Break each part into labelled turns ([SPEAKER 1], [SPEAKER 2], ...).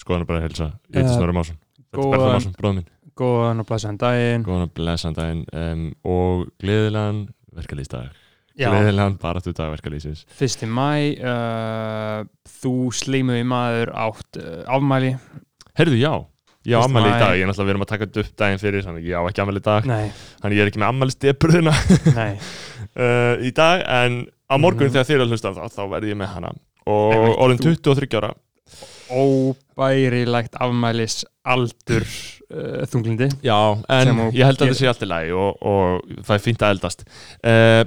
[SPEAKER 1] skoðan bara að helsa ég heiti
[SPEAKER 2] Eh,
[SPEAKER 1] Snorri Másson. Þetta er Berður Másson, bróð minn.
[SPEAKER 2] Góðan og blæsaðan daginn.
[SPEAKER 1] Góðan að blessan daginn um, og gleðilegan verkalýsdag
[SPEAKER 2] Já,
[SPEAKER 1] gleðilegan baráttu dag verkalýsins
[SPEAKER 2] fyrsti mæ uh, Þú slímuði maður átt uh, afmæli.
[SPEAKER 1] Herðu, já, ég á
[SPEAKER 2] Fyrsta
[SPEAKER 1] ammæli í dag ég er náttúrulega við erum að taka upp daginn fyrir þannig ég á ekki ammæli í dag.
[SPEAKER 2] Nei,
[SPEAKER 1] þannig ég er ekki með
[SPEAKER 2] nei.
[SPEAKER 1] Uh, í dag en á morgun
[SPEAKER 2] Mhm.
[SPEAKER 1] þegar þið er að hlusta á það þá verð ég með hana. Og orðin
[SPEAKER 2] þú-
[SPEAKER 1] 23 ára
[SPEAKER 2] Óbærilegt afmælis aldur uh, þunglindi
[SPEAKER 1] Já, en ég held að þetta sé allt í lagi og, og það er fínt að eldast. Uh,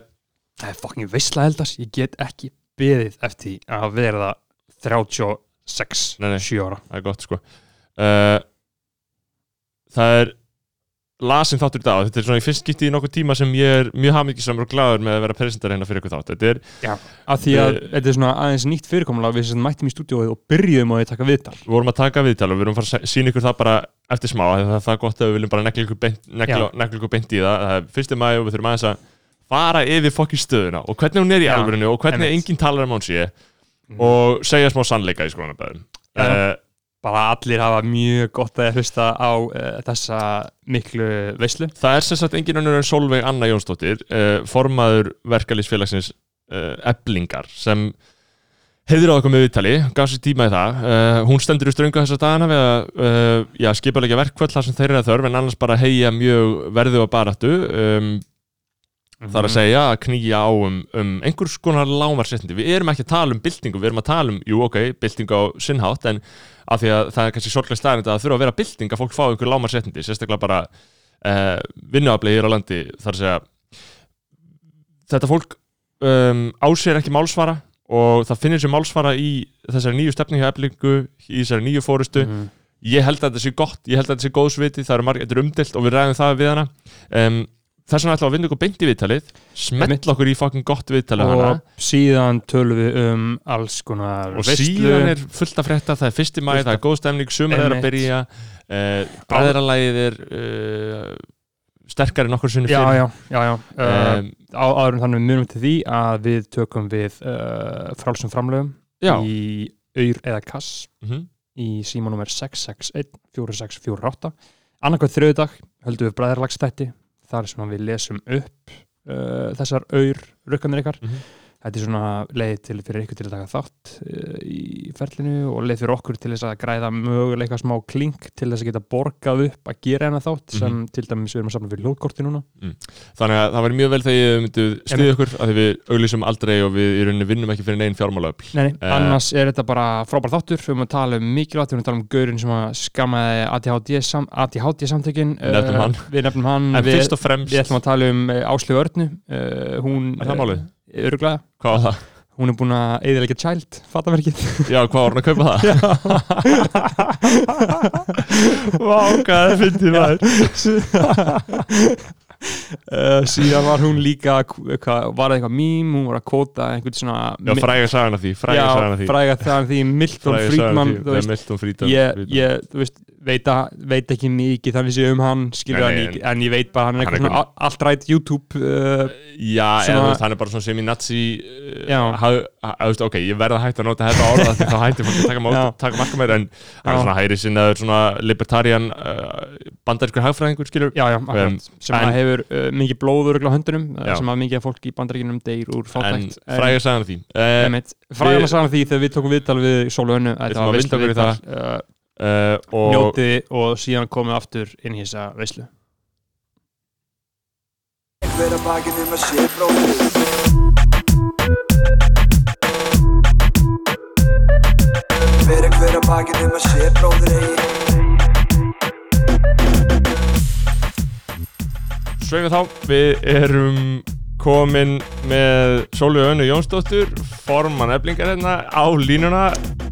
[SPEAKER 2] Það er fucking veistla eldast. Ég get ekki beðið eftir að verða 36,
[SPEAKER 1] Nei, nei.
[SPEAKER 2] 7 ára.
[SPEAKER 1] Það er gott sko. Uh, Það er lasin þáttur í dag. Þetta er svona í fyrst skipti í nokkuð tíma sem ég er mjög hafmyggisamur og glaður með að vera presentar hérna fyrir ykkur þátt. Þetta er,
[SPEAKER 2] Af því að þetta er svona aðeins nýtt fyrirkomulega við sem mættum í stúdíóið og því að taka viðtal.
[SPEAKER 1] Við vorum að taka viðtal og við erum að fara að sína ykkur það bara eftir smá. Af því að það er það gott að við viljum bara negla ykkur beint, negla,
[SPEAKER 2] Já.
[SPEAKER 1] negla ykkur beint í það. Það er fyrsti maður og við þurfum aðeins að fara yfir fokkin stöðuna og hvernig hún er í
[SPEAKER 2] Já,
[SPEAKER 1] alvörinu og hvernig enginn talar um hún sé og segja smá sannleika í skoðanabæðum
[SPEAKER 2] Já. Bara allir hafa mjög gott að hlusta á uh, þessa miklu veislu.
[SPEAKER 1] Það er sem sagt engin önnur en Solveig Anna Jónsdóttir uh, formaður verkalýsfélagsins uh, Eblingar sem heiður á okkur með viðtali, gaf sér tíma í það. Hún stendur í ströngu þessa dagana við að já, skipalegja verkvöld þar sem þeir eru að þörf en annars bara heia mjög verðu og baráttu. Um, það er að segja að knýja á um, um einhvers konar lámarsettindi við erum ekki að tala um byltingu, við erum að tala um jú ok, byltingu á sinnhátt en af því að það er kannski sorglega staðarind að það þurfa að vera bylting að fólk fá einhver lámarsettindi sérstaklega bara uh, vinnuaflega hér á landi þar að segja þetta fólk um, ásér ekki málsvara og það finnir sér málsvara í þessari nýju stefni hjá eflingu í þessari nýju fórustu
[SPEAKER 2] Mhm.
[SPEAKER 1] ég held að þetta sé gott, ég held að þetta sé góðsviti það eru margir, þetta er umdelt og við ræðum það við hana. Um, þess vegna ætlum við að vinna ykkur beint í viðtalið. Smetla okkur í fucking gott viðtalið hana.
[SPEAKER 2] og síðan tölum við um alls konar
[SPEAKER 1] og
[SPEAKER 2] veislu.
[SPEAKER 1] síðan er fullt af frétta. Það er fyrsti mæði,
[SPEAKER 2] Fullt
[SPEAKER 1] það er góð stemning sumar er að byrja. Uh, bræðralægið er uh, sterkari nokkur sinni
[SPEAKER 2] já,
[SPEAKER 1] fyrir
[SPEAKER 2] já, já, já.
[SPEAKER 1] Um,
[SPEAKER 2] á, en þannig við munum til því að við tökum við uh, frálsum framlögum
[SPEAKER 1] já.
[SPEAKER 2] í auður eða kass
[SPEAKER 1] Mhm.
[SPEAKER 2] í símanúmer 661 4648 annarkvæð þriðudag höldum við bræðarlagstætti þar sem við lesum upp uh, þessar auður rukkanir ykkar
[SPEAKER 1] Mhm.
[SPEAKER 2] Þetta er svona leið til fyrir ykkur til að taka þátt uh, í ferlinu og leið fyrir okkur til þess að græða möguleika smá klink til þess að geta borgað upp að gera hennar þátt sem
[SPEAKER 1] Mhm.
[SPEAKER 2] til dæmis við erum að safna fyrir lótkorti núna
[SPEAKER 1] þannig að það væri mjög vel þegar ég myndi stiðja okkur að við auglýsum aldrei og við í rauninni vinnum ekki fyrir neginn fjármálaöfl
[SPEAKER 2] Nei,
[SPEAKER 1] Eh.
[SPEAKER 2] annars er þetta bara frábær þáttur við erum að tala um mikilvægt, við erum að tala um gaurin sem að skammaði ADHD, sam, ADHD samtökin
[SPEAKER 1] hann.
[SPEAKER 2] við nefnum hann við, við ætlum að tala um Áslu Örnu uh, hún? Öruglega,
[SPEAKER 1] hvað var það?
[SPEAKER 2] hún er búin að eðilegja child, fattaverkið
[SPEAKER 1] Já, hvað var hann að kaupa það? Vá, hvað það fyndið maður.
[SPEAKER 2] Uh, síðan var hún líka hvað, var það eitthvað mím, hún var að kóta einhvern svona
[SPEAKER 1] Já, fræga sagan af því, fræga
[SPEAKER 2] já,
[SPEAKER 1] sagan af því.
[SPEAKER 2] fræga það því Milton
[SPEAKER 1] Fræga
[SPEAKER 2] Friedman
[SPEAKER 1] því,
[SPEAKER 2] þú
[SPEAKER 1] þegar
[SPEAKER 2] veist,
[SPEAKER 1] Milton Friedman
[SPEAKER 2] ég, ég þú veist, veit, að, veit ekki mikið þannig sé um hann skilur
[SPEAKER 1] Nei,
[SPEAKER 2] hann ekki, en ég veit bara hann er eitthvað svona allt rætt YouTube uh,
[SPEAKER 1] Já, eða þú veist, hann er bara svona semi-nazi uh, Ok, ég verð að hætta að nota þetta orða því þá hætti fólk að taka, marka meir en hann er svona hæri sinnaður svona libertarian uh, bandarískur hagfræðingur skilur
[SPEAKER 2] já, já, akkurat, sem
[SPEAKER 1] en-
[SPEAKER 2] hefur uh, mikið blóður á höndunum, uh, sem að mikið fólk í bandaríkinum deyr úr fátækt
[SPEAKER 1] fræga sagan af því. Uh,
[SPEAKER 2] að sagna því þegar við tókum viðtal við Sólu Önnu
[SPEAKER 1] Við
[SPEAKER 2] þetta var viðtal uh,
[SPEAKER 1] og
[SPEAKER 2] njóti og síðan komum við aftur inn í þessa veislu.
[SPEAKER 3] Hver að bakinn um að sé bróðir Hver að hver að bakinn um að sé bróðir eigi
[SPEAKER 1] sveifum þá, við erum komin með Sólu Önnu Jónsdóttur formann eflingar hérna á línuna.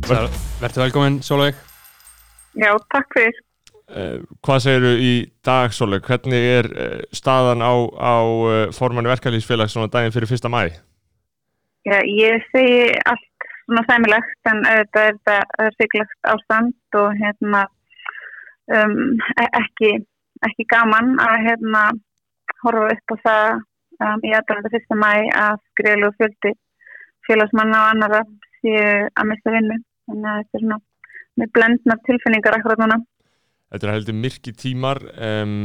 [SPEAKER 2] Verður velkomin Sólveig
[SPEAKER 4] Já, takk fyrir.
[SPEAKER 1] uh, hvað segiru í dag Sólu, hvernig er uh, staðan á, á uh, formann verkalýsfélags svona daginn fyrir fyrsta mæ
[SPEAKER 4] Já, ég segi allt svona sæmilegt en auðvitað er þetta siglegt ástand og hérna um, e- ekki, ekki gaman að hérna horfa upp á það um, í aðdæmanda fyrsta mæ að skrilu fjöldi félagsmanna og annara séu að mista vinnu. Þannig að þetta er svona með blendnar tilfinningar akkurat núna.
[SPEAKER 1] Þetta er heldur myrki tímar um,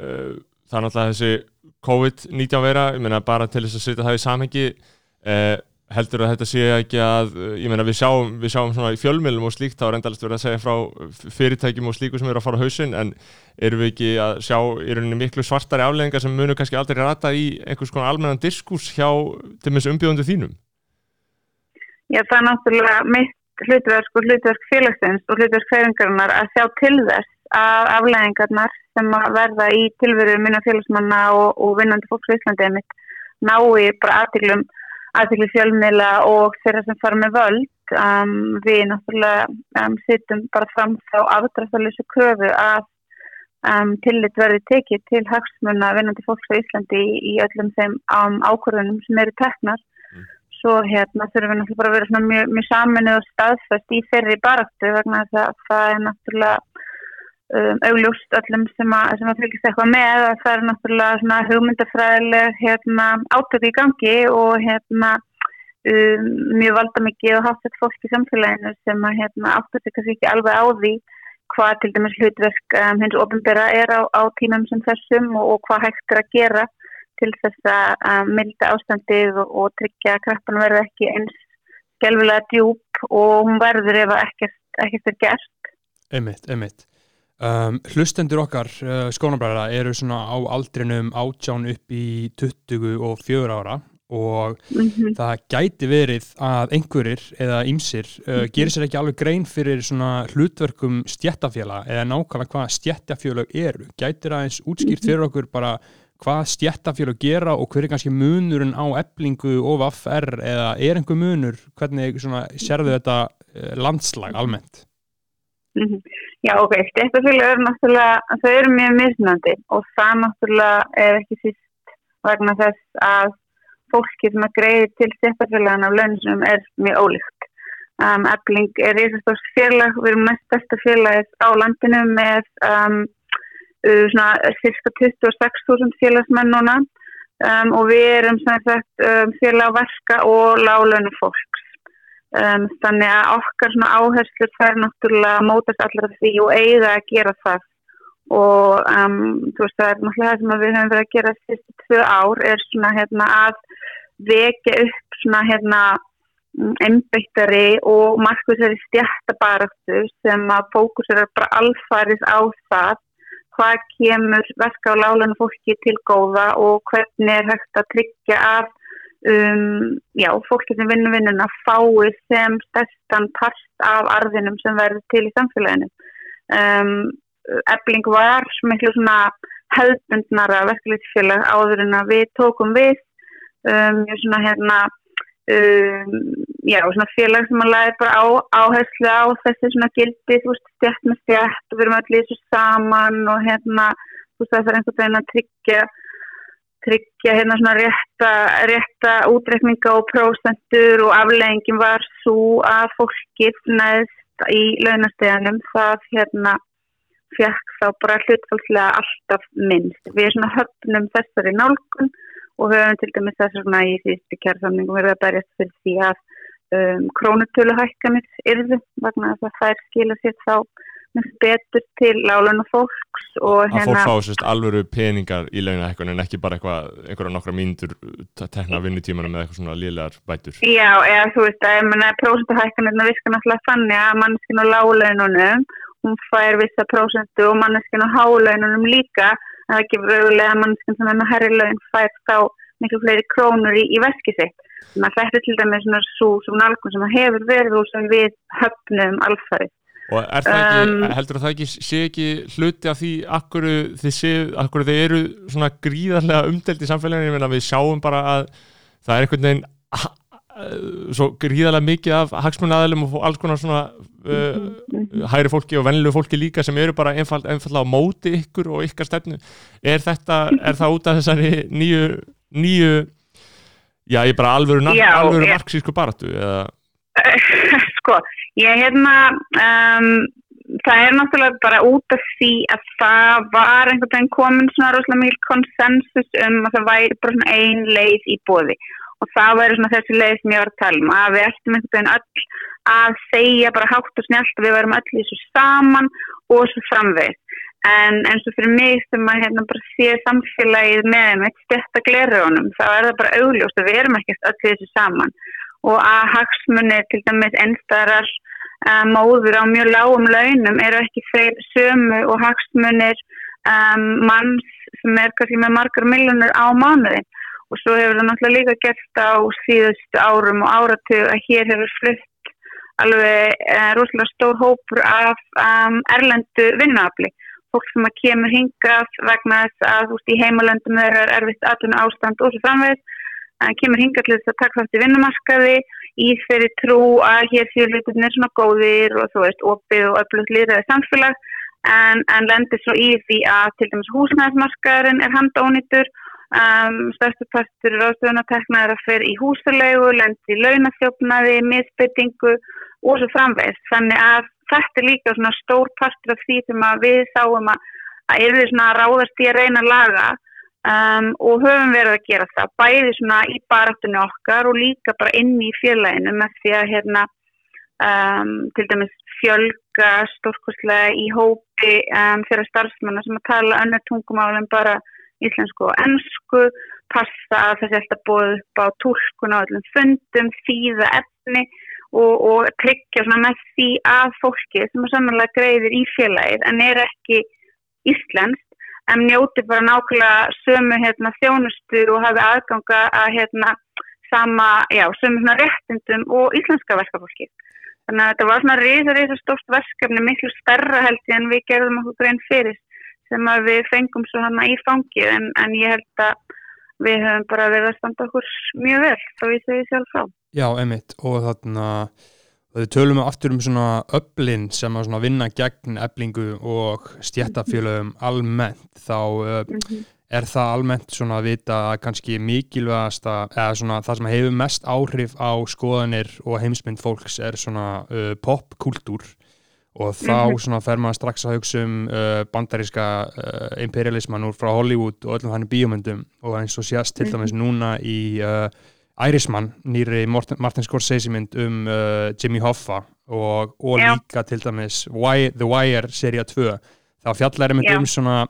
[SPEAKER 1] uh, er náttúrulega þessi COVID-19 vera, ég meina bara til þess að setja það í samhengi uh, heldur að þetta sé ekki að ég meina við sjáum, við sjáum svona í fjölmjölum og slíkt þá er endalist verið að segja frá fyrirtækjum og slíku sem eru að fara á hausinn en erum við ekki að sjá í rauninni miklu svartari afleðingar sem munum kannski aldrei rata í einhvers konar almennan diskurs hjá til þessu umbjóðundu þínum
[SPEAKER 4] Já, það er náttúrulega mitt hlutverk og hlutverk félagsins og hlutverk færingarinnar að sjá til þess að afleðingarnar sem að verða í tilveru minna félagsmanna og, og vinnandi fólks í Íslandi mitt nái bara aðtiklum aðtikli fjölmiðla og þeirra sem fara með völd um, við náttúrulega um, sittum bara fram þá afdræftalösu kröfu að um, tillit verði tekið til hagsmuna vinnandi fólks á Íslandi í, í öllum þeim ákvörðunum sem eru teknar. Svo hérna þurfum við náttúrulega bara að vera mjög, mjög saminuð og staðfæst í þeirri baraktu vegna þess að það er náttúrulega um, augljóst öllum sem að, sem að fylgjast eitthvað með að það er náttúrulega svona hugmyndafræðileg hérna, átöku í gangi og hérna um, mjög valda mikið og haft þetta fólk í samfélaginu sem að hérna, sig kannski ekki alveg á því hvað til dæmis hlutverk um, hins ofinbera er á, á tímum sem þessum og, og hvað hægt er að gera til þess að milda ástandið og, og tryggja að kraftan verði ekki eins skjálfilega djúb og hún verður ef ekkert, ekkert er gert.
[SPEAKER 2] Einmitt, einmitt. Um, hlustendur okkar uh, skónabræðara eru svona á aldrinum átján upp í 20 og 4 ára og mm -hmm. það gæti verið að einhverjir eða ymsir uh, -hmm. gerir sér ekki alveg grein fyrir svona hlutverkum stjættafjöla eða nákvæmlega hvað stjættafjöla eru. Gætir aðeins útskýrt mhm. fyrir okkur bara hvað stjættafjöla gera og hver er kannski munurinn á eblingu og vaffr eða er einhver munur, hvernig sérðu þetta uh, landslag almennt?
[SPEAKER 4] -hmm. Já, ok, stjættafélag eru náttúrulega, þau eru mjög misnandi og það náttúrulega er ekki síst vegna þess að fólki sem að greiði til stjættafélagana af launum er mjög ólíkt. Um, Ebling er reysastórs félag, við erum mest besta félagið á landinu með um, svona cirka 26.000 félagsmenn núna um, og við erum sagt, um, félag á verka og láglönu fólks. Um, þannig að okkar áherslur fær náttúrulega mótast allar af því og eiga að gera það og um, veist, það er náttúrulega það sem við höfum verið að gera fyrstu tvö ár er svona hérna að vekja upp svona hérna einbygtari og markvísari stjættabaröktu sem að fókusir er bara alfarið á það hvað kemur verka á lálanu fólki til góða og hvernig er hægt að tryggja að um, já, fólki sem vinnur vinnuna fái sem stærstan part af arðinum sem verður til í samfélaginu. Um, Ebling var miklu svona hefðbundnara verkefliðsfélag áður en að við tókum við um, svona hérna um, já, svona félag sem að læði bara á, áherslu á þessi svona gildi, þú veist, stjætt með stjætt og við erum allir þessu saman og hérna, þú veist, það er einhvern veginn að tryggja tryggja hérna svona rétta, rétta útrekninga og prósentur og afleggingin var svo að fólkið næst í launasteganum það hérna fekk þá bara hlutfalslega alltaf minnst. Við erum svona höfnum þessari nálgun og höfum til dæmis þess að í því kjærsamningum verður að berjast fyrir því að um, krónutöluhækkanir yrðu vegna að það fær skila sér þá betur til láluna fólks og
[SPEAKER 1] hérna... Að fólk fá sérst alvöru peningar í launahækkun en ekki bara eitthvað, einhverja nokkra mínútur tekna vinnutímana með eitthvað svona liðlegar bætur.
[SPEAKER 4] Já, eða þú veist að, ég menna, prósentuhækkanirna virkar náttúrulega þannig að manneskinn á lálaununum, hún fær vissa prósentu og manneskinn á hálaununum líka, en það gefur auðvitað að manneskinn sem er með herri laun fær þá miklu fleiri krónur í, í veskið sitt. Þannig að þetta er til dæmis svona svo, svona nálgun sem hefur verið og sem við höfnum alfarið.
[SPEAKER 1] Og er það ekki, um, heldur það ekki, sé ekki hluti af því akkur þið séu, akkur þið eru svona gríðarlega umdelt í samfélaginu, en við sjáum bara að það er einhvern veginn svo gríðarlega mikið af hagsmunnaðilum og alls konar svona uh, hægri fólki og vennilegu fólki líka sem eru bara einfall, einfall á móti ykkur og ykkar stefnu. Er þetta, er það út af þessari nýju, nýju, já ég bara alvöru, alvöru marxísku baratu eða?
[SPEAKER 4] Sko, Ég hérna, um, það er náttúrulega bara út af því að það var einhvern veginn komin svona rosalega mjög konsensus um að það væri bara svona ein leið í bóði og það væri svona þessi leið sem ég var að tala um að við ættum einhvern veginn öll að segja bara hátt og snjált að við værum öll í þessu saman og þessu framvegð en eins og fyrir mig sem að hérna bara sé samfélagið með þeim eitt stetta glerunum þá er það bara augljóst að við erum ekkert öll þessu saman. Og að hagsmunni til dæmis ennstarar um, móður á mjög lágum launum eru ekki þeir sömu og hagsmunir um, manns sem er kannski með margar miljónur á mánuðin og svo hefur það náttúrulega líka gert á síðustu árum og áratug að hér hefur flutt alveg uh, rosalega stór hópur af um, erlendu vinnaafli fólk sem að kemur hingað vegna þess að þú veist í heimalöndum þeirra er erfitt aðlun ástand og svo framvegð kemur hingað til þess að taka þátt í vinnumarkaði í þeirri trú að hér séu hlutinir svona góðir og þú veist opið og öflugt líðræði samfélag. En, en lendir svo í því að til dæmis húsnæðismarkaðurinn er handónýtur. Um, stærstu partur ráðstöðunatekna er að fer í húsalegu lendir í launafjófnaði, misbyttingu og svo framvegð þannig að þetta er líka svona stór partur af því sem við sáum að að er við svona ráðast í að reyna að laga um, og höfum verið að gera það bæði svona í baráttunni okkar og líka bara inn í félaginu með því að hérna um, til dæmis fjölga stórkoslega í hópi um, þeirra starfsmanna sem að tala önnur tungumálum bara íslensku og ennsku passa að þessi alltaf bóð upp á tólkun á öllum fundum, þýða efni og, og tryggja með því að fólki sem er samanlega greiðir í félagið en er ekki íslenskt en njóti bara nákvæmlega sömu hérna, þjónustu og hafi aðganga að hérna, sama, já, sömu svona réttindum og íslenska verkefólki. Þannig að þetta var svona reysa, reysa stórt verkefni, miklu starra held ég en við gerðum okkur grein fyrir sem að við fengum svo hana í fangið en, en ég held að við höfum bara verið að standa okkur mjög vel, þá við segum sjálf frá.
[SPEAKER 2] Já, emitt, og þarna Við tölum við aftur um svona öflin sem að vinna gegn eblingu og stjættafélögum almennt. Þá uh, mm -hmm. er það almennt svona að vita að kannski mikilvægast eða svona það sem hefur mest áhrif á skoðanir og heimsmynd fólks er svona uh, popkultúr og þá -hmm. svona fer maður strax að hugsa um uh, bandaríska imperialisman úr frá Hollywood og öllum hann bíomöndum og eins og sést til dæmis núna í Ærismann, nýri Martin Scorsese mynd um uh, Jimmy Hoffa og, og líka til dæmis Why, The Wire seria 2 þá fjallar er mynd um svona,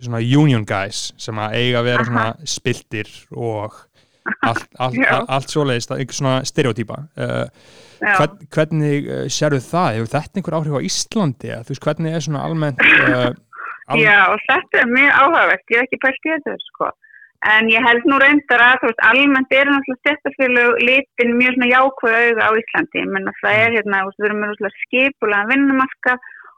[SPEAKER 2] svona union guys sem að eiga að vera Aha. svona spiltir og allt, allt, allt, allt svoleiðist, einhver svona stereotýpa uh, hvern, hvernig uh, sérðu það, hefur þetta einhver áhrif á Íslandi, þú veist hvernig er svona almennt uh,
[SPEAKER 4] almennt Já, og þetta er mjög áhugavert, ég hef ekki pælt í þetta sko En ég held nú reyndar að veist, almennt er náttúrulega stjættafélag litin mjög svona jákvæða auða á Íslandi. Ég menna það er hérna, veist, við erum með svona skipulega vinnumarka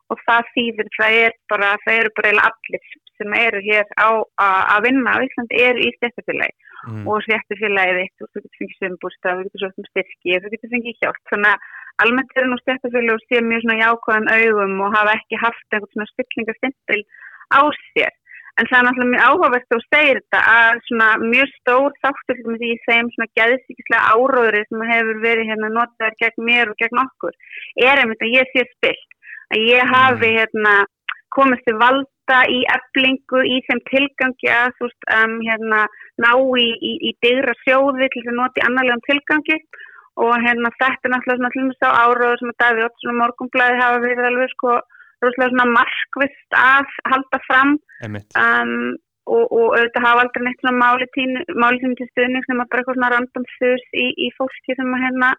[SPEAKER 4] og það þýðir það er bara, það eru bara eða allir sem eru hér á að vinna á Íslandi eru í stjættafélagi mm. og stjættafélagið eitt, þú getur fengið sömbústa, þú getur svolítið styrki, þú getur fengið hjálp. Þannig að almennt er nú stjættafélag og sé mjög svona jákvæðan augum og hafa ekki haft einhvern svona styrklingastimpil á sér. En það er náttúrulega mjög áhugavert að segja þetta að svona mjög stór þáttur í þeim svona gæðsíkislega áróðri sem hefur verið hérna notaður gegn mér og gegn okkur er einmitt að ég sé spilt. Að ég hafi mm. hérna komist til valda í eblingu í þeim tilgangi að þú veist um, hérna ná í, í, í digra sjóði til þess að nota í annarlegum tilgangi og hérna þetta er náttúrulega svona áróður sem að Daví Ottsson og Morgunblæði hafa verið alveg sko rosalega svona markvist að halda fram. Um, og, og auðvitað hafa aldrei neitt svona máli tíma til stuðning sem að bara eitthvað svona random þurs í, í fólki sem að hérna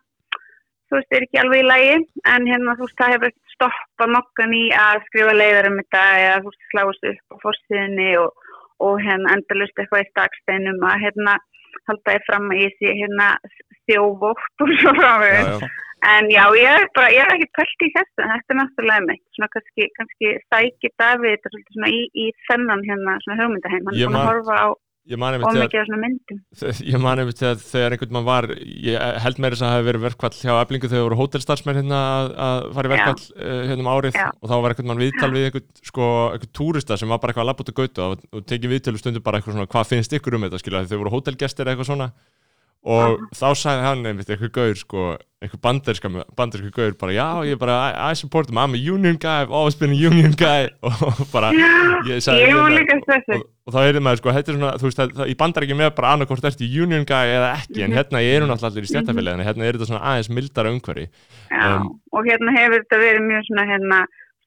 [SPEAKER 4] þú veist, er ekki alveg í lægi en hérna þú veist, það hefur stoppað nokkan í að skrifa leiðar um þetta eða þú veist, sláast upp á fórstíðinni og, og hérna endalust eitthvað í staksteinum að hérna halda ég fram að ég sé hérna þjóvótt og svo frá mig En já, ég er bara, ég er ekki pælt í þessu, þetta er náttúrulega meitt, svona kannski, kannski þetta svolítið svona í, í þennan hérna, svona hugmyndaheim, hann er svona að horfa á ómikið af svona myndum.
[SPEAKER 1] Ég man eftir að þegar einhvern mann var, ég held með þess að það hefði verið verkvall hjá Eblingu þegar voru hótelstarfsmenn hérna að, að fara í verkvall uh, hérna um árið. Já. og þá var einhvern mann viðtal við einhvern, sko, einhvern túrista sem var bara eitthvað að lappa út gauta og, og tekið viðtölu stundu bara eitthvað svona, hvað finnst ykkur um þetta, skilja, þegar þau voru hótelgestir eitthvað svona og þá sagði hann einmitt eitthvað gaur sko, eitthvað banderska banderska gaur bara já ég bara I, I support them, I'm a union guy. I've always been a union guy. Og bara
[SPEAKER 4] ég var líka þessu
[SPEAKER 1] og, og þá heyrði maður sko, þetta er svona, þú veist, það, í bandarækjum er bara annarkort ertu union guy eða ekki en hérna ég eru náttúrulega allir í stjættafélaginu hérna er þetta svona aðeins mildara umhverfi.
[SPEAKER 4] Já,
[SPEAKER 1] Um,
[SPEAKER 4] og hérna hefur þetta verið mjög svona hérna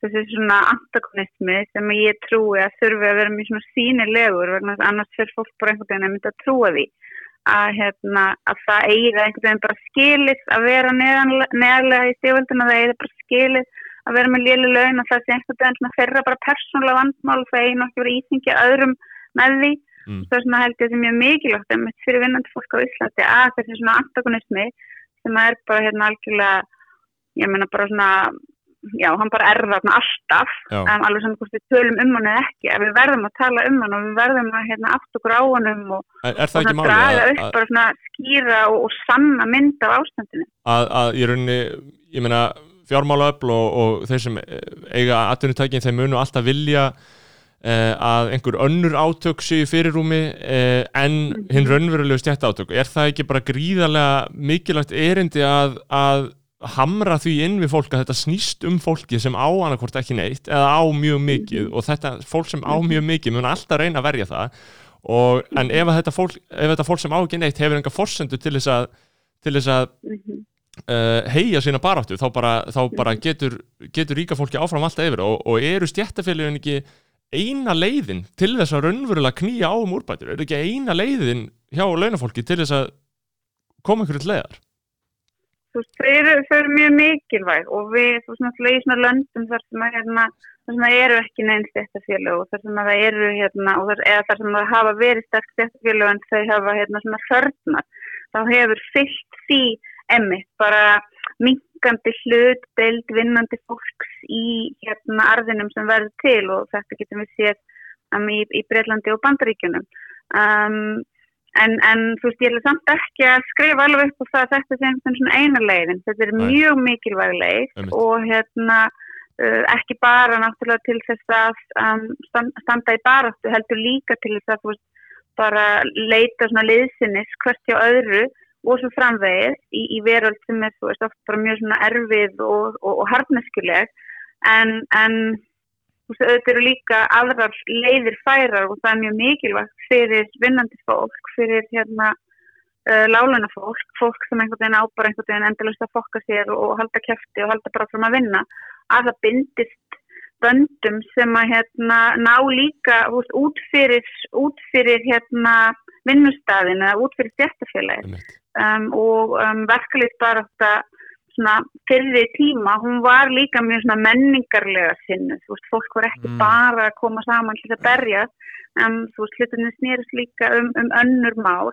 [SPEAKER 4] þessi svona antagonismi sem ég trúi að þurfi að vera mjög svona sínilegur vegna þess að annars að að að, hérna, að það eiga einhvern veginn bara skilið að vera neðarlega í stíföldinu það eiga bara skilið að vera með léli laun og það sé einhvern veginn þeirra bara persónulega vandmál það eigi nokkið verið íþingja öðrum með því
[SPEAKER 1] Mm.
[SPEAKER 4] það er svona held ég sem mjög mikilvægt einmitt fyrir vinnandi fólk á Íslandi að þessi svona antagonismi sem er bara hérna algjörlega ég meina bara svona já, hann bara er þarna alltaf um, alveg hvort við tölum um hann eða ekki að við verðum að tala um hann og við verðum að hérna, aft okkur á honum og,
[SPEAKER 1] er, er
[SPEAKER 4] og draga
[SPEAKER 1] að,
[SPEAKER 4] upp bara svona skýra og, og sanna mynd af ástandinu?
[SPEAKER 1] Að, að í rauninni, ég meina fjármálaöfl og, og þeir sem eh, eiga atvinnutækin, þeir munu alltaf vilja eh, að einhver önnur átök séu í fyrirrúmi eh, en hinn raunverulegu stjætt átök er það ekki bara gríðarlega mikilvægt erindi að, að hamra því inn við fólk að þetta snýst um fólki sem á annarkvort ekki neitt eða á mjög mikið. Og þetta fólk sem á mjög mikið mun alltaf reyna að verja það. Og, en ef, þetta fólk, ef þetta fólk sem á ekki neitt hefur enga forsendu til þess að til þess að uh, heia sína baráttu þá bara, þá bara getur, getur ríka fólki áfram alltaf yfir. Og, og eru stjættafélagin ekki eina leiðin til þess að raunverulega knýja á um úrbætur? Eru ekki eina leiðin hjá launafólki til þess að koma ykkur til leiðar
[SPEAKER 4] veist, þau eru, þau eru mjög mikilvæg og við, þú veist, náttúrulega í svona löndum þar sem að, hérna, þar sem að eru ekki neinn stjættafélög og þar sem að það eru, hérna, þar, eða þar sem að hafa verið sterk stjættafélög en þau hafa, hérna, svona förnar, þá hefur fyllt því emmitt bara minkandi hlut, deild, vinnandi fólks í, hérna, arðinum sem verður til og þetta getum við séð um, í, í Breitlandi og Bandaríkjunum. Um, En, en þú veist, ég er samt ekki að skrifa alveg upp á það að þetta sem sem svona eina leiðin. Þetta er
[SPEAKER 1] Nei.
[SPEAKER 4] mjög mikilvæg leið
[SPEAKER 1] Einmitt.
[SPEAKER 4] og hérna uh, ekki bara náttúrulega til þess að um, stan- standa í baráttu, heldur líka til þess að þú veist, bara leita svona liðsinnis hvert hjá öðru og svo framvegið í, í veröld sem er þú veist, oft bara mjög svona erfið og, og, og harneskuleg en, en auðvitað eru líka aðrar leiðir færar og það er mjög mikilvægt fyrir vinnandi fólk, fyrir hérna uh, láluna fólk, fólk sem einhvern veginn á bara einhvern veginn endalust að fokka sér og, halda kæfti og halda bara fram að vinna að það bindist böndum sem að hérna ná líka veist, út fyrir, út fyrir hérna vinnustafin eða út fyrir stjættafélagi um, og um, verkalýst bara þetta svona fyrri tíma, hún var líka mjög svona menningarlega sinnu, þú veist, fólk var ekki
[SPEAKER 1] Mm.
[SPEAKER 4] bara að koma saman til að berja en þú veist, hlutinni snýrist líka um, um önnur mál,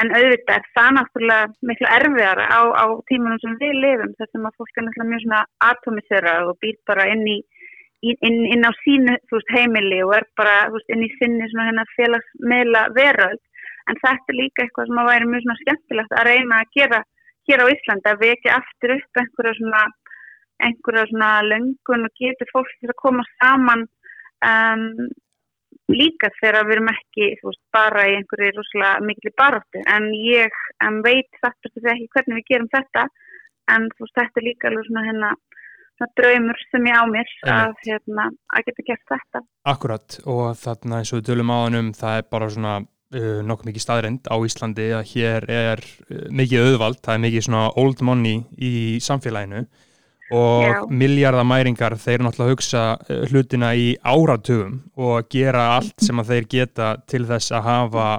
[SPEAKER 4] en auðvitað er það náttúrulega miklu erfiðara á, á tímanum sem við lifum, þar sem að fólk er náttúrulega mjög svona atomiserað og býr bara inn í inn, inn, á sínu þú veist, heimili og er bara þú veist, inn í sinni svona hérna félagsmeila veröld en þetta er líka eitthvað sem að væri mjög svona skemmtilegt að reyna að gera hér á Íslandi að vekja aftur upp einhverja svona einhverja svona löngun og getur fólk til að koma saman um, líka þegar við erum ekki veist, bara í einhverju rosalega miklu baráttu. En ég um, veit þetta ekki hvernig við gerum þetta en veist, þetta er líka alveg svona hérna draumur sem ég á mér að, hérna, að geta gert þetta.
[SPEAKER 2] Akkurat og þarna eins og við tölum á hannum það er bara svona uh, nokkuð mikið staðrind á Íslandi að hér er uh, mikið auðvald, það er mikið svona old money í samfélaginu og
[SPEAKER 4] Já.
[SPEAKER 2] miljardamæringar þeir náttúrulega hugsa uh, hlutina í áratugum og gera allt sem að þeir geta til þess að hafa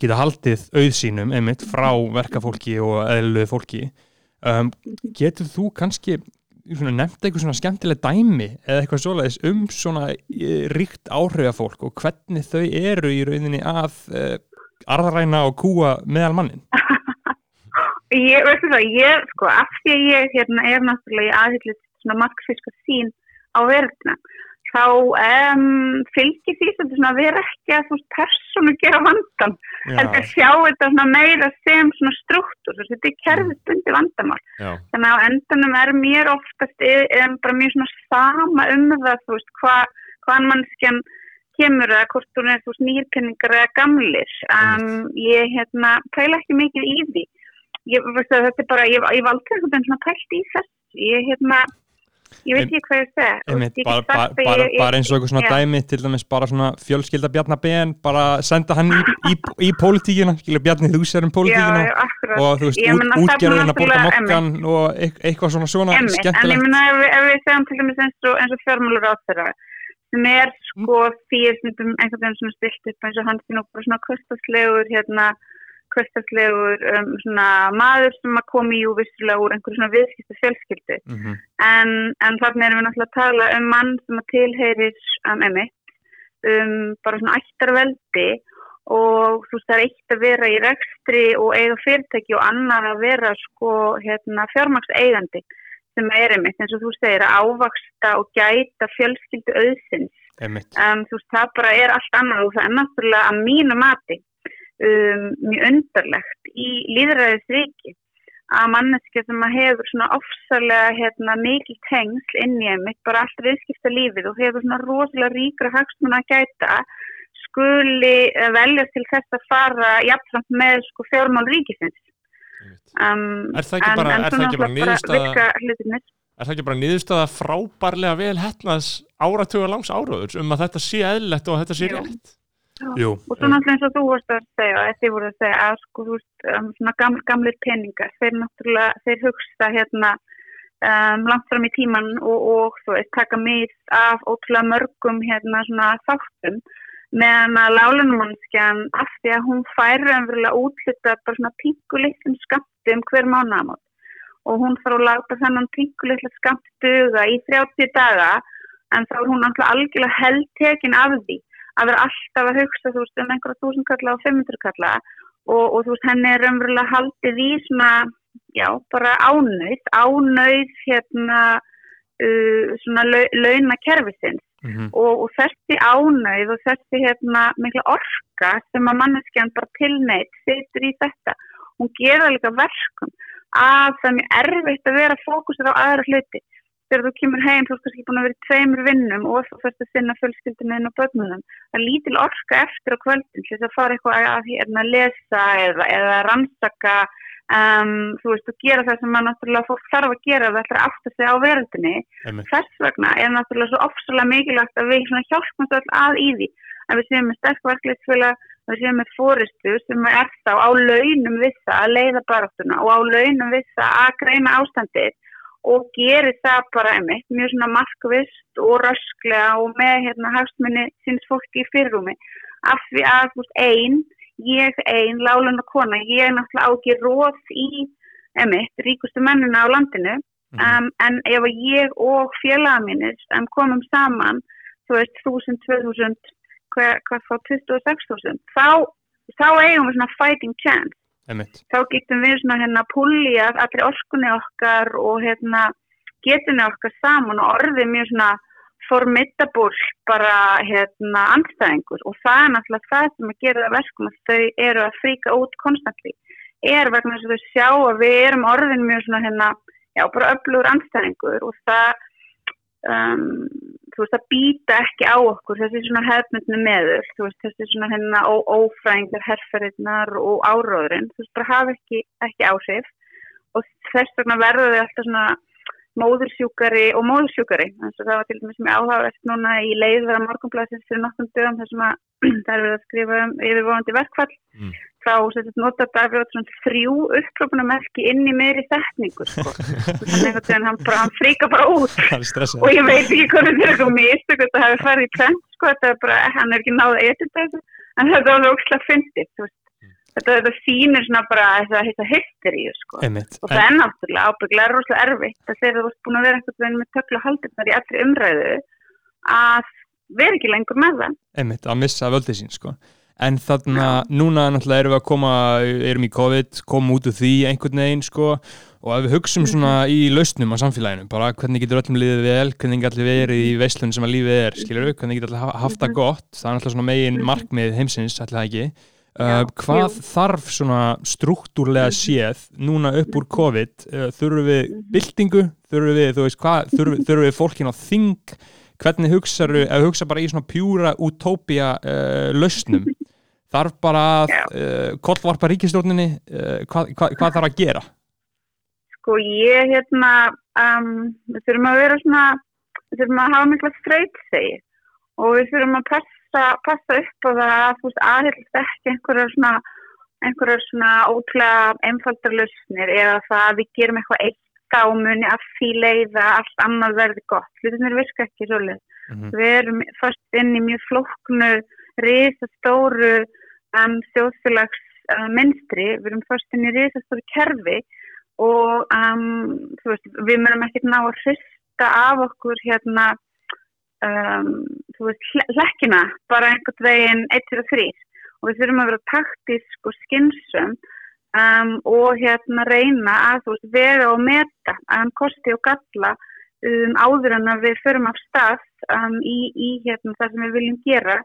[SPEAKER 2] geta haldið auðsínum einmitt frá verkafólki og eðluðu fólki um, getur þú kannski nefnt eitthvað svona skemmtileg dæmi eða eitthvað svoleiðis um svona eh, ríkt áhrifafólk og hvernig þau eru í rauninni að uh, arðaræna og kúa meðal mannin
[SPEAKER 4] Ég, veistu það, ég, sko, af því að ég hérna er náttúrulega í aðhyllið svona markfiska sín á verðina, þá um, fylgir því svona að vera ekki að þú persónu gera vandan, heldur að sjá þetta meira sem struktúr, þú þetta er kerfisbundi vandamál.
[SPEAKER 1] Já,
[SPEAKER 4] Þannig að á endanum er mér oftast um, bara mjög sama um það, þú veist, hva mannskjan kemur að hvort hún er þú veist nýrpenningar eða gamlir. Um, ég hérna pæla ekki mikið í því. Ég veist þetta er bara ég, ég valdi einhvern veginn pælt í þess ég hérna ég veit ekki hvað ég segi
[SPEAKER 2] bara, bara, bara, bara eins og eitthvað svona
[SPEAKER 4] já.
[SPEAKER 2] dæmi til dæmis bara svona fjölskylda Bjarnar Ben bara senda hann í, í, í pólitíkina skilja Bjarni þú sér um pólitíkina
[SPEAKER 4] já,
[SPEAKER 2] og þú veist, út,
[SPEAKER 4] er
[SPEAKER 2] útgerðin að
[SPEAKER 4] náttúrulega-
[SPEAKER 2] mokkan og eit- eitthvað svona svona
[SPEAKER 4] en ég meina ef, ef við segjum til dæmis eins og, og fjármálur á þeirra sem er sko fyrir einhvern veginn svona stilt upp eins og hann sé nú bara svona kvöstaslegur hérna kvöstaslegur um, svona maður sem að komi jú vissulega úr einhverju svona viðskipta fjölskyldu
[SPEAKER 2] Mhm,
[SPEAKER 4] en, en þarna erum við náttúrulega að tala um mann sem að tilheyrir um, um bara svona ættarveldi og þú veist það er eitt að vera í rekstri og eiga fyrirtæki og annar að vera sko hérna fjármagnseigandi sem er emitt eins og þú segir að ávaksta og gæta fjölskyldu auðsins.
[SPEAKER 2] Einmitt.
[SPEAKER 4] Þú veist það bara er allt annað og það er náttúrulega að mínu mati um, mjög undarlegt í líðræðisríki að manneskja sem að hefur svona ofsalega hérna, mikil tengsl inn í einmitt bara allt viðskipta lífið og hefur svona rosalega ríkra hagsmuna að gæta skuli eh, velja til þess að fara jafnframt með sko fjármál ríkisins. Um,
[SPEAKER 1] Er það ekki bara- bara Er bara niðurstaða frábærlega vel hettnaðs áratuga langs áróður um að þetta sé eðlilegt og að þetta sé rétt?
[SPEAKER 2] Jú,
[SPEAKER 4] Og svo náttúrulega eins og þú vorst að segja, eða þið voru að segja að sko, þú veist, um, svona gaml, gamlir peningar, þeir náttúrulega, þeir hugsta hérna um, langt fram í tíman og, og þú veist, taka mið af ótrúlega mörgum hérna svona þáttum meðan að lálunumannskjan af því að hún færi umverulega útluta bara svona pingulitlum skamti um hver mánaðamót og hún þarf að láta þennan pingulitlum skamt duga í 30 daga en þá er hún náttúrulega algjörlega heldtekin af því að vera alltaf að hugsa veist um einhverja þúsund kalla og 500 kalla og, og veist henni er umverulega haldið í svona, já, bara ánauð, ánauð hérna uh, svona lau, launakerfisins.
[SPEAKER 2] Mhm,
[SPEAKER 4] og, og þessi ánauð og þessi hérna mikla orka sem að manneskjan bara tilneitt situr í þetta, hún gera líka verkum að það er mjög erfitt að vera fókusur á aðra hluti þegar þú kemur heim, þú ert kannski búin að vera í tveimur vinnum og þú fyrst að sinna fjölskyldinu og börnunum, það er lítil orka eftir á kvöldin þess að fara eitthvað að, að lesa eða, eða rannsaka um, þú veist, og gera það sem að náttúrulega fólk þarf að gera ef það ætlar að átta sig á
[SPEAKER 2] einmitt.
[SPEAKER 4] Þess vegna er náttúrulega svo ofsalega mikilvægt að við hjálpum svo all að í því. Að við séum með sterk verkleitsfélag að við séum með fóristu sem er þá á launum við það að leiða baráttuna og á launum við það að greina ástandið og gerir það bara einmitt mjög svona markvist og rösklega og með hérna hagsmunni síns fólki í fyrirrúmi. Af því að þú veist ein, ég ein, lálun og kona, ég er náttúrulega á ekki róð í einmitt, ríkustu mennina á landinu. Um, en ef ég og félaga mínir um, komum saman þú veist, 1000, 2000 hvað, hvað þá 26.000 þá, þá eigum við svona fighting chance
[SPEAKER 2] einmitt.
[SPEAKER 4] Þá getum við svona hérna púljað allir orkunni okkar og hérna getunni okkar saman og orðið mjög svona formidable bara hérna anstæðingur og það er náttúrulega það sem að gera það verkum að þau eru að fríka út konstantli er vegna þess að þau sjá að við erum orðin mjög svona hérna já bara öflugur anstæðingur og það um, þú veist að býta ekki á okkur þessi svona hefnundinu meður þú veist þessi svona hérna ófræðingar herferðirnar og áróðurinn þú veist bara hafa ekki, ekki áhrif. Og þess vegna verður þau alltaf svona móðursjúkari og móðursjúkari þannig að það var til dæmis með áhagast núna í leiðverða morgunblæsins fyrir nokkum dögum þar sem að það er verið að skrifa um yfirvonandi verkfall
[SPEAKER 1] Mm.
[SPEAKER 4] þá setjast nota Davíð þrjú upprópunamerki inn í meiri setningu sko. þannig veginn hann, bara, hann fríka bara út og ég veit ekki hvernig þetta er eitthvað mistök þetta hefur farið í trend sko, þetta er bara, hann er ekki náð að etja þessu en þetta var ógslag fyndið. Þetta, þetta sýnir svona bara að hitta hysteríu sko.
[SPEAKER 2] einmitt
[SPEAKER 4] og það er náttúrulega ábygglega rosalega erfitt að þegar þú varst búin að vera veginn með tökla haldurnar í allri umræðu að vera ekki lengur með það.
[SPEAKER 2] Einmitt, að missa völdið sín sko. en þarna, núna náttúrulega erum við að koma erum í COVID, komum út úr því einhvern veginn sko. Og ef við hugsum svona í lausnum á samfélaginu bara hvernig getur öllum liðið vel, hvernig getur allir verið í veislun sem að lífið er, skilur við hvernig getur allir ha- haft það gott, það er náttúrulega svona megin markmið heimsins, allir það ekki Uh, hvað
[SPEAKER 4] jú.
[SPEAKER 2] þarf svona struktúrlega séð núna upp úr COVID? Uh, þurfum við byltingu? Þurfum við, þú veist hvað, þurfum, þurfum við fólkin á þing? Hvernig hugsaðu, ef hugsa bara í svona pjúra utópía uh, lausnum? Þarf bara að kollvarpa ríkistjórninni hvað, hvað, hvað þarf að gera?
[SPEAKER 4] Sko ég hérna um, við þurfum að vera svona við þurfum að hafa mikla streytsegi og við þurfum að passa, passa upp á það að þú veist aðhildast ekki einhverjar svona einhverjar svona ótrúlega einfaldar lausnir eða það að við gerum eitthvað eitt ámunni að því leiða allt annað verði gott. Hlutinir virka ekki svolítið. Mm -hmm. Við erum fyrst inn í mjög flóknu, risastóru um, þjóðfélags uh, minstri, við erum fyrst inn í risastóru kerfi og um, veist, við mögum ekkert ná að hrista af okkur hérna um, veist, hlekkina bara einhvern veginn 1-3 og við þurfum að vera taktísk og skinsum um, og hérna reyna að veist, vera og meta um, kosti og galla um, áður en að við förum af stað um, í, í hérna, það sem við viljum gera.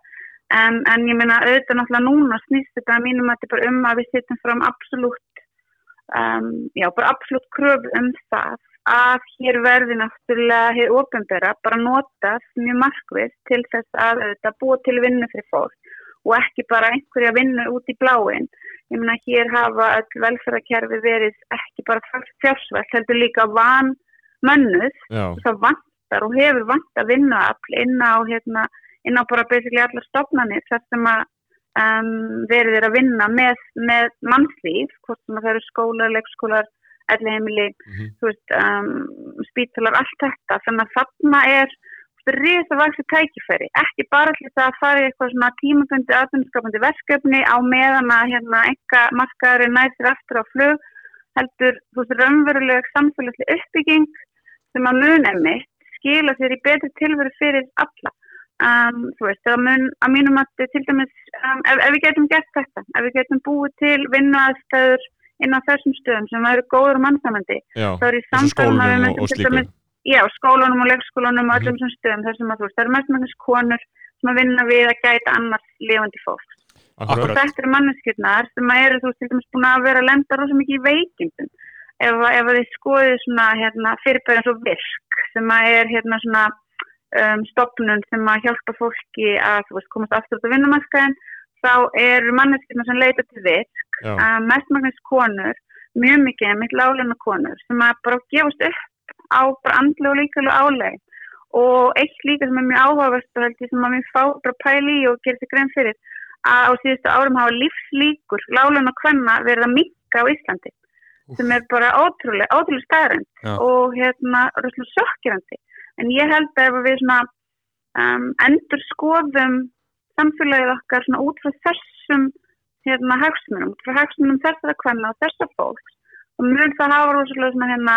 [SPEAKER 4] En, en ég meina auðvitað náttúrulega núna snýst þetta að mínum að þetta bara um að við setjum fram absolutt um, já bara absolutt kröf um það að hér verði náttúrulega hér ofinbera bara notast mjög markvið til þess að þetta búa til vinnu fyrir fólk og ekki bara einhverja vinnu út í bláin. Ég meina hér hafa öll velferðarkerfi verið ekki bara fjársvært, heldur líka van mönnuð, það vantar og hefur vant að vinna inn á, hérna, inn á bara basically allar stofnanir þar sem að um, verið er að vinna með, með mannslíf, hvort sem að það eru skólar, leikskólar, elleheimili, mm -hmm. um, spítalar, allt þetta, þannig að þarna er risavaxi tækifæri, ekki bara til það að fara í eitthvað svona tímabundi aðbundskapandi verkefni á meðan að hérna enga markaður næsir aftur á flug heldur þú veist raunveruleg samfélagslega uppbygging sem að mun emmi skila sér í betri tilveru fyrir alla. Um, þú veist, það mun að mínum að til dæmis, um, ef, ef við getum gert þetta, ef við getum búið til vinnuaðstæður inn á þessum stöðum sem eru góður og mannsamandi
[SPEAKER 1] þá er í samfélagum að við myndum til dæmis
[SPEAKER 4] já, skólanum og leikskólanum og öllum mm. stöðum þar sem að þú veist, það eru mest mannins konur sem að vinna við að gæta annars levandi fólk og þetta eru manneskjurnar sem að eru þú veist, til dæmis búin að vera að lenda rosa mikið í veikindum. Ef, ef þið skoðið svona hérna, fyrirbæðin svo virk sem að er hérna svona um, stopnun sem að hjálpa fólki að veist, komast aftur út á vinnumarkaðin þá eru manneskjurnar sem leita til virk um, mest mannins konur mjög mikið, mitt lágluna konur sem að bara gefast upp á andlu og líkalu áleg og eitt líka sem er mjög áhugavert og held ég sem að mér fá bara pæli í og gerir sig grein fyrir að á síðustu árum hafa lífslíkur lálan og hvenna verið að mikka á Íslandi Úf. sem er bara ótrúlega, ótrúlega stærend og hérna röslega sjokkirandi en ég held að ef við svona um, endur skoðum samfélagið okkar svona út frá þessum hérna hagsmunum, út frá hagsmunum þessara hvenna og þessar fólks og mjög það hafa röslega svona hérna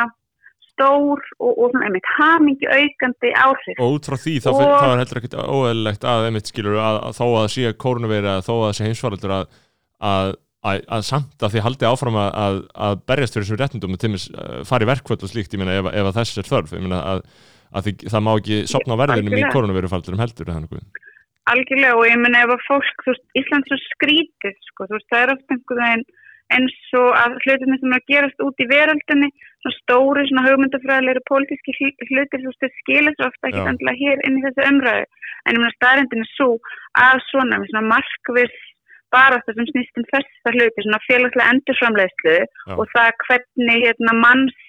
[SPEAKER 4] stór og, og svona einmitt hamingi aukandi áhrif.
[SPEAKER 1] Og út frá því þá, og, þá er heldur ekkert óeðlilegt að einmitt skilur að, að þó að sé kórnuveri að þó að það sé heimsvaraldur að, að, að samt að því haldi áfram að berjast fyrir þessum réttindum og til og með fari verkvöld og slíkt, ég meina ef, ef þess er þörf, ég meina að því, það má ekki sopna á verðinum í kórnuverufaldurum heldur eða þannig.
[SPEAKER 4] Algjörlega og ég meina ef að fólk, þú veist, Íslands er skrítið, sko, þú veist, það er ofta einhvern veginn eins og að hlutinni sem er að gerast út í veröldinni, svona stóri, svona hugmyndafræðilegri pólitíski hlutir, þú veist, skilir svo ofta ekki andla hér inn í þessu umræðu. En ég meina staðrindin er svo að svona, svona markvis bara það sem snýst um þessa hluti, svona félagslega endurframlegslu og það hvernig hérna, manns,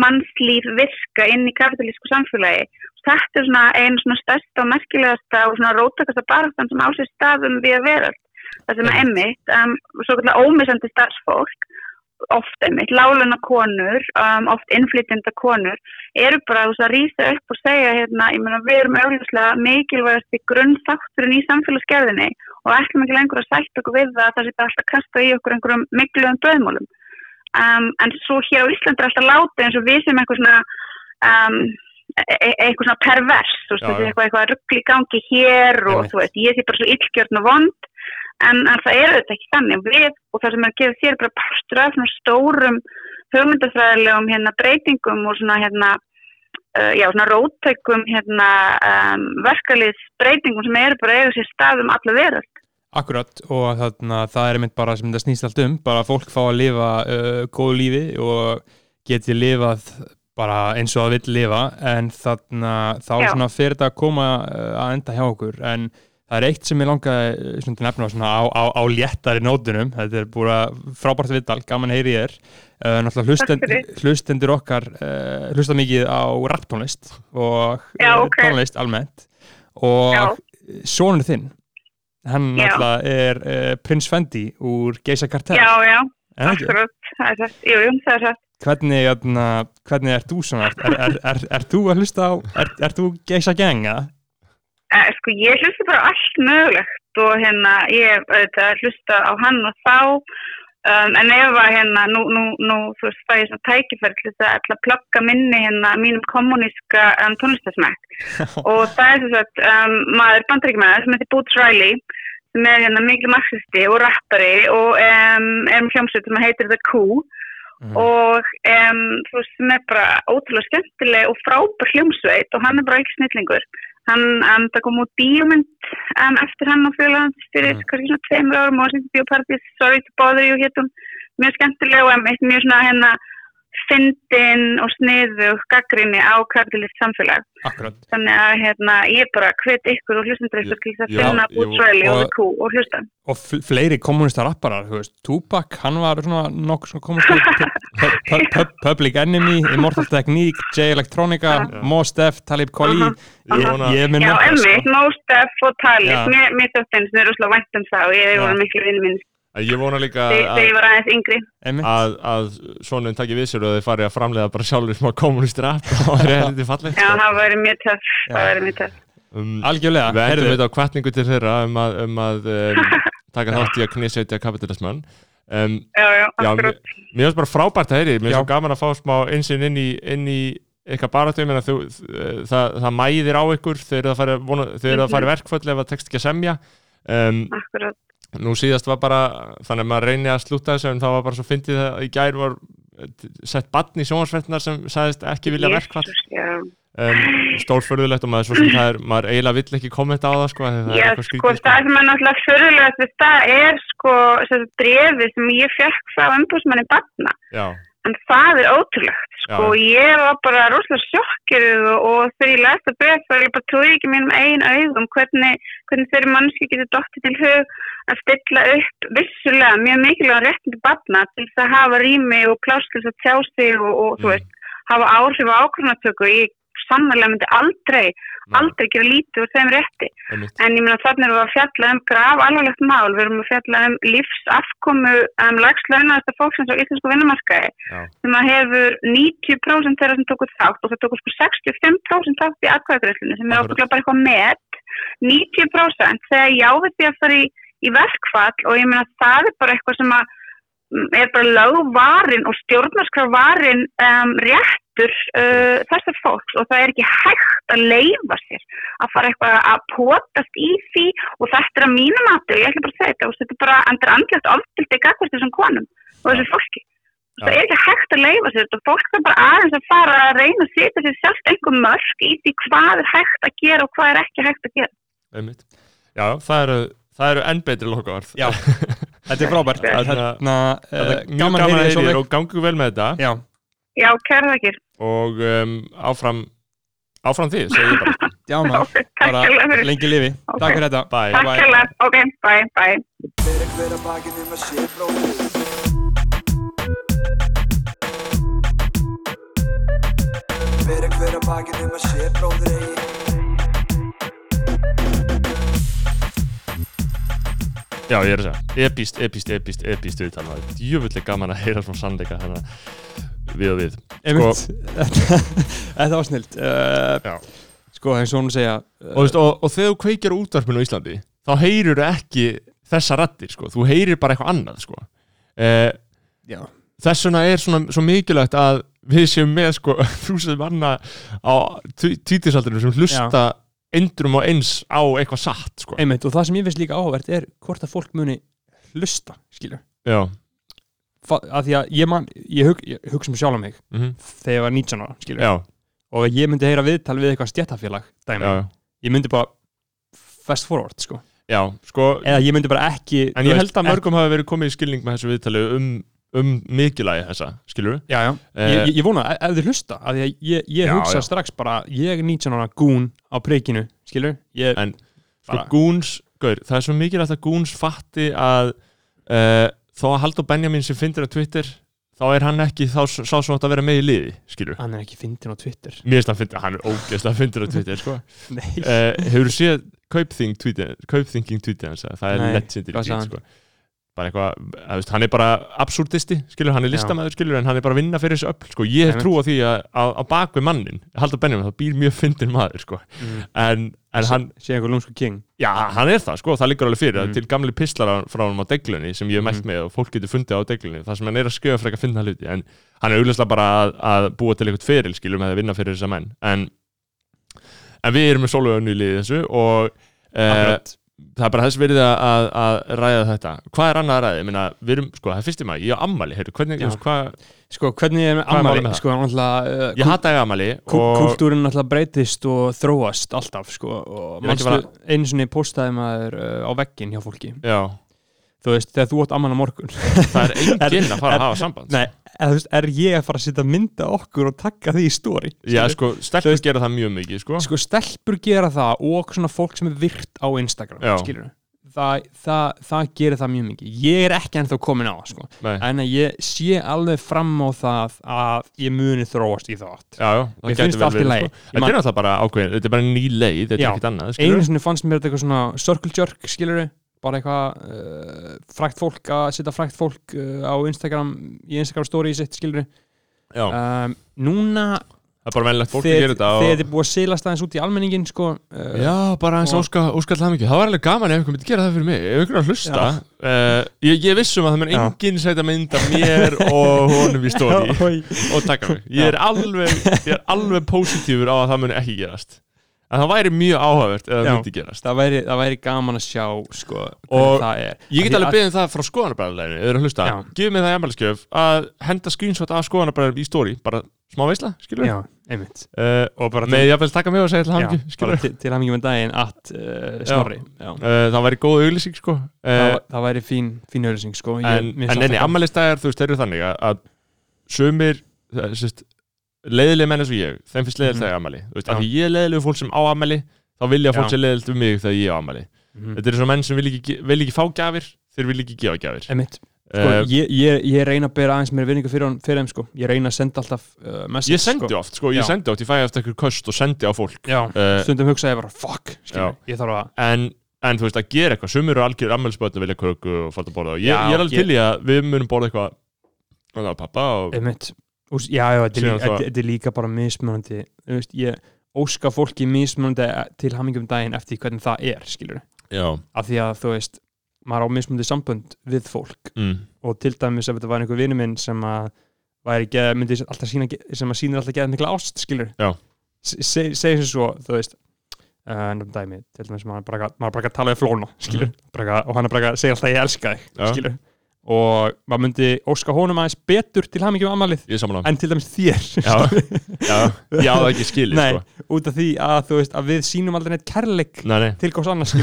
[SPEAKER 4] mannslíf virka inn í kapitalísku samfélagi. Þetta er svona einu svona stærsta og merkilegasta og svona rótakasta barastan sem ásist staðum við að veröld það sem er emmitt, um, svo kallar ómissandi starfsfólk, oft emmitt, láluna konur, um, oft innflytjenda konur, eru bara að rýsa upp og segja, hérna, ég meina, við erum auðvitað mikilvægast í grunnþátturinn í samfélagsgerðinni og ætlum ekki lengur að sætt okkur við það að það setja alltaf kasta í okkur einhverjum mikluðum döðmólum. Um, en svo hér á Íslandi er alltaf láta eins og við sem eitthvað svona um, e, e eitthvað svona pervers þú veist, eitthvað, eitthvað ruggli gangi hér og þú veist, ég sé bara svo illgjörn og vond en, en það er auðvitað ekki þannig. Við og það sem er að gefa þér bara partur af svona stórum hugmyndafræðilegum hérna breytingum og svona hérna uh, já svona róttökum hérna um, verkalýðs breytingum sem eru bara eiga sér stað um alla verðast
[SPEAKER 2] Akkurat og þarna, það er mynd bara sem þetta snýst allt um bara fólk fá að lifa uh, góðu lífi og geti lifað bara eins og það vill lifa en þarna þá
[SPEAKER 4] Já.
[SPEAKER 2] svona fyrir þetta að koma uh, að enda hjá okkur en það er eitt sem ég langaði uh, svona til nefna svona á, á, á léttari nótunum þetta er búin að frábært viðtal, gaman heyri ég er uh, náttúrulega hlustend, hlustendur okkar uh, hlusta mikið á rapptónlist og
[SPEAKER 4] Já,
[SPEAKER 2] uh,
[SPEAKER 4] ok.
[SPEAKER 2] tónlist almennt og
[SPEAKER 4] Já.
[SPEAKER 2] sonur þinn hann náttúrulega er uh, Prins Fendi úr Geisa Kartell
[SPEAKER 4] Já, já, akkurat, það er satt, jú, jú, það er satt.
[SPEAKER 2] Hvernig, jæna, hvernig er þú svona? Er, er, er, er þú að hlusta á, er, þú geisa genga?
[SPEAKER 4] Eh, sko, ég hlusta bara allt mögulegt og hérna, ég hef hlusta á hann og þá, um, en ef að hérna, nú, nú, nú, þú veist, það er svona tækifæri til þess að ætla að plugga minni hérna mínum kommuníska um, tónlistasmæk og það er þess að um, maður bandaríkjumæður sem heitir Boots Riley sem er hérna mikil marxisti og rappari og um, er um hljómsveit sem heitir The Coup. Og um, þú veist sem er bara ótrúlega skemmtileg og frábær hljómsveit og hann er bara ekki snillingur hann, það kom út bíómynd um, eftir hann og fjölaðans fyrir
[SPEAKER 2] Mhm.
[SPEAKER 4] kannski svona tveimur árum og sem bíópartís Sorry to bother you hétum mjög skemmtileg og um, eitt mjög svona hérna fyndin og sniðu gaggrinni á kapitalist samfélag.
[SPEAKER 2] Akkurat.
[SPEAKER 4] þannig að hérna ég bara hvet ykkur og ykkur til þess að finna Boots Riley og
[SPEAKER 2] og-
[SPEAKER 4] og hlusta.
[SPEAKER 2] Og fl- fleiri kommunista rapparar, þú veist, Tupac, hann var svona nokkuð svona kommunista, pu- pu- pu- Public Enemy, Immortal Technique, J Electronica, Mos Def, Talib Kweli, ég, er með
[SPEAKER 4] Já, emmi, Most Def og Talib, mér, mér þóttinn sem er rosalega vænt um það og ég
[SPEAKER 2] Já.
[SPEAKER 4] voru miklu vinni minn
[SPEAKER 1] Ég vona líka að, að, að svonum takki við sér og þeir fari að framlega bara sjálfur smá kommunistir app og það er heldur fallegt
[SPEAKER 4] Já,
[SPEAKER 1] sko.
[SPEAKER 4] það væri mjög töff,
[SPEAKER 2] Já.
[SPEAKER 4] það væri mjög töff.
[SPEAKER 1] um,
[SPEAKER 2] Algjörlega,
[SPEAKER 1] Við
[SPEAKER 2] heyrðu,
[SPEAKER 1] þetta á kvartningu til þeirra um að, um að um, taka þátt í að knisetja kapitalismann um,
[SPEAKER 4] Já, já, akkurat.
[SPEAKER 1] mér finnst bara frábært að heyri mér finnst svo gaman að fá smá einsinn inn í, inn í eitthvað baráttu, ég meina þú, það, það mæðir á ykkur þegar það fari, vona, þegar það fari verkföll ef það tekst ekki að semja um,
[SPEAKER 4] akkurat.
[SPEAKER 1] Nú síðast var bara þannig að maður reyni að slúta þessu en það var bara svo fyndið að í gær var eh, sett batn í sjónvarsverðnar sem sagðist ekki vilja
[SPEAKER 4] já.
[SPEAKER 1] um, stórförðulegt og maður, svo sem það er, maður eiginlega vill ekki kommenta á það sko, það
[SPEAKER 4] Já,
[SPEAKER 1] er
[SPEAKER 4] sko, það sem er náttúrulega við það er sko, brefi sem ég fekk frá umbúsmanni Batna.
[SPEAKER 1] Já,
[SPEAKER 4] En það er ótrúlegt, sko, ég var bara rosalega sjokkirð og, og þegar ég lesta bref þá er ég bara trúið ekki mínum einn augum hvernig, hvernig þeirri mannski getur dottið til hug að stilla upp vissulega mjög mikilvæg réttindi batna til þess að hafa rými og pláss til þess að tjá sig og, og þú
[SPEAKER 1] Mm.
[SPEAKER 4] veist, hafa áhrif á ákvörnatöku. Ég sannlega myndi aldrei, aldrei gera lítið úr þeim rétti. En ég meina þannig erum við að fjalla um graf alvarlegt mál, við erum að fjalla um lífsafkomu um lagslaunaðasta fólksins á íslensku vinnumarkaði
[SPEAKER 1] Já.
[SPEAKER 4] sem að hefur 90% þeirra sem tókur þátt og það tókur sko 65% þátt í atkvæðagreiflunni sem er okkur bara eitthvað met 90% þegar já við því að fara í, í verkfall og ég meina það er bara eitthvað sem að er bara lögvarin og stjórnarskrafvarin um, réttur uh, þessar fólks og það er ekki hægt að leifa sér að fara eitthvað að potast í því og þetta er að mínum aftur, ég ætla bara að segja þetta og þetta er bara andur andlegt ofbildið gagvast þessum konum og þessu fólki.
[SPEAKER 1] Já.
[SPEAKER 4] Það er ekki hægt að leifa sér þetta og fólk þarf bara aðeins að fara að reyna að setja sér sjálft einhver mörg í því hvað er hægt að gera og hvað er ekki hægt að gera.
[SPEAKER 1] einmitt. Já, það eru, það eru enn betri lokavarð
[SPEAKER 2] Já, þetta er frábært.
[SPEAKER 1] Þetta- Þetta er mjög gaman að heyri þér og gangu vel með þetta
[SPEAKER 2] Já,
[SPEAKER 4] Já, kæra þakkir.
[SPEAKER 1] og um, áfram áfram því, segi ég bara
[SPEAKER 2] já maður,
[SPEAKER 4] Takk
[SPEAKER 2] bara
[SPEAKER 4] fyrir.
[SPEAKER 2] lengi lifi.
[SPEAKER 4] Ok.
[SPEAKER 2] Takk fyrir þetta.
[SPEAKER 1] Bye.
[SPEAKER 4] Takk kærlega. Ok, bye, bye.
[SPEAKER 3] Fyrir hver að bakinn um að sé bróðir Fyrir
[SPEAKER 1] Já, ég er að segja, epist, epist, epist, epist viðtal, það er djöfullig gaman að heyra frá sannleika þannig að við og við
[SPEAKER 2] Einmitt, þetta, þetta var snilt. Uh,
[SPEAKER 1] Já.
[SPEAKER 2] sko, og hún segja,
[SPEAKER 1] og, veist, og, og þegar þú kveikir á útvarpinu á Íslandi þá heyrir þú ekki þessa rattir sko. þú heyrir bara eitthvað annað sko. uh,
[SPEAKER 2] já,
[SPEAKER 1] þess vegna er svona, svo mikilvægt að við séum með sko, þúsund manna á títisaldurinn sem hlusta endrum og eins á eitthvað satt sko.
[SPEAKER 2] einmitt, og það sem ég finnst líka áhvert er hvort að fólk muni hlusta, Fa að því að ég, man, ég, hug, ég hugsa um sjálf mig
[SPEAKER 1] mm
[SPEAKER 2] þegar ég var 19 ára, skilur.
[SPEAKER 1] já,
[SPEAKER 2] Og ég myndi heyra viðtal við eitthvað stjættafélag, Ég myndi bara fast forward, sko.
[SPEAKER 1] já sko,
[SPEAKER 2] Eða ég myndi bara ekki...
[SPEAKER 1] en ég held að mörgum hafi verið komið í skilning með þessu viðtali um, um mikilvægi þessa, skilur
[SPEAKER 2] Já, já,
[SPEAKER 1] Eh,
[SPEAKER 2] ég, ég, vona ef ef þið hlusta, að ég, ég, ég
[SPEAKER 1] Já,
[SPEAKER 2] hugsa
[SPEAKER 1] já.
[SPEAKER 2] strax bara, ég 19 ára gún á preikinu, skilur ég,
[SPEAKER 1] En sko Goons, gaur, það er svo mikilvægt að Goons fatti að uh, þó að Haldur Benjamin sem fyndir á Twitter þá er hann ekki þá sá átt að vera með í liði, skilur
[SPEAKER 2] hann er ekki fyndin á Twitter.
[SPEAKER 1] Mér finnst hann fyndir, hann er ógeðslega fyndir á Twitter, sko.
[SPEAKER 2] Nei,
[SPEAKER 1] uh, Hefur þú séð Kaupþing tweetið, Kaupþinging tweetið hans, það er
[SPEAKER 2] hvað sagði
[SPEAKER 1] tweet, sko bara eitthvað, hann er bara absurdisti, skilur, hann er listamæður, skilur en hann er bara að vinna fyrir þessu öll, sko, ég hef trú á því að á, bakvið mannin, Haldur Benjamin, það býr mjög fyndin maður, sko,
[SPEAKER 2] mm.
[SPEAKER 1] en, en hann
[SPEAKER 2] sé einhver lúmsku king.
[SPEAKER 1] Já, hann er það, sko, það liggur alveg fyrir
[SPEAKER 2] Mhm.
[SPEAKER 1] til gamli pislar á- frá hann á deglunni sem ég hef mælt
[SPEAKER 2] Mhm.
[SPEAKER 1] með og fólk getur fundið á deglunni það sem hann er að skjöfa frekar að finna hluti. En hann er auðvitað bara að, að búa til eitthvað feril skilur og uh, það er bara þess verið að, að, að ræða þetta hvað er annað að ræða? Ég meina, við erum, sko, það er fyrstum að ég á ammali, heyrðu, hvernig, hvað
[SPEAKER 2] Sko, hvernig er ammali?
[SPEAKER 1] með það?
[SPEAKER 2] Sko, náttúrulega
[SPEAKER 1] ég hata ekki ammali og
[SPEAKER 2] Kúltúrin náttúrulega breytist og þróast alltaf, sko og
[SPEAKER 1] Ég er ekki
[SPEAKER 2] manstu, einu sinni postaði maður uh, á veggin hjá fólki
[SPEAKER 1] já,
[SPEAKER 2] Þú veist, þegar þú átt amman á morgun
[SPEAKER 1] það er enginn að fara að hafa samband.
[SPEAKER 2] Nei, eða, þú veist, er ég að fara að setja mynda okkur og taka því í stóri?
[SPEAKER 1] já, sko, stelpur
[SPEAKER 2] veist-
[SPEAKER 1] gera það mjög mikið, sko.
[SPEAKER 2] Sko, stelpur gera það og svona fólk sem er virt á Instagram,
[SPEAKER 1] Já.
[SPEAKER 2] skilur Það, það, það gerir það mjög mikið. Ég er ekki ennþá komin á sko.
[SPEAKER 1] Nei.
[SPEAKER 2] En ég sé alveg fram á það að ég muni þróast í það. Átt
[SPEAKER 1] Já, já, það
[SPEAKER 2] finnst
[SPEAKER 1] vel verið, sko. Þetta er náttúrulega bara ákveðin, þetta er bara ný leið, þetta er ekkert annað, skilur
[SPEAKER 2] Mér bara eitthvað uh, frækt fólk að setja frækt fólk uh, á Instagram í Instagram story sitt, skilur um, Núna
[SPEAKER 1] það er bara meðlegt fólk að
[SPEAKER 2] þegar
[SPEAKER 1] þetta
[SPEAKER 2] er búið að seilast aðeins út í almenningin sko, uh,
[SPEAKER 1] Já, bara eins
[SPEAKER 2] og-
[SPEAKER 1] óska, óskall það mikið. Það var alveg gaman ef einhver myndi gera það fyrir mig Ef einhver er að hlusta. Ég, ég vissum að það
[SPEAKER 2] Já.
[SPEAKER 1] enginn setja mynd af mér og honum í
[SPEAKER 2] oj.
[SPEAKER 1] og taka mig. Ég er alveg, ég er alveg positífur á að það muni ekki gerast En það væri mjög áhugavert
[SPEAKER 2] Já.
[SPEAKER 1] myndi gerast
[SPEAKER 2] það, væri, það væri gaman að sjá sko,
[SPEAKER 1] Og Ég get alveg
[SPEAKER 2] að-
[SPEAKER 1] beðið um það frá skoðanabræðarleginu að hlusta,
[SPEAKER 2] Já.
[SPEAKER 1] gefið mig það í ammæliskjöf að henda screenshot af skoðanabræðar í stóri bara smá veisla, skilur
[SPEAKER 2] Já, einmitt
[SPEAKER 1] uh,
[SPEAKER 2] og bara
[SPEAKER 1] með jafnvel taka mig og segja til
[SPEAKER 2] já, bara
[SPEAKER 1] skilur
[SPEAKER 2] til, til hamingi með daginn að uh, snorri já.
[SPEAKER 1] uh, það væri góð auglýsing sko
[SPEAKER 2] það, það væri fín, fín auðlýsing sko. Ég-
[SPEAKER 1] en, enni, ammælistæðar þú veist, þeir eru þannig að, að sérst, leiðileg menn eins og ég þeim finnst leiðilegt
[SPEAKER 2] Mhm.
[SPEAKER 1] þegar ammæli þú veist, af því ég er leiðilegu fólk sem á ammæli þá vilja fólk sé leiðilegt um mig þegar ég á ammæli
[SPEAKER 2] Mhm.
[SPEAKER 1] þetta eru svo menn sem vil ekki, vil ekki fá gjafir þeir vil ekki gefa gjafir
[SPEAKER 2] Einmitt. Sko,
[SPEAKER 1] uh,
[SPEAKER 2] ég, ég, ég reyna að bera aðeins mér vinningu fyrir, hon- fyrir þeim sko. ég reyna að senda alltaf uh, message
[SPEAKER 1] ég sendi
[SPEAKER 2] sko.
[SPEAKER 1] oft, sko, ég
[SPEAKER 2] Já.
[SPEAKER 1] sendi oft ég fæ eftir eitthvað köst og sendi á fólk
[SPEAKER 2] Já,
[SPEAKER 1] Eh,
[SPEAKER 2] stundum hugsa ég bara fuck, skilur, ég þarf að
[SPEAKER 1] en, en þú veist að gera eitthvað sumur eru algjör ammælspöld að vilja ég,
[SPEAKER 2] Já, já, þetta er, líka, bara mismunandi veist, ég óska fólki mismunandi til hamingum daginn eftir hvernig það er, skilur
[SPEAKER 1] já,
[SPEAKER 2] af því að þú veist, maður á mismunandi sambönd við fólk.
[SPEAKER 1] Mm,
[SPEAKER 2] og til dæmis ef þetta var einhver vinur minn sem að myndi alltaf sína sem að sýnir alltaf geða mikla ást, skilur segir sem svo, þú veist uh, ennum dæmi, til dæmis maður bara, maður bara tala við flóna, skilur bara, og hann bara segja alltaf ég elska þig, skilur og maður myndi óska honum aðeins betur til hamingjum amalið
[SPEAKER 1] ég er samanlega
[SPEAKER 2] en til dæmis þér.
[SPEAKER 1] Já. já, ég á það ekki skilið
[SPEAKER 2] Nei.
[SPEAKER 1] sko.
[SPEAKER 2] út af því að þú veist að við sýnum aldrei neitt kærleik til góðs annars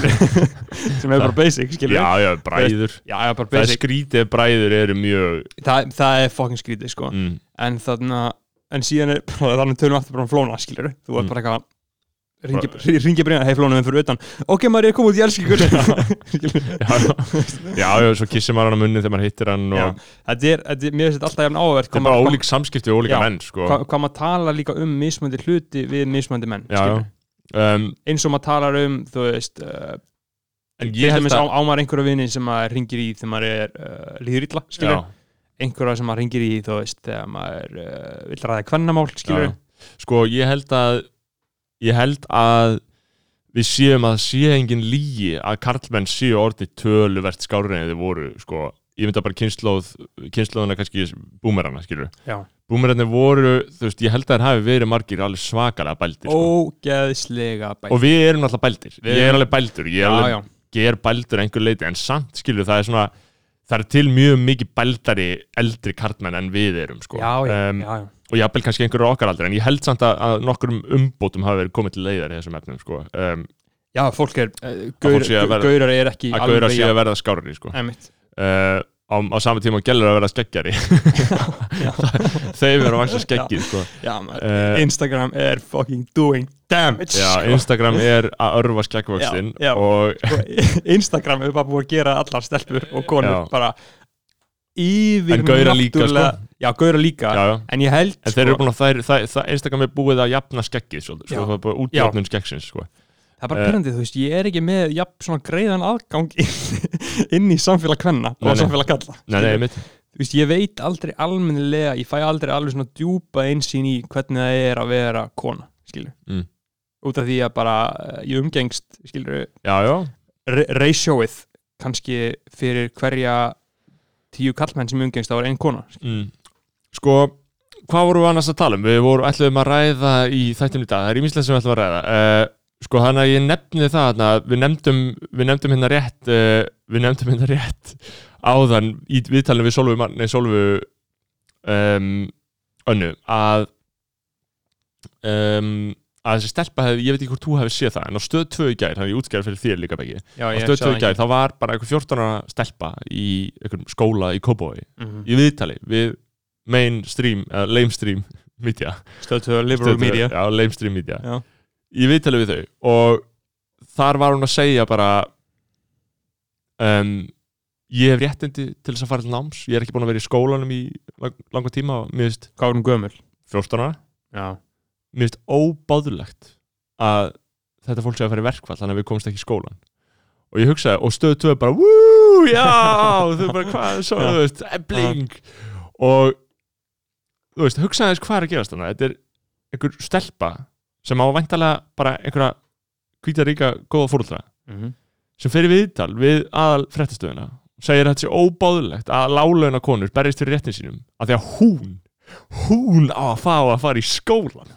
[SPEAKER 2] sem er bara basic skilur
[SPEAKER 1] já, já, bræður.
[SPEAKER 2] Já, já,
[SPEAKER 1] það er skrítið bræður eru mjög
[SPEAKER 2] það, það er fucking skrítið sko.
[SPEAKER 1] Mm,
[SPEAKER 2] en þannig að en síðan er þannig tölum við aftur bara um flóna skilur þú
[SPEAKER 1] Mm.
[SPEAKER 2] ert bara eitthvað ringi, ringi breyna, hei flóna við fyrir utan. Ok maður er komið út í elski ykkur.
[SPEAKER 1] Já, já, svo kissir maður hann á munni þegar maður hittir hann og
[SPEAKER 2] þetta er, þetta er mér finnst þetta alltaf jafn áverð
[SPEAKER 1] það er bara ólík samskipti og ólíka menn sko.
[SPEAKER 2] hvað, hvað maður tala líka um mismöndi hluti við mismöndi menn
[SPEAKER 1] já. Um,
[SPEAKER 2] eins og maður talar um þú veist uh,
[SPEAKER 1] en ég held að
[SPEAKER 2] á maður einhverja vini sem maður ringir í þegar maður er uh, líður illa skilur, einhverja sem maður ringir í þú veist þegar maður uh, vil ræða kvennamál skilur,
[SPEAKER 1] sko ég held að ég held að við séum að sé engin lígi að karlmenn séu orðið töluvert skárið en þið voru sko, ég mynda bara kynnslóð kynnslóðuna kannski búmerana skilur
[SPEAKER 2] Já.
[SPEAKER 1] búmerarnir voru, þú veist, ég held að það hafi verið margir alveg svakalega bældir sko.
[SPEAKER 2] ógeðslega bæ
[SPEAKER 1] og við erum náttúrulega bældir. Ég er alveg bældur, ég er
[SPEAKER 2] já,
[SPEAKER 1] alveg
[SPEAKER 2] já,
[SPEAKER 1] ger bældur að einhver leiti en samt skilur það er svona það er til mjög mikið bældari eldri karlmenn en við erum sko.
[SPEAKER 2] já, já,
[SPEAKER 1] um, og jafnvel kannski einhverju okkar aldrei en ég held samt að, að nokkurum umbótum hafi verið komið til leiðar í þessum efnum sko. um,
[SPEAKER 2] já, fólk er uh,
[SPEAKER 1] fólk
[SPEAKER 2] gaur,
[SPEAKER 1] verða-
[SPEAKER 2] gaurar er ekki
[SPEAKER 1] að gauðra sé að verða skárri sko. Uh, á, á saman tíma og gælur að vera skeggjari þeim eru að vaksa skeggið sko. Eh,
[SPEAKER 2] Instagram er fucking doing damage
[SPEAKER 1] Já,
[SPEAKER 2] sko.
[SPEAKER 1] Instagram er að örfa skeggvöxtin Og
[SPEAKER 2] Instagram er bara búið að gera allar stelpur og konur bara yfir
[SPEAKER 1] En gaurar líka,
[SPEAKER 2] náttúrulega- já, gaura líka
[SPEAKER 1] já, já.
[SPEAKER 2] en ég held
[SPEAKER 1] En þeir eru búin að það, það, það Instagram er búið að jafna
[SPEAKER 2] Já.
[SPEAKER 1] svo það er bara útjafnun skeggsins sko.
[SPEAKER 2] það er bara
[SPEAKER 1] eh,
[SPEAKER 2] pyrrandi, þú veist, ég er ekki með jafn svona greiðan aðgang inn, inn í samfélag kvenna
[SPEAKER 1] Nei,
[SPEAKER 2] og samfélag kalla
[SPEAKER 1] Nei, nei, mitt
[SPEAKER 2] þú veist, ég veit aldrei almennilega ég fæ aldrei alveg svona djúpa einsýn í hvernig það er að vera kona skilur,
[SPEAKER 1] Mm.
[SPEAKER 2] út af því að bara eh, ég umgengst, skilur
[SPEAKER 1] Já, já,
[SPEAKER 2] ratioið kannski fyrir hverja tíu kallmenn sem umgengst það var einn kona
[SPEAKER 1] mm. Sko, hvað vorum við annars að tala um? Við vorum ætluðum að ræða í þættum í dag, það er ímislega sem við ætlum að ræða. Uh, Sko, þannig að ég nefni það þarna, við nefndum, við nefndum hérna rétt uh, við nefndum hérna rétt áðan í viðtalinu við Solvu, Mar- nei, Solvu um, önnu að um, að þessi stelpa hefði, ég veit ekki hvort þú hefði séð það en á stöð 2 í gær, þannig ég útskæði fyrir þér líka beggi.
[SPEAKER 2] Já,
[SPEAKER 1] á stöð 2 í gær, þá var bara einhver 14 ára stelpa í skóla í Kópavogi
[SPEAKER 2] mm
[SPEAKER 1] í viðtali við mainstream, eða lamestream media,
[SPEAKER 2] stöðtöðu liberal
[SPEAKER 1] Stöð tvö,
[SPEAKER 2] media.
[SPEAKER 1] Já, lamestream media.
[SPEAKER 2] Já.
[SPEAKER 1] í viðtali við þau. Og þar var hún að segja bara um, ég hef réttindi til þess að fara til náms. Ég er ekki búin að vera í skólanum í lang, langa tíma og mér finnst
[SPEAKER 2] hvað er hún gömul.
[SPEAKER 1] 14 ára.
[SPEAKER 2] Já,
[SPEAKER 1] mér finnst óbáðulegt að þetta fólk sé að fara í verkfall þannig að við komumst ekki í skólan og ég hugsaði, og tvö bara já, þau bara hvað, svo, þú veist, ebling. Og þú veist, hugsaði þess hvað er að gerast þannig þetta er einhver stelpa sem á væntalega bara einhverja hvíta ríka góða fóröldra
[SPEAKER 2] mm
[SPEAKER 1] sem fer í viðtal við aðal fréttastöðuna segir að þetta sé óbáðulegt að lálauna konur berjist fyrir réttin sínum af því að hún hún á að fá að fara í skólan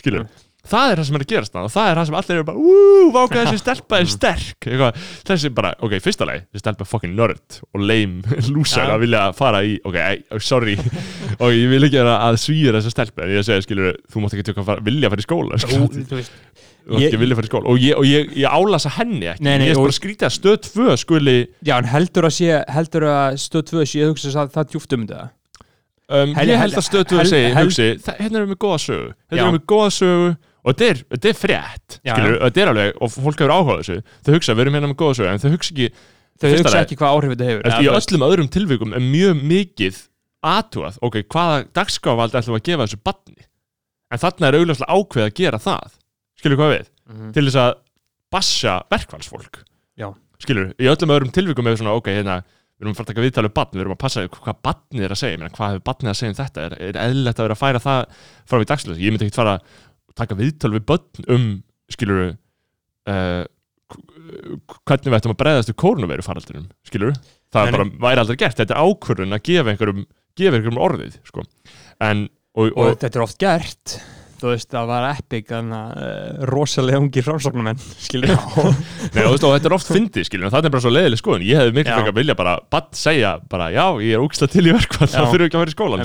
[SPEAKER 1] skilur, það er það sem er að gerast það og það er það sem allir eru bara úúú, váka þessi stelpa er sterk. Eitthvað, þessi bara, ok, fyrsta leið, þessi stelpa er fucking nörd og lame lúsar að vilja fara í, ok, oh, sorry. Og ég vil ekki að svíra þessa stelpa en ég segi, skilur, þú mátt ekki tjóka að fara, vilja fara í skóla skilur,
[SPEAKER 2] Þú-
[SPEAKER 1] mátt
[SPEAKER 2] Ég-
[SPEAKER 1] ekki vilja fara í skóla. Og ég, og ég, ég álasa henni ekki,
[SPEAKER 2] Nei, nei,
[SPEAKER 1] ég er bara skrítið að stöð tvö skuli
[SPEAKER 2] já, en heldur að sé heldur að stöð 2 sé að hugsa það, það djúft um þetta.
[SPEAKER 1] Um, ég
[SPEAKER 2] hel-
[SPEAKER 1] held að stöð tvö
[SPEAKER 2] hel-
[SPEAKER 1] segi,
[SPEAKER 2] hel-
[SPEAKER 1] hugsi, hérna erum við góða sögu. Hérna erum við góða sögu og þetta er, er frétt skilur, þetta er alveg, og fólk hefur áhugað þessu. Þau hugsa, við erum hérna með góða sögu, en þau hugsa ekki
[SPEAKER 2] þau hugsa
[SPEAKER 1] lagi-
[SPEAKER 2] ekki hvað áhrif þetta hefur.
[SPEAKER 1] Eftir, í
[SPEAKER 2] eða, þú veist,
[SPEAKER 1] öllum öðrum tilvikum er mjög mikið aðtúað, ok, hvaða dagskávaldi ætlum við að gefa þessu batni en þarna er augljóslega ákveð að gera það. Skilur hvað við,
[SPEAKER 2] Mhm.
[SPEAKER 1] til þess að bassa verkfallsfólk.
[SPEAKER 2] Já.
[SPEAKER 1] skilur, í öllum öðrum tilvikum er svona, ok, hérna við erum að fara að taka viðtalið batn, við erum að passa hvað batnið er að segja, hvað hefur batnið að segja um þetta? Er, er eðlilegt að vera að færa það frá við dagslösi, ég myndi ekki fara að taka viðtal við börn um, skilur uh, hvernig við ættum að bregðast við kórnuveru faraldunum, skilur það
[SPEAKER 2] Nei,
[SPEAKER 1] bara væri aldrei gert, þetta er ákvörðun að gefa einhverjum, gefa einhverjum orðið sko. en, og,
[SPEAKER 2] og
[SPEAKER 1] og,
[SPEAKER 2] þetta er oft gert. Þú veist, það var epic að uh, rosalega ungir framsóknumenn skilur
[SPEAKER 1] nei, og, veist, og þetta er oft fyndið, skilur, en það er bara svo leiðileg skoðun. Ég hefði
[SPEAKER 2] Já.
[SPEAKER 1] frekar vilja bara bann segja bara, já, ég er úksla til í verkvall
[SPEAKER 2] Já.
[SPEAKER 1] þá þurfum við ekki að fara í skólan,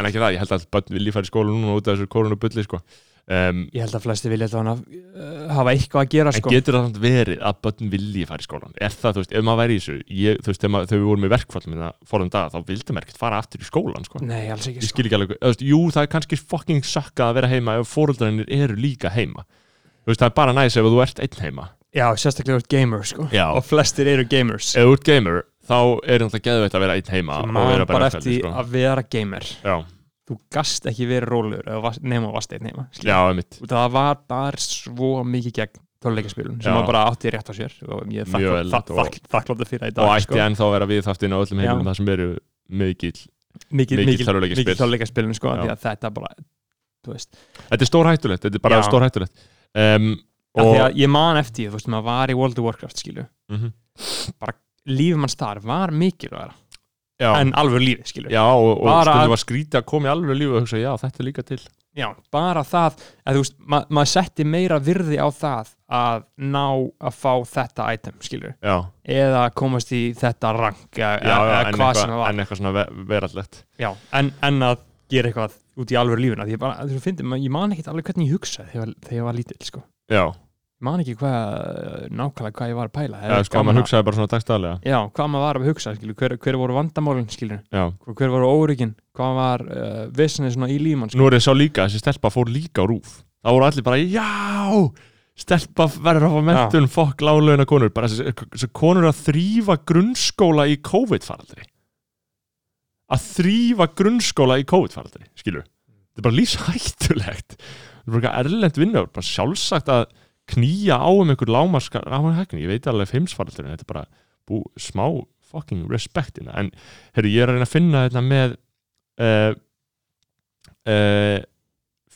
[SPEAKER 1] en ekki það, ég held að bann vilji fara í skólan núna út af þessu kórnubulli, sko um,
[SPEAKER 2] ég held að flesti vilja þetta uh, hafa eitthvað að gera
[SPEAKER 1] En
[SPEAKER 2] sko.
[SPEAKER 1] getur það samt verið að börn vilji fara í skólan? Er það, þú veist, ef maður væri í þessu ég, Þú veist, maður, þegar við vorum í verkfallum hérna fórum dag, þá vildi maður ekkert fara aftur í skólan sko.
[SPEAKER 2] nei, alls ekki sko.
[SPEAKER 1] ekki alveg, þú veist, jú, það er kannski fucking sakka að vera heima ef fóröldrarnir eru líka heima. Þú veist, það er bara næs ef þú ert einn heima.
[SPEAKER 2] Já, sérstaklega út gamer sko.
[SPEAKER 1] Já.
[SPEAKER 2] og flestir eru gamers.
[SPEAKER 1] Ef þú ert gamer, þá er þetta geðveitt að vera einn heima
[SPEAKER 2] Þú
[SPEAKER 1] og
[SPEAKER 2] bara
[SPEAKER 1] bara
[SPEAKER 2] að gast ekki verið rólur nema að varst einn heima
[SPEAKER 1] já,
[SPEAKER 2] og það var bara svo mikið gegn tónleikaspilun sem bara átti rétt á sér og ég er
[SPEAKER 1] Mjög
[SPEAKER 2] þakklát-
[SPEAKER 1] eðlilegt
[SPEAKER 2] þakk-
[SPEAKER 1] og-
[SPEAKER 2] þakk- þakkláttur fyrir það í
[SPEAKER 1] Og
[SPEAKER 2] dag
[SPEAKER 1] ætti
[SPEAKER 2] sko.
[SPEAKER 1] ennþá að vera við þáttinn á öllum heimilum það sem eru
[SPEAKER 2] mikið,
[SPEAKER 1] mikið
[SPEAKER 2] tónleikaspilun sko, því að þetta bara
[SPEAKER 1] Þetta er stór hættulegt, þetta er bara
[SPEAKER 2] Já.
[SPEAKER 1] stór hættulegt um,
[SPEAKER 2] og...
[SPEAKER 1] Og
[SPEAKER 2] því að ég man eftir, þú veist, maður var í World of Warcraft skilu,
[SPEAKER 1] Mhm.
[SPEAKER 2] líf manns þar var mikilvægara
[SPEAKER 1] Já,
[SPEAKER 2] en alveg lífið skilu
[SPEAKER 1] Já, og, og
[SPEAKER 2] Bara
[SPEAKER 1] stundum var skrítið að koma í alveg lífi og hugsa, já, þetta er líka til.
[SPEAKER 2] Já, bara það að þú veist, ma maður setti meira virði á það að ná að fá þetta item, skilur
[SPEAKER 1] Já,
[SPEAKER 2] eða komast í þetta rank eða,
[SPEAKER 1] já, já
[SPEAKER 2] eða
[SPEAKER 1] en,
[SPEAKER 2] hvað sem
[SPEAKER 1] eitthvað,
[SPEAKER 2] það var.
[SPEAKER 1] en eitthvað svona ve verallegt.
[SPEAKER 2] Já, en, en að gera eitthvað út í alveg lífuna því ég bara, þú finnir, ég man ekkert alveg hvernig ég hugsaði þegar, þegar ég var lítill sko.
[SPEAKER 1] Já,
[SPEAKER 2] man ekki hvað nákvæmlega hvað ég var að pæla
[SPEAKER 1] Já, sko, maður hugsaði bara svona dagstæðlega
[SPEAKER 2] já, hvað maður var að hugsa, skilur, hver, hver voru vandamálin skilur,
[SPEAKER 1] Já,
[SPEAKER 2] hver voru óryggin hvað var uh, vissinni svona í líman
[SPEAKER 1] nú er ég sá líka, þessi stelpa fór líka á rúf Það voru allir bara, já Stelpa verður að fá mentun, fokk lálauna konur Bara þessi, konur að þrýfa grunnskóla í COVID-faraldri. Að þrýfa grunnskóla í COVID-faraldri Skilur, þetta er bara lífshættulegt. Þetta er bara erlend vinna Bara sjálfsagt að knýja á um einhver lámarskar Ég veit alveg heimsfaraldri en Þetta er bara bú, smá fucking respektina En herri, ég er að reyna að finna þetta með uh, uh,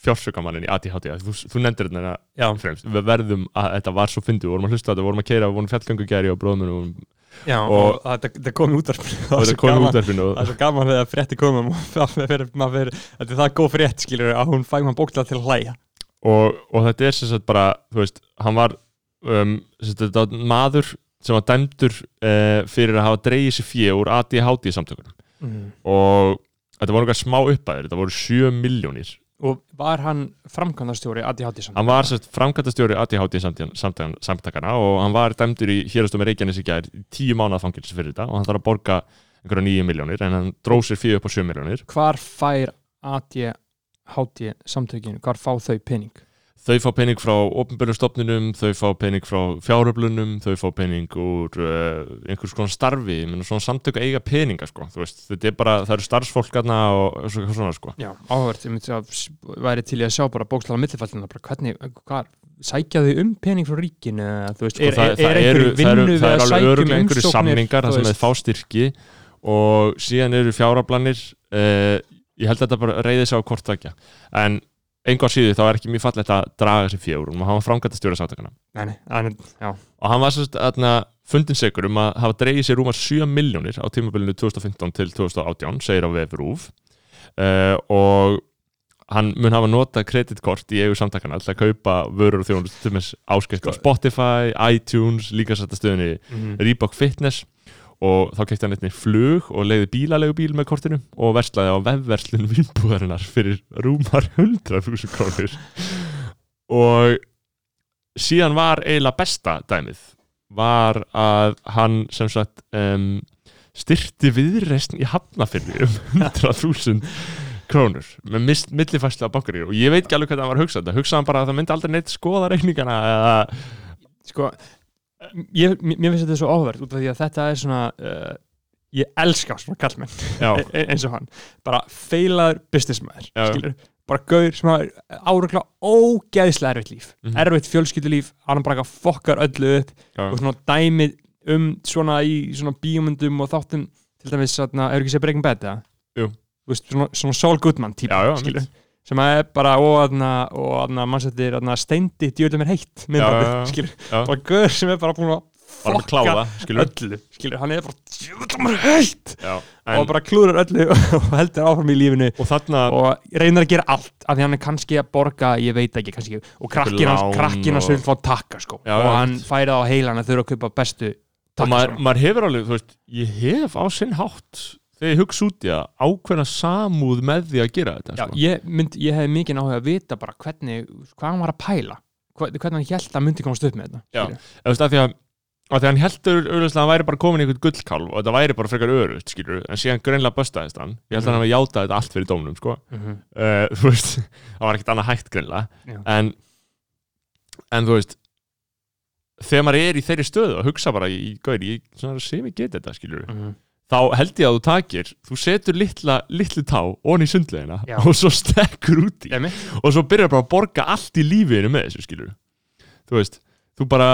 [SPEAKER 1] fjársökamannin í ADHD þú, þú nefndir þetta fremst við verðum að þetta var svo fyndið, við vorum að hlusta þetta við vorum að keira, við vorum fjallgöngu gæri og bróðum og,
[SPEAKER 2] já,
[SPEAKER 1] Og-
[SPEAKER 2] og, þetta kom í útvarpinu.
[SPEAKER 1] Og þetta kom í útverfinu
[SPEAKER 2] það er svo gaman þegar frétti komum og þetta er það góð frétt skilur að hún fæ maður bókstað til að hlæja
[SPEAKER 1] og, og þetta er sem sagt bara þú veist, hann var um, sem sagt, maður sem var dæmdur uh, fyrir að hafa dreigið sér fjö úr ADHD samtökunum.
[SPEAKER 2] Mm.
[SPEAKER 1] og þetta voru eitthvað smá uppæðir þetta voru 7 miljónir
[SPEAKER 2] og var hann framkvæmdastjóri ADHD samt
[SPEAKER 1] hann var sérst framkvæmtastjóri ADHD samtakana og hann var dæmdur í hérastómi Reykjanes í gær í tíu mánuða fangilsi fyrir þetta og hann þarf að borga einhverja 9 miljónir en hann dróð sér fjö upp á 7 miljónir
[SPEAKER 2] hvar fær ADHD samtökinu, hvar fá þau pening?
[SPEAKER 1] Þau fá pening frá ofnbjörnum stofnunum, þau fá pening frá fjáröflunum, þau fá pening úr uh, einhvers konar starfi ég meina svona samtök eiga peninga sko þú veist, þetta er bara, það eru starfsfólkarna og svo- svona sko.
[SPEAKER 2] Já, áhvert, ég myndi að væri til í að sjá bara bókstala millifallina, bara hvernig hvar, sækja þau um pening frá ríkinu eða, þú veist,
[SPEAKER 1] Sko,
[SPEAKER 2] er,
[SPEAKER 1] það,
[SPEAKER 2] er,
[SPEAKER 1] það,
[SPEAKER 2] er einhverju
[SPEAKER 1] það,
[SPEAKER 2] vinnu við
[SPEAKER 1] það
[SPEAKER 2] að sækja
[SPEAKER 1] alveg
[SPEAKER 2] um
[SPEAKER 1] öruglega einhverju
[SPEAKER 2] umsóknir,
[SPEAKER 1] samningar
[SPEAKER 2] þú
[SPEAKER 1] sem þeir fá styrki og síðan eru fjárablanir uh, ég held að þetta bara reyði sig á hvort tvekja en engu á síðu þá er ekki mjög fallegt að draga þessi fjögur og hann var framgætt að stjóra sátakana
[SPEAKER 2] en,
[SPEAKER 1] og hann var sérst aðna fundin segur um að hafa dreigið sér rúmar 7 miljónir á tímabilinu 2015 til 2018 segir á vefur úf uh, og hann mun hafa notað kreditkort í eigu samtakana til að kaupa vörur og þjónust til með áskeitt á Spotify, iTunes, líka sætta stöðunni
[SPEAKER 2] mm
[SPEAKER 1] Reebok Fitness og þá kefti hann einnig flug og leiði bílalegu bíl með kortinu og verslaði á vefverslun vinnbúðarinnar fyrir rúmar 100.000 krónur. Og síðan var eiginlega besta dæmið var að hann sem sagt um, styrti viðreisn í hafnafyrði um 100.000 krónur með á bankaríður og ég veit ekki alveg hvað það var að hugsa þetta hugsaði hann bara að það myndi aldrei neitt skoða reikningana eða
[SPEAKER 2] sko ég, mér finnst þetta svo áhverð út af því að þetta er svona uh, ég elska svona kallmenn e- e- eins og hann, bara feilaður businessmaður,
[SPEAKER 1] Já.
[SPEAKER 2] skilur bara gaur sem hafa áruglega ógeðslega erfitt líf,
[SPEAKER 1] Mhm.
[SPEAKER 2] erfitt fjölskyldulíf hann bara fokkar öllu upp
[SPEAKER 1] já,
[SPEAKER 2] og svona dæmi um svona í svona bíómyndum og þáttum til dæmis svona, er ekki sér Breaking Bad eða?
[SPEAKER 1] Jú.
[SPEAKER 2] Þú veist, svona, svona Saul Goodman típa, skilur
[SPEAKER 1] mitt.
[SPEAKER 2] Sem að er bara og aðna, og aðna mannsættir aðna steindi djölum er heitt
[SPEAKER 1] já,
[SPEAKER 2] bara gaur sem er bara búin að
[SPEAKER 1] skilur
[SPEAKER 2] öllu, skilur, hann er bara djölum er heitt!
[SPEAKER 1] Já,
[SPEAKER 2] og bara klúður öllu og heldur áfram í lífinu.
[SPEAKER 1] Og þarna
[SPEAKER 2] og reynir að gera allt af því hann er kannski að borga, ég veit ekki kannski, og krakkin hans,
[SPEAKER 1] og-
[SPEAKER 2] vil fá takka sko.
[SPEAKER 1] Já,
[SPEAKER 2] og hann
[SPEAKER 1] mitt.
[SPEAKER 2] færi það á heilan að þurfa að kaupa bestu
[SPEAKER 1] og
[SPEAKER 2] takka
[SPEAKER 1] maður, maður hefur alveg, þú veist, ég hef á sinn hátt þegar ég hugsa út í það ákveðna samúð með því að gera þetta
[SPEAKER 2] Já,
[SPEAKER 1] sko.
[SPEAKER 2] ég, mynd, ég hef mikið náhuga að vita bara hvernig, hvað hann var að pæla Hva- hvernig hann held að myndi komast upp með þetta
[SPEAKER 1] Já. af því að, því að hann heldur auðvitað að hann væri bara komin í einhvern gullkálf og þetta væri bara frekar örugt, skilur en síðan greinlega böstaðist hann ég held að hann hafi játað þetta allt fyrir dómnum, sko
[SPEAKER 2] Mhm.
[SPEAKER 1] uh, þú veist, það var ekkert annað hægt greinlega en en þú veist þegar maður er í þeirri stöðu og hugsa bara í gaur, ég svona sem ég get þetta, skilur
[SPEAKER 2] Mhm.
[SPEAKER 1] Þá held ég að þú takir þú setur litla, litlu tá onni í sundlegina
[SPEAKER 2] Já.
[SPEAKER 1] og svo stekkur út í
[SPEAKER 2] Einmitt.
[SPEAKER 1] og svo byrjar bara að borga allt í lífinu með þessu skilur þú veist, þú bara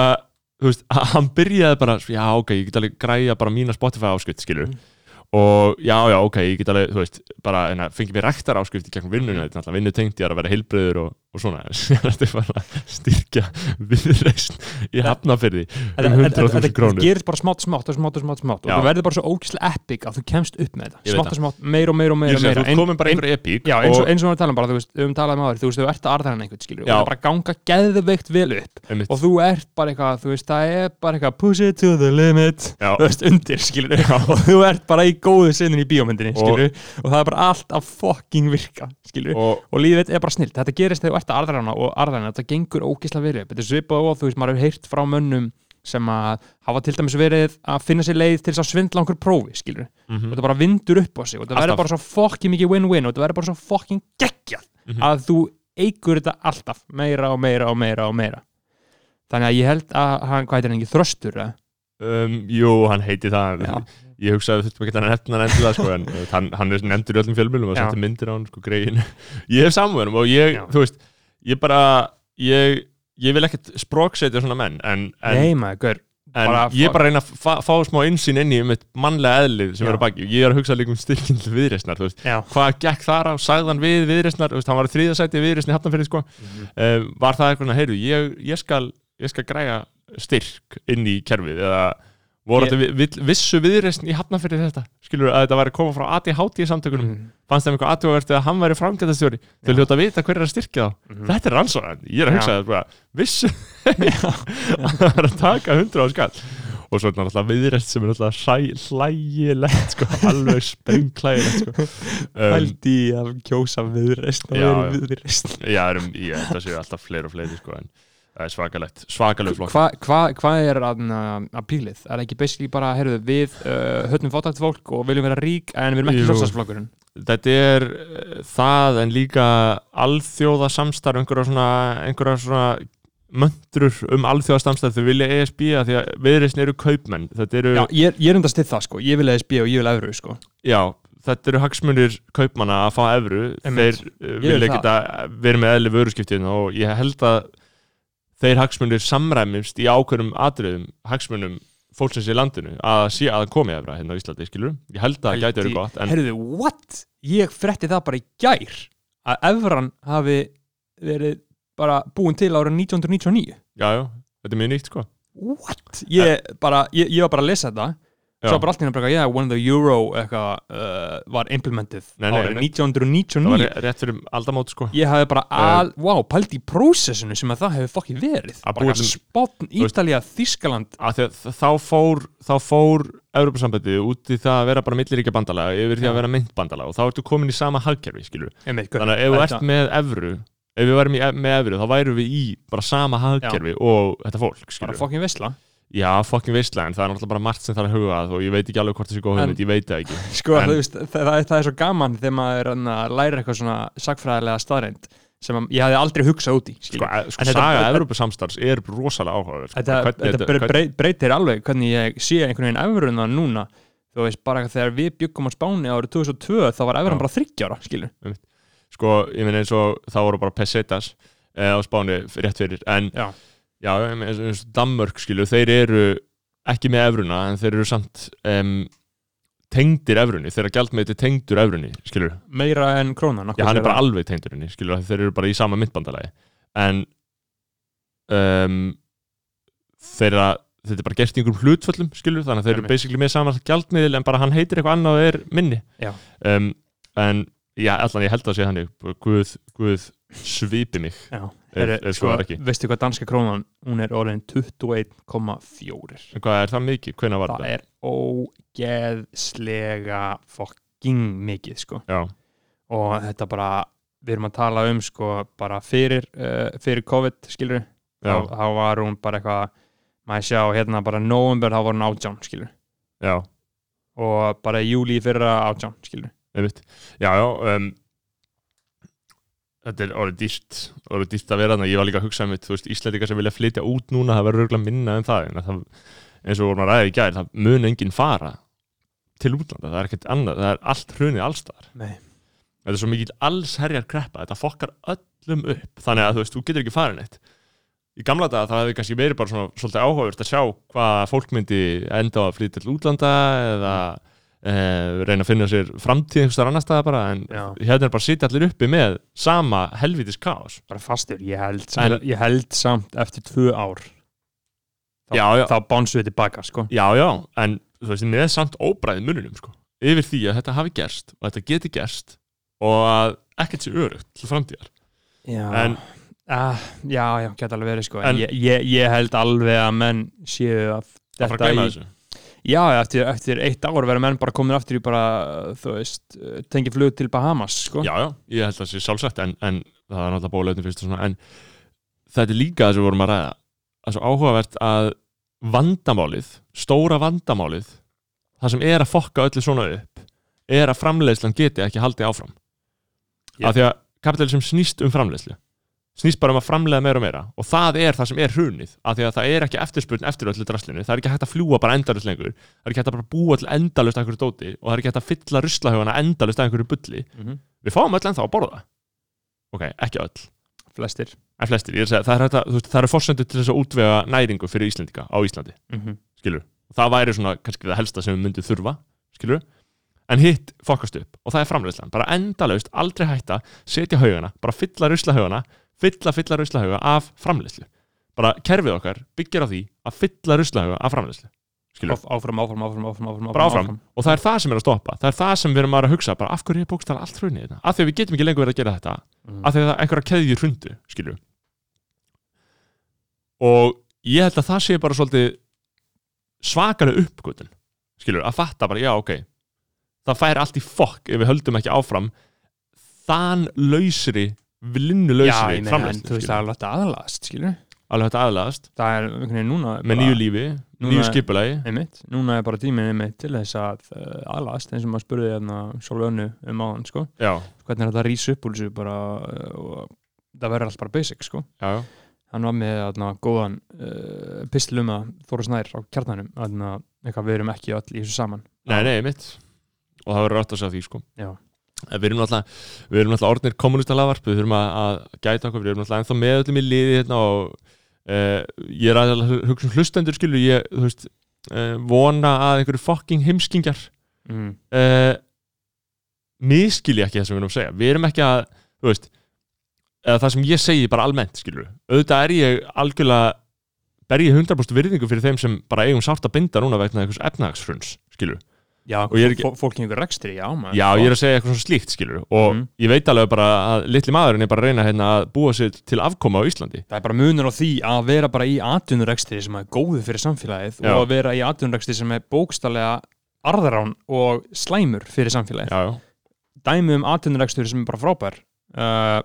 [SPEAKER 1] þú veist, hann byrjaði bara já ok, ég get alveg græja bara mína Spotify áskrift skilur
[SPEAKER 2] Mm.
[SPEAKER 1] og já já ok, ég get alveg, þú veist bara hérna, fengi mér rektar áskrift í gegnum vinnuna þetta er náttúrulega vinnutengt, ég er að vera heilbreyður og, og svona, þetta er bara styrkja viðreist í hafnafyrði
[SPEAKER 2] Þetta-
[SPEAKER 1] um
[SPEAKER 2] þetta-
[SPEAKER 1] 100.000
[SPEAKER 2] þetta
[SPEAKER 1] krónur.
[SPEAKER 2] gerist bara smátt smátt smátt smátt, smátt. og það verður bara svo ógæslega epic að þú kemst upp með þetta. Smátt og smátt, meir og meir og meir
[SPEAKER 1] ég sé að þú komin bara einhver epík
[SPEAKER 2] Já, eins og,
[SPEAKER 1] og,
[SPEAKER 2] eins og við tala um bara, þú veist, við höfum talað um áður, þú veist, þú ert að arðra hann einhvern, skilur, og það er bara ganga geðveikt vel upp, og þú ert bara eitthvað, þú veist, það er bara eitthvað push it to the limit, þú veist, undir, bíómyndinni, skilur, og, að snilt, þetta að þetta gengur ógislega verið þetta er svipað og þú veist, maður hefur heyrt frá mönnum sem að hafa til dæmis verið að finna sér leið til þess að svindla einhver prófi, skilur
[SPEAKER 1] Mhm.
[SPEAKER 2] og þetta bara vindur upp á sig og þetta verður bara svo fokkin mikið win-win og þetta verður bara svo fokkin geggjað
[SPEAKER 1] Mhm.
[SPEAKER 2] að þú eigur þetta alltaf meira og meira og meira og meira þannig að ég held að hann, hvað heitir hann ekki, þröstur
[SPEAKER 1] um, Jú, hann heiti það
[SPEAKER 2] Já.
[SPEAKER 1] Ég hugsaði að þurfum ekki að nefna hann endur það sko, en hann, hann nefndur í öllum fjölmjölum og setti myndir á hann, sko, Ég hef samverðum og ég,
[SPEAKER 2] Já.
[SPEAKER 1] þú veist ég bara, ég ég vil ekkert spróksetja svona menn en, en,
[SPEAKER 2] Nei maður,
[SPEAKER 1] en
[SPEAKER 2] bara
[SPEAKER 1] ég er bara að reyna að fa fá smá insýn inn í um eitt mannlega eðlið sem
[SPEAKER 2] Já.
[SPEAKER 1] er að baki ég er að hugsa líka um styrkinn til
[SPEAKER 2] já,
[SPEAKER 1] hvað gekk þar á, sagði hann við veist, hann var í þriðasæti viðreisni hafnafyrir sko,
[SPEAKER 2] Mhm.
[SPEAKER 1] uh, var það eitthvað, heyrðu, ég, ég, skal, ég skal græja styrk inn í kerfið eða
[SPEAKER 2] Ég-
[SPEAKER 1] þetta vi, vissu viðreisn í hafnafyrir þetta, skilur að þetta væri að koma frá ADHD samtökunum,
[SPEAKER 2] Mhm.
[SPEAKER 1] fannst þeim eitthvað aðtjóðavert að hann væri framgætastjóri, þau hljóta að vita hver er að styrkja þá,
[SPEAKER 2] Mhm.
[SPEAKER 1] þetta er rannsóðan ég er að hugsa það, bara, vissu að það er að taka 100 á skall. Og svo er þetta náttúrulega viðreist sem er hræ- hlægilegt sko, alveg spengklægilegt sko. um,
[SPEAKER 2] Hældi að kjósa viðreist og
[SPEAKER 1] Já,
[SPEAKER 2] vera
[SPEAKER 1] já. erum, ég held að séu alltaf fleiri og fleiri sko, en það er svakalegt, svakaleg flokk
[SPEAKER 2] Hvað hva, hva er að, að pílið? Er það ekki basically bara, heyrðu, við uh, höfnum fátækt fólk og viljum vera rík en við erum ekki
[SPEAKER 1] Jú.
[SPEAKER 2] lofstafsflokkurinn
[SPEAKER 1] Þetta er uh, það en líka alþjóða samstarf einhverja svona, einhverja svona möndrur um alþjóða samstarf þau vilja ESB að því að viðreisn eru kaupmenn eru,
[SPEAKER 2] Já, ég, ég er undast til það sko, ég vil ESB og ég vil Evru sko
[SPEAKER 1] já, þetta eru hagsmunir kaupmanna að fá evru
[SPEAKER 2] Einmitt.
[SPEAKER 1] þeir
[SPEAKER 2] vil
[SPEAKER 1] vilja
[SPEAKER 2] það.
[SPEAKER 1] geta verið með eðli vöruskiptin og ég held að þeir hagsmunir samræmist í ákveðum atriðum hagsmunum fólksins í landinu að sé að komi efra hérna á Íslandi, skilur ég held að það gæti verið gott en
[SPEAKER 2] Heyrðu, what? Ég fretti það bara í gær að Evran hafi verið bara búin til ára 1999
[SPEAKER 1] já, já, þetta er mjög nýtt sko
[SPEAKER 2] What? Ég, bara, ég, ég var bara að lesa þetta. Svo bara allt hérna bara, yeah, when the euro eitthvað uh, var
[SPEAKER 1] nei,
[SPEAKER 2] árið
[SPEAKER 1] nei.
[SPEAKER 2] 1999
[SPEAKER 1] það var ré- rétt fyrir aldamót sko.
[SPEAKER 2] Ég hafði bara
[SPEAKER 1] Eh.
[SPEAKER 2] al, wow, pælt í prósessinu sem að það hefur fokkið verið. Bara spotn, Ítalía, Þískaland
[SPEAKER 1] þá fór þá fór Europasambandið út í það að vera bara milliríkja bandalega yfir því
[SPEAKER 2] Já.
[SPEAKER 1] að vera myndbandalega og þá ertu komin í sama hagkerfi skilur þannig að ef þú ert með evru ef við værum í, e- með evru þá værum við í bara sama hagkerfi og þetta fólk
[SPEAKER 2] bara
[SPEAKER 1] skilur já fokkin veistlega en það er náttúrulega bara margt sem það er að huga að og ég veit ekki alveg hvort þessi góð
[SPEAKER 2] En-
[SPEAKER 1] hugmynd ég veit það ekki
[SPEAKER 2] sko,
[SPEAKER 1] En-
[SPEAKER 2] veist, það, það, það er svo gaman þegar maður er að læra eitthvað svona sagfræðilega staðreind sem ég hafði aldrei hugsað út í
[SPEAKER 1] sko, e- sko saga Evrópusamstarfs er rosalega áhugaverð
[SPEAKER 2] þetta, þetta brey, brey, breytir alveg hvernig ég sé einhvern veginn efruðna núna þú veist, bara þegar við byggum á Spáni árið 2002 þá var
[SPEAKER 1] Já.
[SPEAKER 2] bara 30 ára skilur.
[SPEAKER 1] sko ég minn eins og þá voru bara pesetas eh, á Spáni rétt fyrir en
[SPEAKER 2] Já.
[SPEAKER 1] Já, Danmörk skilur, þeir eru ekki með evruna en þeir eru samt um, tengdir evrunni, þeirra gjaldmeiti tengdur evrunni, skilur,
[SPEAKER 2] meira en krónan
[SPEAKER 1] já hann er bara alveg tengdur henni, skilur, þeir eru bara í sama myndbandalagi en um, þeirra þetta er bara gert í einhverjum hlutföllum, skilur þannig að þeir eru
[SPEAKER 2] Einmitt.
[SPEAKER 1] basically með sama gjaldmiðil en bara hann heitir eitthvað annað og er minni
[SPEAKER 2] Já.
[SPEAKER 1] um, en já, allan ég held að sé hann Guð, Guð svipi mig
[SPEAKER 2] Já. Sko,
[SPEAKER 1] svo er ekki?
[SPEAKER 2] veistu hvað danska krónan hún er orðin 21,4
[SPEAKER 1] En hvað er það mikið? Hvenær var
[SPEAKER 2] það
[SPEAKER 1] það?
[SPEAKER 2] er ógeðslega fucking mikið sko.
[SPEAKER 1] Já,
[SPEAKER 2] og þetta bara, við erum að tala um sko bara fyrir, uh, fyrir COVID skilur, þá, þá var hún bara eitthvað, maður sjá hérna bara november, þá var hún átján skilur
[SPEAKER 1] já,
[SPEAKER 2] og bara júli fyrra átján skilur
[SPEAKER 1] Já, já um, Þetta er orðið dýrt orðið dýrt að vera þarna, ég var líka að hugsa um þú veist, Íslandika sem vilja flytja út núna það verður örgulega minna en það, en að það eins og vorum að ræða í gær, það mun enginn fara til útlanda, það er ekkert annað það er allt hrunið allstaðar
[SPEAKER 2] Nei.
[SPEAKER 1] þetta er svo mikið allsherjar kreppa þetta fokkar öllum upp. Þannig að þú veist, þú getur ekki farin eitt í gamla daga það hefði kannski verið bara svona svolítið áhugavert að sjá hvað fólk myndi enda á að flytja til útlanda eða eh, reyna að finna sér framtíð einhvers þar annar staða bara en
[SPEAKER 2] Já.
[SPEAKER 1] hérna er bara sitja allir uppi með sama helvitis kaos.
[SPEAKER 2] Bara fastur, ég held,
[SPEAKER 1] En-
[SPEAKER 2] ég held samt eftir tvö ár þá,
[SPEAKER 1] Já, já.
[SPEAKER 2] þá bánsum við tilbaka sko.
[SPEAKER 1] Já, já, en þú veist, með samt óbræði mununum sko, yfir því að þetta hafi gerst og þetta geti gerst og að ekkert sé örugt til framtíðar.
[SPEAKER 2] Já,
[SPEAKER 1] En-
[SPEAKER 2] ah, já, já, geta alveg verið sko.
[SPEAKER 1] En-
[SPEAKER 2] en ég, ég, ég held alveg að menn séu að
[SPEAKER 1] að
[SPEAKER 2] þetta í Já, eftir, eftir eitt ár verður menn bara komin aftur í bara, þú veist, tengi flug til Bahamas, sko.
[SPEAKER 1] Já, já, ég held að það sé sjálfsagt en, en það er náttúrulega bólaugin fyrst og svona en þetta er líka það sem við vorum að ræða það er svo áhugavert að vandamálið, stóra vandamálið það sem er að fokka öllu svona upp er að framleiðslan geti ekki haldið áfram. Af því að kapitalism snýst um framleiðslu snýst bara um að framleiða meira og meira. Og það er það sem er hrunið af því að það er ekki eftirspurn eftir öllu draslinu. Það er ekki hægt að fljúa bara endalust lengur. Það er ekki hægt að búa til endalust að einhverju dóti og það er ekki hægt að fylla ruslahöfana endalust að einhverju bulli.
[SPEAKER 2] Mm
[SPEAKER 1] við fáum öll ennþá að borða. Ok, ekki öll,
[SPEAKER 2] Flestir.
[SPEAKER 1] en flestir er segja, það, er eru forsendur til þess að útvega næringu fyrir Íslendinga á Íslandi
[SPEAKER 2] Mm
[SPEAKER 1] og það væri svona kannski það helsta sem við myndum þurfa, skilur en hitt fokast upp. Og það er framleiðslan. Bara endalaust, aldrei hætta, setja haugana bara fylla ruslahaugana fylla, fylla ruslahauga af framleiðslu. Bara kerfið okkar byggir á því að fylla ruslahauga af
[SPEAKER 2] Áf- Áfram, áfram, áfram, áfram, áfram,
[SPEAKER 1] og það er það sem er að stoppa, það er það sem við erum að hugsa bara af hverju er bókstala allt hrunið þetta af því við getum ekki lengur verið að gera þetta.
[SPEAKER 2] Mm.
[SPEAKER 1] af því að það einhverja keðjur hrundu skilur og ég held að það sé bara svolítið svakalega uppgötun skilur, að fatta bara, já ok það fær allt í fokk ef við höldum ekki áfram. Þann lausri vinnu
[SPEAKER 2] Já,
[SPEAKER 1] lausri
[SPEAKER 2] ég meina, en
[SPEAKER 1] framleiðslu,
[SPEAKER 2] þú veist, það er alveg skilur
[SPEAKER 1] alveg aðlaðast
[SPEAKER 2] Það er einhvern veginn núna
[SPEAKER 1] með nýju lífi, nýju skipulagi.
[SPEAKER 2] Einmitt, núna er bara tíminn einmitt til þess að uh, aðlast eins og maður spurði hérna Sólveig Önnu um áðan sko.
[SPEAKER 1] Já,
[SPEAKER 2] hvernig er þetta að rísa upp úr þessu bara uh, og það verður allt bara basic sko. Hann var með hérna góðan uh, pistil um að Þóra Snær á kjarnanum hérna, eitthvað við erum ekki öll í þessu saman.
[SPEAKER 1] Nei, nei, mitt og það verður rátt að segja því, sko.
[SPEAKER 2] Já.
[SPEAKER 1] Við erum náttúrulega, við erum náttúrulega orðnir kommunistalavarp, við þurfum að, að gæta okkur, við erum náttúrulega ennþá með öllum í liði hérna og uh, ég er að hugsa um hlustendur skilu, ég, veist, uh, vona að einhverju fucking heimskingjar
[SPEAKER 2] mm.
[SPEAKER 1] uh, miskilji ekki það sem við erum að segja, við erum ekki að, þú veist, eða það sem ég segi bara almennt, skilur, auðvitað er ég algjörlega, ber ég 100% virðingu fyrir þeim sem bara eigum sárt að binda núna vegna einhvers efnahagsfruns, skilur
[SPEAKER 2] Já,
[SPEAKER 1] er ekki-
[SPEAKER 2] fó- fólk einhver rekstri, já maður
[SPEAKER 1] Já, ég er að segja eitthvað svona slíkt, skilur og
[SPEAKER 2] Mhm.
[SPEAKER 1] ég veit alveg bara að litli maðurinn er bara að reyna hérna að búa sér til afkoma á Íslandi
[SPEAKER 2] Það er bara munur á því að vera bara í atvinnurekstri sem er góðu fyrir samfélagið
[SPEAKER 1] Já.
[SPEAKER 2] og að vera í atvinnurekstri sem er bókstallega arðarán og slæmur fyrir samfélagið.
[SPEAKER 1] Já, já,
[SPEAKER 2] Dæmi um atvinnurekstri sem er bara frábær. Uh,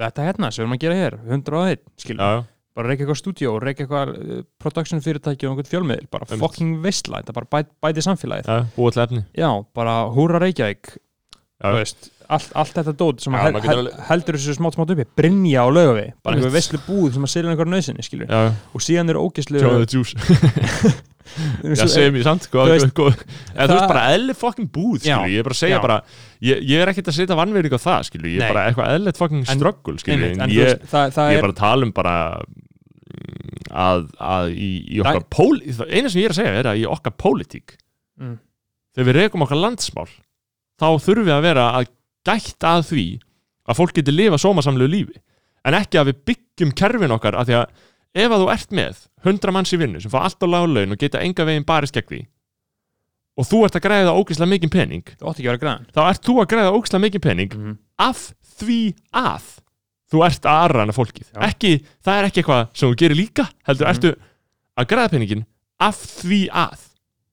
[SPEAKER 2] þetta hérna sem við erum að gera hér, 101, skilur. Bara reyka eitthvað stúdíó, reyka eitthvað uh, production fyrirtæki og einhvern fjölmiðil, bara
[SPEAKER 1] Einmitt.
[SPEAKER 2] fucking veistla, þetta bara bæ, bæti samfélagið.
[SPEAKER 1] já, búa til efni
[SPEAKER 2] Já, bara húra Reykjavík, þú veist, allt, allt þetta dót sem
[SPEAKER 1] Já,
[SPEAKER 2] hel, hel, heldur þessu smátt smátt uppi, Brynja á laugavi, bara einhver veistlu búð sem að selja einhver nöðsynni, Og síðan eru
[SPEAKER 1] juice Já, segir mér samt, En þú veist
[SPEAKER 2] það-
[SPEAKER 1] bara eðli fucking búð, Ég er bara að segja bara Ég, ég er ekkert að setja vannverðing á það, Ég er bara eitthvað
[SPEAKER 2] en En þú
[SPEAKER 1] ég, ég
[SPEAKER 2] er,
[SPEAKER 1] bara að tala um bara mm, að, að í, í okkar pól eina sem ég er að segja er að í okkar pólitík
[SPEAKER 2] Mm.
[SPEAKER 1] þegar við rekum okkar landsmál þá þurfum við að vera að gætt að því að fólk getur lifa sómasamlegu lífi. En ekki að við byggjum kerfin okkar að því að ef að þú ert með 100 manns í vinnu sem fá allt á lág laun og geta enga veginn barist gegn því og þú ert að græða ógeðslega mikinn pening þá ert þú að græða ógeðslega mikinn pening
[SPEAKER 2] mm.
[SPEAKER 1] af því að þú ert að aðrana fólkið. Ekki, það er ekki eitthvað sem þú gerir líka heldur
[SPEAKER 2] Mhm.
[SPEAKER 1] ertu að græða peningin af því að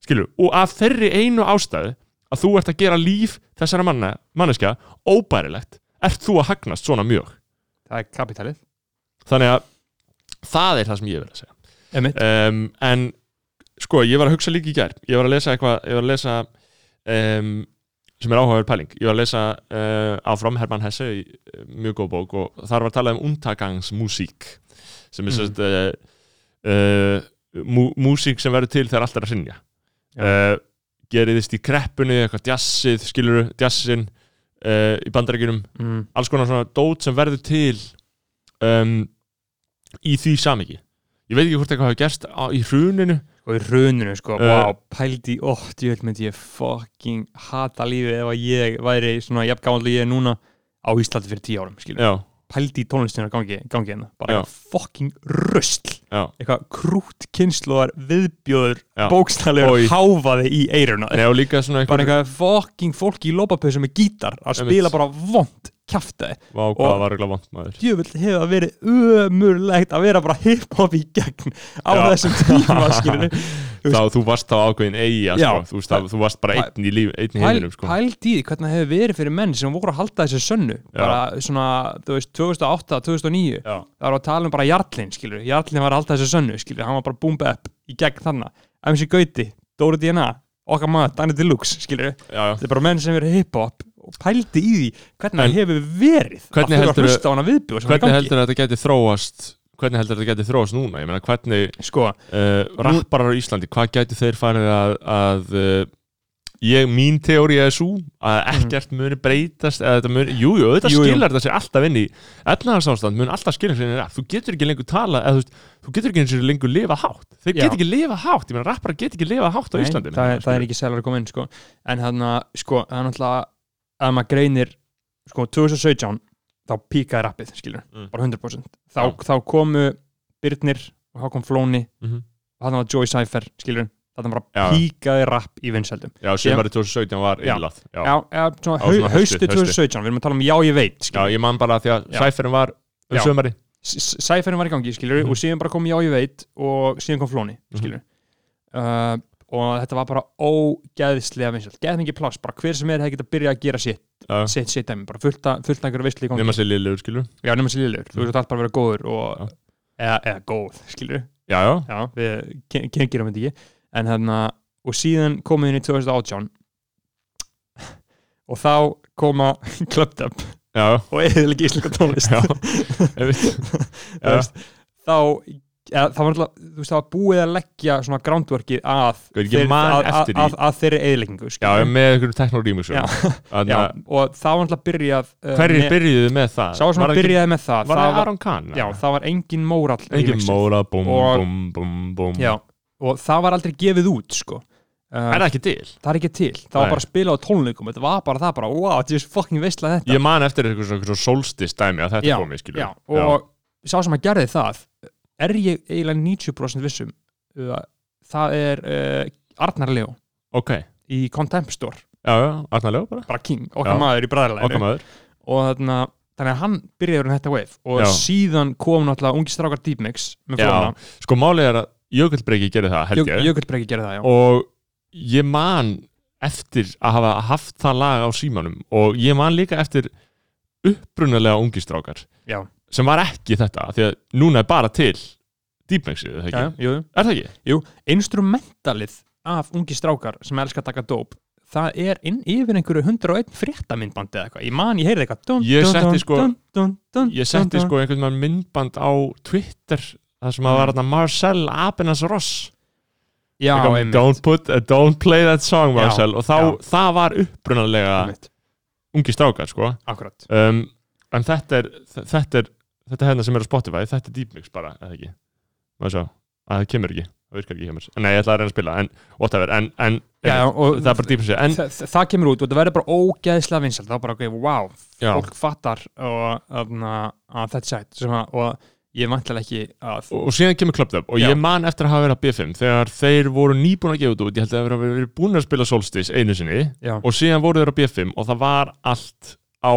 [SPEAKER 1] skilur, og af þeirri einu ástæðu að þú ert að gera líf þessara manna, manneskja óbærilegt, ert þú að hagnast svona mjög.
[SPEAKER 2] Það er kapitalið.
[SPEAKER 1] Þannig að það er það sem ég vil að segja um, en sko, ég var að hugsa líka í gær ég var að lesa eitthvað, ég var að lesa um, sem er áhugaður pæling ég var að lesa uh, áfram Hermann Hesse uh, mjög góð bók og þar var að tala um untagangsmusík sem er
[SPEAKER 2] Mm.
[SPEAKER 1] sérst uh, uh, mú, músík sem verður til þegar allt er að sinja
[SPEAKER 2] Já.
[SPEAKER 1] uh, geriðist í kreppunni eitthvað djassið, skilur djassin í bandarækjunum
[SPEAKER 2] mm.
[SPEAKER 1] alls konar svona dót sem verður til um, í því samiki ég veit ekki hvort eitthvað hafi gerst á, í hruninu.
[SPEAKER 2] Og í hruninu sko,
[SPEAKER 1] Uh,
[SPEAKER 2] wow, pældi ó, djöld myndi ég fucking hata lífið ef að ég væri svona jafn gaman ég er núna á Íslandi fyrir tíu árum skilur.
[SPEAKER 1] já,
[SPEAKER 2] pældi í tónlistinu að gangi, gangi hérna. Bara fucking rusl.
[SPEAKER 1] Já,
[SPEAKER 2] eitthvað krút kynsluðar viðbjóður
[SPEAKER 1] í-
[SPEAKER 2] háfaði í eiruna bara
[SPEAKER 1] eitthvað
[SPEAKER 2] fucking fólki í lópapöðu með gítar að spila bara vond
[SPEAKER 1] hvað
[SPEAKER 2] og- djöfull hefur verið ömurlegt að vera bara hip-hop í gegn á
[SPEAKER 1] Já.
[SPEAKER 2] þessum tíma
[SPEAKER 1] þá þú varst þá ákveðin eiga sko. þú, þú varst bara einn í, líf, einn í heiminum sko.
[SPEAKER 2] því hvernig hefur verið fyrir menn sem voru að halda þessu sönnu. Bara svona, þú veist, 2008, 2009
[SPEAKER 1] Já.
[SPEAKER 2] það var að tala um bara Jarlinn, skilur Jarlinn var að halda þessu sönnu, skilur, hann var bara boom bap í gegn þannig, MC Gauti Dóri DNA, okkar maður, Danny Deluxe skilur,
[SPEAKER 1] já, já.
[SPEAKER 2] þetta er bara menn sem verið hip-hop og pældi í því hvernig það hefur verið.
[SPEAKER 1] Hvernig
[SPEAKER 2] að er í
[SPEAKER 1] heldur þetta geti þróast hvernig heldur þetta geti þróast núna? Ég meina hvernig
[SPEAKER 2] sko,
[SPEAKER 1] uh, rapparar á Íslandi, hvað gæti þeir farið að, að uh, ég, mín teóri er svo að ekkert muni breytast eða þetta muni, jú, jú, þetta.
[SPEAKER 2] Jú,
[SPEAKER 1] skilar þetta sér alltaf inn í efnahagsástand, mun alltaf skilja sér í þú getur ekki lengur tala, eða þú þú getur ekki lengur lifa hátt, þeir
[SPEAKER 2] Já.
[SPEAKER 1] get ekki lifa hátt ég meina rapparar get ekki lifa hátt á Íslandi
[SPEAKER 2] það, það er ekki selur að koma inn sko. en hann að sko, það er náttúrulega að maður greinir sko, 2017 þá píkaði rappið, skilur,
[SPEAKER 1] Mm.
[SPEAKER 2] bara 100% þá,
[SPEAKER 1] Já.
[SPEAKER 2] þá komu Byrnir og Hákon Flóni
[SPEAKER 1] Mhm.
[SPEAKER 2] og hann var Joy Cypher, skilur þetta bara
[SPEAKER 1] Já.
[SPEAKER 2] píkaði rapp í vinsældum
[SPEAKER 1] já, sem var í 2017 var
[SPEAKER 2] Já.
[SPEAKER 1] innlátt já.
[SPEAKER 2] já, já, svona, hau,
[SPEAKER 1] svona
[SPEAKER 2] hausti
[SPEAKER 1] hausti,
[SPEAKER 2] 2017 við erum að tala um já ég veit,
[SPEAKER 1] já,
[SPEAKER 2] skilur
[SPEAKER 1] ég man bara því að
[SPEAKER 2] Já.
[SPEAKER 1] sæferin var um
[SPEAKER 2] Já.
[SPEAKER 1] sömari
[SPEAKER 2] Cypherin var í gangi, skilur
[SPEAKER 1] Mhm.
[SPEAKER 2] og síðan bara kom já ég veit og síðan kom Flóni, skilur uh, og þetta var bara ógeðslega vinsæld, geð mikið pláss, bara hver sem er hefði getað að byrja að gera sitt
[SPEAKER 1] já.
[SPEAKER 2] sitt, sitt dæmi, bara fullt að einhverju veistli í gangi.
[SPEAKER 1] Nema sér liðlegur, skilur
[SPEAKER 2] já, nema sér liðlegur, þú veist allt bara að vera góður og,
[SPEAKER 1] Já.
[SPEAKER 2] eða, eða góð, skilur
[SPEAKER 1] já, já,
[SPEAKER 2] já, við ken- kengirum þetta ekki. En hérna, og síðan komum við inn í 2018 og þá koma Clubbed Up
[SPEAKER 1] já,
[SPEAKER 2] og eða ekki íslenska tónlist.
[SPEAKER 1] Já.
[SPEAKER 2] Þú veist, þá ja, það var alltaf, þú veist, það var búið að leggja svona groundworkið að,
[SPEAKER 1] man
[SPEAKER 2] að, að, að, þeirri eðlengingu
[SPEAKER 1] já, með einhverju teknolímixum
[SPEAKER 2] Já.
[SPEAKER 1] Þannig
[SPEAKER 2] já,
[SPEAKER 1] að
[SPEAKER 2] og það var alltaf byrjað uh,
[SPEAKER 1] hverjir byrjuðu með það?
[SPEAKER 2] sá sem
[SPEAKER 1] Var
[SPEAKER 2] byrjaði með það
[SPEAKER 1] Var
[SPEAKER 2] það var,
[SPEAKER 1] Aron Kahn?
[SPEAKER 2] já, það var engin mórall
[SPEAKER 1] Engin
[SPEAKER 2] remixið.
[SPEAKER 1] móra, búm,
[SPEAKER 2] Og-
[SPEAKER 1] búm, búm, búm
[SPEAKER 2] já, og það var aldrei gefið út sko. uh,
[SPEAKER 1] Er það ekki til?
[SPEAKER 2] það er ekki til, það var
[SPEAKER 1] Nei.
[SPEAKER 2] bara að spila á tónleikum þetta var bara það, bara, wow, þetta er fucking veistlega þetta
[SPEAKER 1] Ég man eftir eitthvað svona, svona solstis dæmi að þetta
[SPEAKER 2] Já,
[SPEAKER 1] komi, skilur
[SPEAKER 2] já, og sá sem að gerði það er ég eiginlega 90% vissum uh, það er uh, Arnar Leo
[SPEAKER 1] Ok,
[SPEAKER 2] í Contempt Store,
[SPEAKER 1] já, já, Arnarlega bara.
[SPEAKER 2] Bara king, okkar
[SPEAKER 1] Já.
[SPEAKER 2] maður í
[SPEAKER 1] maður.
[SPEAKER 2] Og þarna, þannig að hann byrjaði um þetta wave. Og
[SPEAKER 1] Já.
[SPEAKER 2] síðan kom náttúrulega ungi strákar Deep Mix með
[SPEAKER 1] Já,
[SPEAKER 2] flóna,
[SPEAKER 1] sko málið er að Jökulbreki gerir það, held ég.
[SPEAKER 2] Jökulbreki gerði það, já.
[SPEAKER 1] Og ég man eftir að hafa haft það lag á símanum. Og ég man líka eftir upprunalega ungistrákar
[SPEAKER 2] Já,
[SPEAKER 1] Sem var ekki þetta, því að núna er bara til Deepmixið, er það
[SPEAKER 2] já,
[SPEAKER 1] ekki?
[SPEAKER 2] jú,
[SPEAKER 1] Er það ekki?
[SPEAKER 2] instrumentalið af ungi strákar sem elskar að taka dóp það er inn yfir einhverju 101 fréttamindbandi eða eitthvað, ég man, ég heyrði eitthvað
[SPEAKER 1] Ég setti sko- Ég setti sko einhvern veginn myndband á Twitter Það sem að var þarna Marcel Apenas Ross.
[SPEAKER 2] Já, einmitt,
[SPEAKER 1] don't, put, uh, don't play that song
[SPEAKER 2] Já,
[SPEAKER 1] Marcel. Og þá,
[SPEAKER 2] já.
[SPEAKER 1] það var upprunalega ungi strákar sko. Um, En þetta er Þetta er Þetta hérna sem er á Spotify Þetta er Deep Mix bara, eða ekki? Má sjá, að það kemur ekki. Það virkar ekki hjá mér. Nei, ég ætla að reyna að spila En, whatever, en, en
[SPEAKER 2] Já,
[SPEAKER 1] Það er bara Deep Mix En,
[SPEAKER 2] Þa, þa- það kemur út og það verður bara ógeðslega vinsalt þá bara, ok, wow,
[SPEAKER 1] já.
[SPEAKER 2] fólk fattar og, að, þetta er sætt og ég vantilega ekki að
[SPEAKER 1] og, síðan kemur Up og
[SPEAKER 2] Já.
[SPEAKER 1] ég man eftir að hafa verið að B5 þegar þeir voru nýbúin að gefa út ég held að þeir verið búin að spila Solstice einu sinni og síðan voru þeir á B5 og það var allt á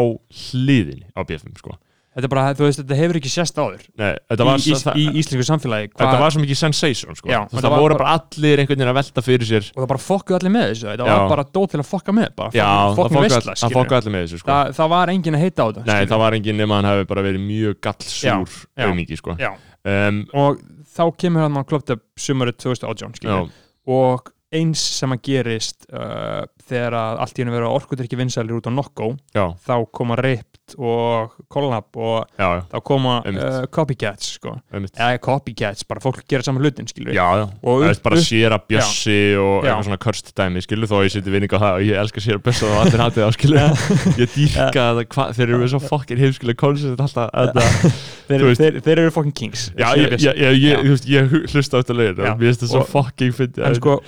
[SPEAKER 1] hliðinni á B5 sko.
[SPEAKER 2] Þetta bara, veist, þetta hefur ekki sést áður
[SPEAKER 1] Nei, þetta var,
[SPEAKER 2] í, í,
[SPEAKER 1] það,
[SPEAKER 2] í íslensku samfélagi
[SPEAKER 1] þetta
[SPEAKER 2] hva-
[SPEAKER 1] var svo mikið sensation sko.
[SPEAKER 2] Já, þetta
[SPEAKER 1] það
[SPEAKER 2] var
[SPEAKER 1] voru
[SPEAKER 2] bara-
[SPEAKER 1] allir einhvern veginn að velta fyrir sér
[SPEAKER 2] og það bara fokkuð allir með þessu þetta
[SPEAKER 1] Já.
[SPEAKER 2] var bara dót til að fokka með bara
[SPEAKER 1] já, það
[SPEAKER 2] fokkin
[SPEAKER 1] fokka
[SPEAKER 2] veistla,
[SPEAKER 1] all- það með þessu sko.
[SPEAKER 2] það, það var engin að heita á þetta
[SPEAKER 1] Nei,
[SPEAKER 2] skilur.
[SPEAKER 1] það var enginn nema hann hefði bara verið mjög gallsúr aumingi sko. Um,
[SPEAKER 2] og þá kemur hann að klopta sumarið 2018
[SPEAKER 1] já,
[SPEAKER 2] skilur. og eins sem að gerist uh, þegar allt í hennu verið orkudrykki vinsælir út á Nokko
[SPEAKER 1] já,
[SPEAKER 2] þá koma Ripped og Collab og
[SPEAKER 1] já, já,
[SPEAKER 2] þá koma uh, Copycats sko. eða Copycats, bara fólk gera saman hlutin skilur Og
[SPEAKER 1] það
[SPEAKER 2] upp-
[SPEAKER 1] bara sér að bjössi og eitthvað svona körst dæmi, skilu, þó ég seti vinning á það og ég elska sér að bjössa og allir hatið á, skilu ég dýrka það, þeir eru svo fokkin heimskilega koncept alltaf það,
[SPEAKER 2] þeir, eru fucking kings
[SPEAKER 1] ég, hlusta á þetta lögin og mér finnst það svo fokkin
[SPEAKER 2] en sko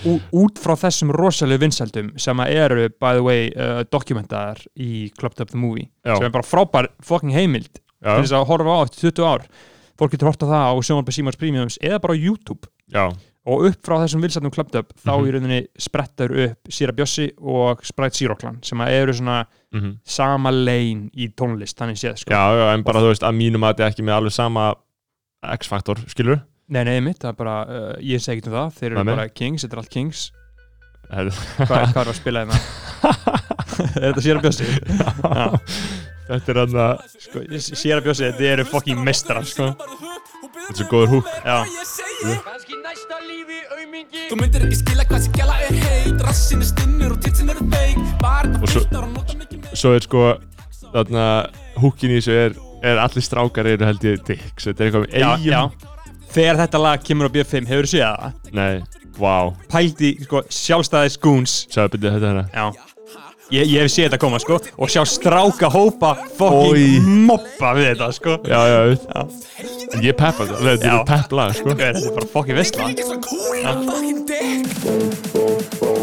[SPEAKER 2] út frá þessum rosalega vinsældum sem að eru by the way uh, dokumentaðar í Clubbed Up the Movie
[SPEAKER 1] Já.
[SPEAKER 2] sem er bara frábær fucking heimild til þess að horfa á eftir 20 ár fólk getur horta það á Sjónvarpi Símars Premiums eða bara á YouTube
[SPEAKER 1] já,
[SPEAKER 2] og upp frá þessum vinsældum Clubbed Up þá
[SPEAKER 1] Mhm.
[SPEAKER 2] í rauninni sprettar upp Sýra Bjössi og Sprite Zero Clan sem eru svona
[SPEAKER 1] mhm.
[SPEAKER 2] sama lein í tónlist þannig séð sko.
[SPEAKER 1] já, já, en bara þú veist að mínum að þetta ekki með alveg sama X-faktor, skilur
[SPEAKER 2] Nei, nei, mitt, það er bara, uh, ég segi ekki um það þeir eru bara kings, þetta er allt kings Hvað, hvað er að spila hérna? er þetta sér að bjössi?
[SPEAKER 1] Þetta er hann að
[SPEAKER 2] Sko, sér að bjössi, þetta eru fucking mestrar, sko.
[SPEAKER 1] Þetta er svo góður húk.
[SPEAKER 5] Kanski næsta lífi aumingi Þú myndir ekki skila hvað sem gæla er heit. Rassin er stinnur og titsin eru feik Barinn
[SPEAKER 1] Og
[SPEAKER 5] fyrtnar og nota mikið meir
[SPEAKER 1] Svo er sko Þarna húkin í þessu er Er allir strákar eru held ég dicks Þetta er eitthvað með
[SPEAKER 2] já,
[SPEAKER 1] eigin
[SPEAKER 2] Þegar þetta lag kemur á B5, hefur þú séð það?
[SPEAKER 1] Nei, vá.
[SPEAKER 2] Pældi, sko, sjálfstæðis goons
[SPEAKER 1] Sjáðu byrju þetta hérna.
[SPEAKER 2] Já. Ég, ég hef séð þetta koma, sko Og sjá stráka hópa
[SPEAKER 1] Oj.
[SPEAKER 2] fucking moppa við þetta, sko.
[SPEAKER 1] Já, já, já. Ég peppa þetta Þetta
[SPEAKER 2] Já.
[SPEAKER 1] er pepp lag sko.
[SPEAKER 2] Þetta er bara fucking vestla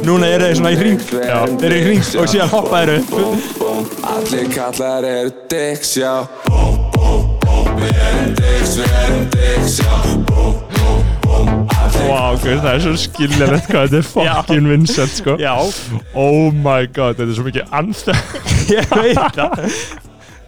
[SPEAKER 2] Núna eru þeir svona í hring. Já, þeir eru í hring og síðan hoppa þeir upp.
[SPEAKER 3] Allir kallar eru dicks, já. Búm, búm, búm Við erum dicks, við erum dicks, já. Búm, búm, búm
[SPEAKER 1] Wow, það er svo skiljanlegt hvað þetta er fucking vinsett sko.
[SPEAKER 2] Já,
[SPEAKER 1] Oh my god, þetta er svo mikið anthem
[SPEAKER 2] ég veit það.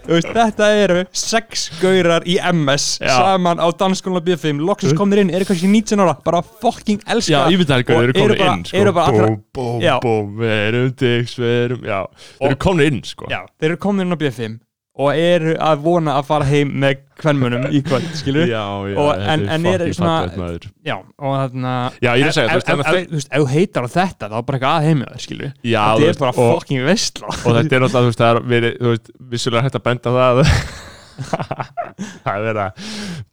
[SPEAKER 2] Veist, þetta eru sex gaurar í MS
[SPEAKER 1] Já.
[SPEAKER 2] saman á dansskóla B5 loksins komnir inn, eru kannski 19 ára. Bara fucking elska
[SPEAKER 1] Já, ekki,
[SPEAKER 2] og
[SPEAKER 1] eru
[SPEAKER 2] bara,
[SPEAKER 1] inn sko.
[SPEAKER 2] eru bara allra,
[SPEAKER 1] Búm, búm,
[SPEAKER 2] Já.
[SPEAKER 1] búm, við erum dicks, við erum, já. Þeir eru komin inn sko.
[SPEAKER 2] Já, þeir eru komin inn á B5 og eru að vona að fara heim með kvennmunum í kvöld, skilur
[SPEAKER 1] Já, já,
[SPEAKER 2] Og- en-
[SPEAKER 1] er
[SPEAKER 2] en
[SPEAKER 1] fucking
[SPEAKER 2] svona- Já, og þarna
[SPEAKER 1] Já, ég er að segja, þú veist,
[SPEAKER 2] þú veist, ef þú heitar á þetta þá er bara eitthvað að heimja það, skilur
[SPEAKER 1] Já,
[SPEAKER 2] Þetta er bara fucking vestla
[SPEAKER 1] og þetta er náttúrulega, þú veist, það er verið, þú veist, vissulega hægt að benda það. Að það er verið að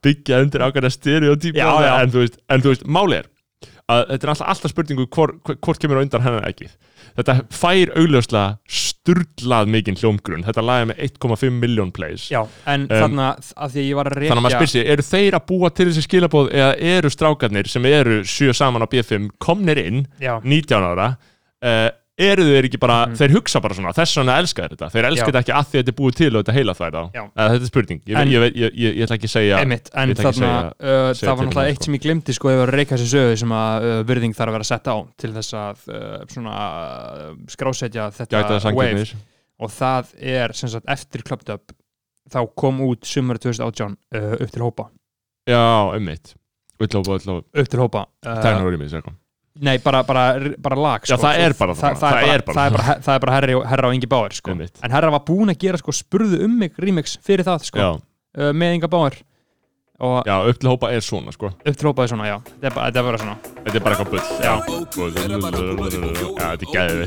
[SPEAKER 1] byggja undir ákveðna stereotypa en þú veist, en þú veist, máli er að þetta er alltaf, alltaf spurningu hvor, hvort kemur á undan hennar ekki þetta fær augljóslega sturglað mikinn hljómgrunn, þetta lag er með 1,5 miljón plays.
[SPEAKER 2] Já, en
[SPEAKER 1] Um,
[SPEAKER 2] þarna að því að ég var að
[SPEAKER 1] þannig að maður
[SPEAKER 2] rekja
[SPEAKER 1] spyr sig, eru þeir að búa til þessi skilabóð eða eru strákarnir sem eru sjö saman á B5 komnir inn
[SPEAKER 2] Já,
[SPEAKER 1] 19 ára uh, eru þeir ekki bara,
[SPEAKER 2] Mhm.
[SPEAKER 1] þeir hugsa bara svona þess vegna elska þeir þetta, þeir elska
[SPEAKER 2] Já.
[SPEAKER 1] þetta ekki að því að þetta er búið til og þetta heila þær á
[SPEAKER 2] Já.
[SPEAKER 1] uh, þetta er spurning, ég,
[SPEAKER 2] En-
[SPEAKER 1] ég, ég, ég, ætla ekki að segja
[SPEAKER 2] en þarna
[SPEAKER 1] að
[SPEAKER 2] uh,
[SPEAKER 1] segja
[SPEAKER 2] það
[SPEAKER 1] til
[SPEAKER 2] var
[SPEAKER 1] um
[SPEAKER 2] náttúrulega
[SPEAKER 1] það,
[SPEAKER 2] eitt sem ég glemdi sko ef að reyka þessi sögu sem að uh, virðing þarf að vera sett á til þess að uh, svona uh, skrásetja þetta
[SPEAKER 1] það
[SPEAKER 2] wave. Og það er sem sagt eftir Up þá kom út sumar 2018 uh, upp til hópa.
[SPEAKER 1] Já, Ullópa, ullópa,
[SPEAKER 2] upp til hópa. Uh,
[SPEAKER 1] tæknar úr
[SPEAKER 2] nei, bara, bara, bara lag
[SPEAKER 1] Já,
[SPEAKER 2] sko.
[SPEAKER 1] það er bara
[SPEAKER 2] það,
[SPEAKER 1] það, er bara
[SPEAKER 2] það er bara, það. er bara herri, og- herra og Ingi Báir sko. En herra var búinn að gera sko spurðu um mig remix fyrir það sko,
[SPEAKER 1] já,
[SPEAKER 2] uh, með Inga Báir. Og
[SPEAKER 1] já, upp til hópa er svona, sko.
[SPEAKER 2] Upp til hópaði svona, já. Þetta er bara, þetta er bara svona.
[SPEAKER 1] Þetta er bara eitthvað bull já, já. Þetta er gæðið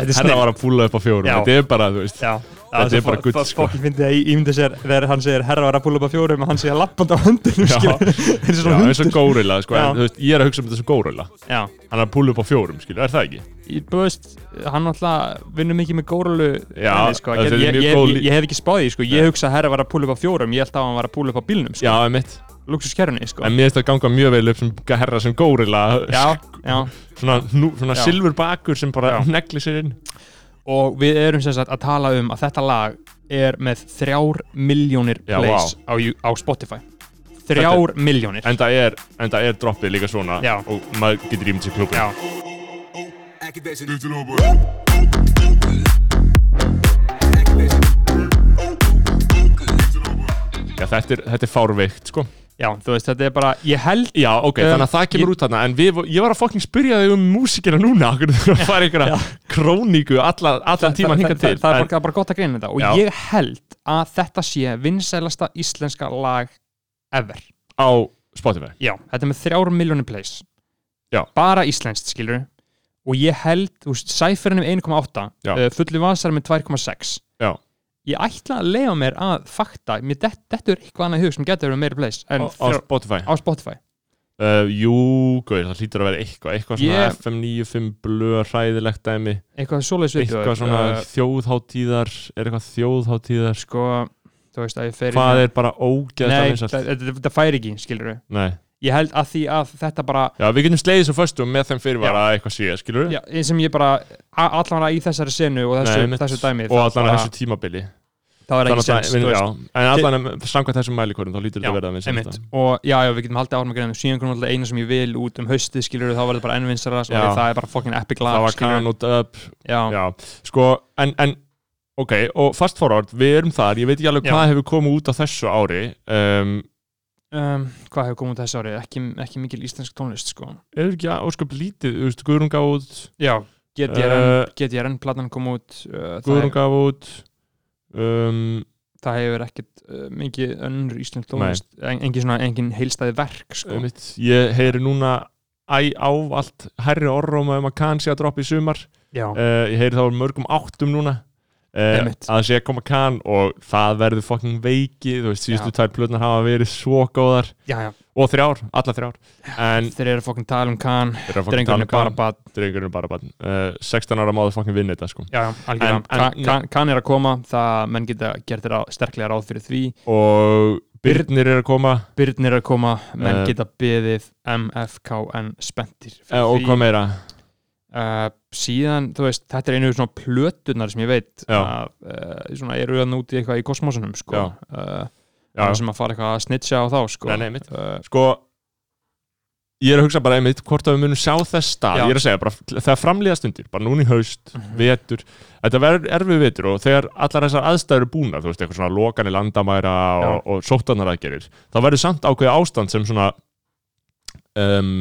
[SPEAKER 2] er
[SPEAKER 1] herra var að púla upp á fjórum.
[SPEAKER 2] Já.
[SPEAKER 1] þetta er bara, þú veist.
[SPEAKER 2] Já,
[SPEAKER 1] Þetta er bara gull, sko.
[SPEAKER 2] Fokkin fyndi að ég ímyndi sér þegar hann segir herra var að púla upp á fjórum? og hann segir lappand á höndunum eins og
[SPEAKER 1] górilla, sko,
[SPEAKER 2] Já.
[SPEAKER 1] en þú veist, ég er að hugsa um þetta sem górilla.
[SPEAKER 2] Já,
[SPEAKER 1] hann er að púla upp á fjórum, er það ekki?
[SPEAKER 2] ég, þú veist, hann alltaf vinnur mikið með góralu
[SPEAKER 1] Já,
[SPEAKER 2] sko. ég, ég, ég, ég, ég hef ekki spáði, sko. ég hugsa að herra var að púla upp á fjórum ég held að hann var að púla upp á bílnum sko.
[SPEAKER 1] já, emitt
[SPEAKER 2] luxuskerfni, sko.
[SPEAKER 1] En mér finnst það ganga mjög vel upp sem herra sem górilla.
[SPEAKER 2] Já, já,
[SPEAKER 1] Svona, nú, svona
[SPEAKER 2] Já.
[SPEAKER 1] silfur bakur sem bara negli sér inn
[SPEAKER 2] og við erum sem sagt að tala um að þetta lag er með þrjár miljónir plays á, á Spotify. Þrjár miljónir
[SPEAKER 1] En það er, er droppið líka svona
[SPEAKER 2] Já.
[SPEAKER 1] Og maður getur ímynd sér klubin
[SPEAKER 2] Já,
[SPEAKER 1] Já, þetta er, þetta er fárveikt, sko
[SPEAKER 2] já, þú veist, þetta er bara ég held
[SPEAKER 1] Já, ok,
[SPEAKER 2] Um,
[SPEAKER 1] þannig að það kemur
[SPEAKER 2] ég-
[SPEAKER 1] út þarna En við, ég var að fokking spyrja þig um músikina núna Akkur þú að fara einhverja króníku alla, allan tíman hinga til
[SPEAKER 2] það, er bara, er bara gott að greina þetta og
[SPEAKER 1] Já.
[SPEAKER 2] ég held að þetta sé vinsælasta íslenska lag ever
[SPEAKER 1] Á Spotify
[SPEAKER 2] já, þetta er með þrjár miljónir plays
[SPEAKER 1] Já.
[SPEAKER 2] bara íslenskt, skilur og ég held, þú veist, sæferinn er 1,8
[SPEAKER 1] Já.
[SPEAKER 2] uh, fullu vasar með 2,6
[SPEAKER 1] Já.
[SPEAKER 2] Ég ætla að leiða mér að fakta, mér dett- þetta er eitthvað annað hug sem getur verið meiri plays en
[SPEAKER 1] á, á Spotify?
[SPEAKER 2] á Spotify.
[SPEAKER 1] Uh, Jú, guð, það hlýtur að vera eitthvað Eitthvað svona
[SPEAKER 2] Ég-
[SPEAKER 1] FM 95 blöð hræðilegt dæmi.
[SPEAKER 2] Eitthvað við
[SPEAKER 1] Eitthvað svona þjóðháttíðar Er eitthvað þjóðháttíðar
[SPEAKER 2] sko, veist að
[SPEAKER 1] Hvað er bara ógeðslega
[SPEAKER 2] Nei,
[SPEAKER 1] vinsælt?
[SPEAKER 2] þetta- fær ekki, skilur
[SPEAKER 1] Nei
[SPEAKER 2] ég held að því að þetta bara
[SPEAKER 1] Já, við getum slegið svo föstum með þeim fyrirvara að eitthvað sé, skilur
[SPEAKER 2] já, eins sem ég bara, a- allan að í þessari senu og þessu,
[SPEAKER 1] einmitt.
[SPEAKER 2] þessu dæmi
[SPEAKER 1] Og
[SPEAKER 2] það
[SPEAKER 1] að þessu tímabili
[SPEAKER 2] það var ekki
[SPEAKER 1] Þannig
[SPEAKER 2] sens,
[SPEAKER 1] að,
[SPEAKER 2] þú
[SPEAKER 1] já,
[SPEAKER 2] veist
[SPEAKER 1] en allan að samkvæmt þessum mælikorum þá lítur
[SPEAKER 2] Já,
[SPEAKER 1] þetta að vera það
[SPEAKER 2] einmitt,
[SPEAKER 1] vinsælasta.
[SPEAKER 2] og já, já, við getum haldið árum að greina síðan komum alltaf eina sem ég vil út um haustið skilur þá var þetta bara ennvinsara
[SPEAKER 1] Já.
[SPEAKER 2] það er bara fucking epic
[SPEAKER 1] Það
[SPEAKER 2] lag
[SPEAKER 1] var
[SPEAKER 2] skilurðu.
[SPEAKER 1] Canut Up
[SPEAKER 2] já,
[SPEAKER 1] Já, sko, en, en ok, og fast forward, við erum þar ég veit ekki alveg
[SPEAKER 2] Já.
[SPEAKER 1] hvað hefur komið út á þessu ári um,
[SPEAKER 2] um, hvað hefur komið út þessu ári ekki, ekki mikil íslensk tónlist sko.
[SPEAKER 1] Er ekki ósköp lítið, þú veist, Guðrún gaf út
[SPEAKER 2] já, GTRN,
[SPEAKER 1] Uh,
[SPEAKER 2] GTRN platan kom út uh,
[SPEAKER 1] Guðrún gaf út um,
[SPEAKER 2] það hefur ekkert uh, mikið önnur íslensk tónlist en, engin, svona, engin heilstæði verk sko.
[SPEAKER 1] einmitt, ég heyri núna æ ávallt herri orróma um að kann sé að droppa í sumar. Uh, ég heyri þá um mörgum áttum núna uh, að sé að koma kann og það verður fucking veiki þú veist, síðustu
[SPEAKER 2] Já.
[SPEAKER 1] tvær plötnar hafa verið svo góðar.
[SPEAKER 2] Já, já,
[SPEAKER 1] og þrjár, alla þrjár. En
[SPEAKER 2] þeir eru fokkin tala um kann.
[SPEAKER 1] Fucking
[SPEAKER 2] drengurinn er bara
[SPEAKER 1] um kann drengurinn er bara bann uh, 16 ára máður fucking vinna þetta sko.
[SPEAKER 2] Já,
[SPEAKER 1] En- en-
[SPEAKER 2] Kann- kann- er að koma það menn geta gert þér sterklega ráð fyrir því.
[SPEAKER 1] Og Byrnir er að koma.
[SPEAKER 2] Byrnir er að koma, menn
[SPEAKER 1] Eh,
[SPEAKER 2] geta beðið MFKN
[SPEAKER 1] uh, og hvað meira
[SPEAKER 2] uh, síðan, þú veist, þetta er einu svona plötunar sem ég veit að uh, svona eru að núti eitthvað í kosmosunum sko.
[SPEAKER 1] Já.
[SPEAKER 2] uh,
[SPEAKER 1] Já,
[SPEAKER 2] sem að fara eitthvað að snitcha á þá sko.
[SPEAKER 1] Nei, nei,
[SPEAKER 2] uh,
[SPEAKER 1] sko ég er að hugsa bara einmitt hvort að við munum sjá þess stað
[SPEAKER 2] Já.
[SPEAKER 1] ég er að segja bara þegar framlýða stundir bara núna í haust,
[SPEAKER 2] Mhm.
[SPEAKER 1] vetur þetta verður erfið vetur og þegar allar þessar aðstæður eru búnar, þú veist, eitthvað svona lokanir landamæra og, og sóttanar aðgerir þá verður samt ákveði ástand sem svona um,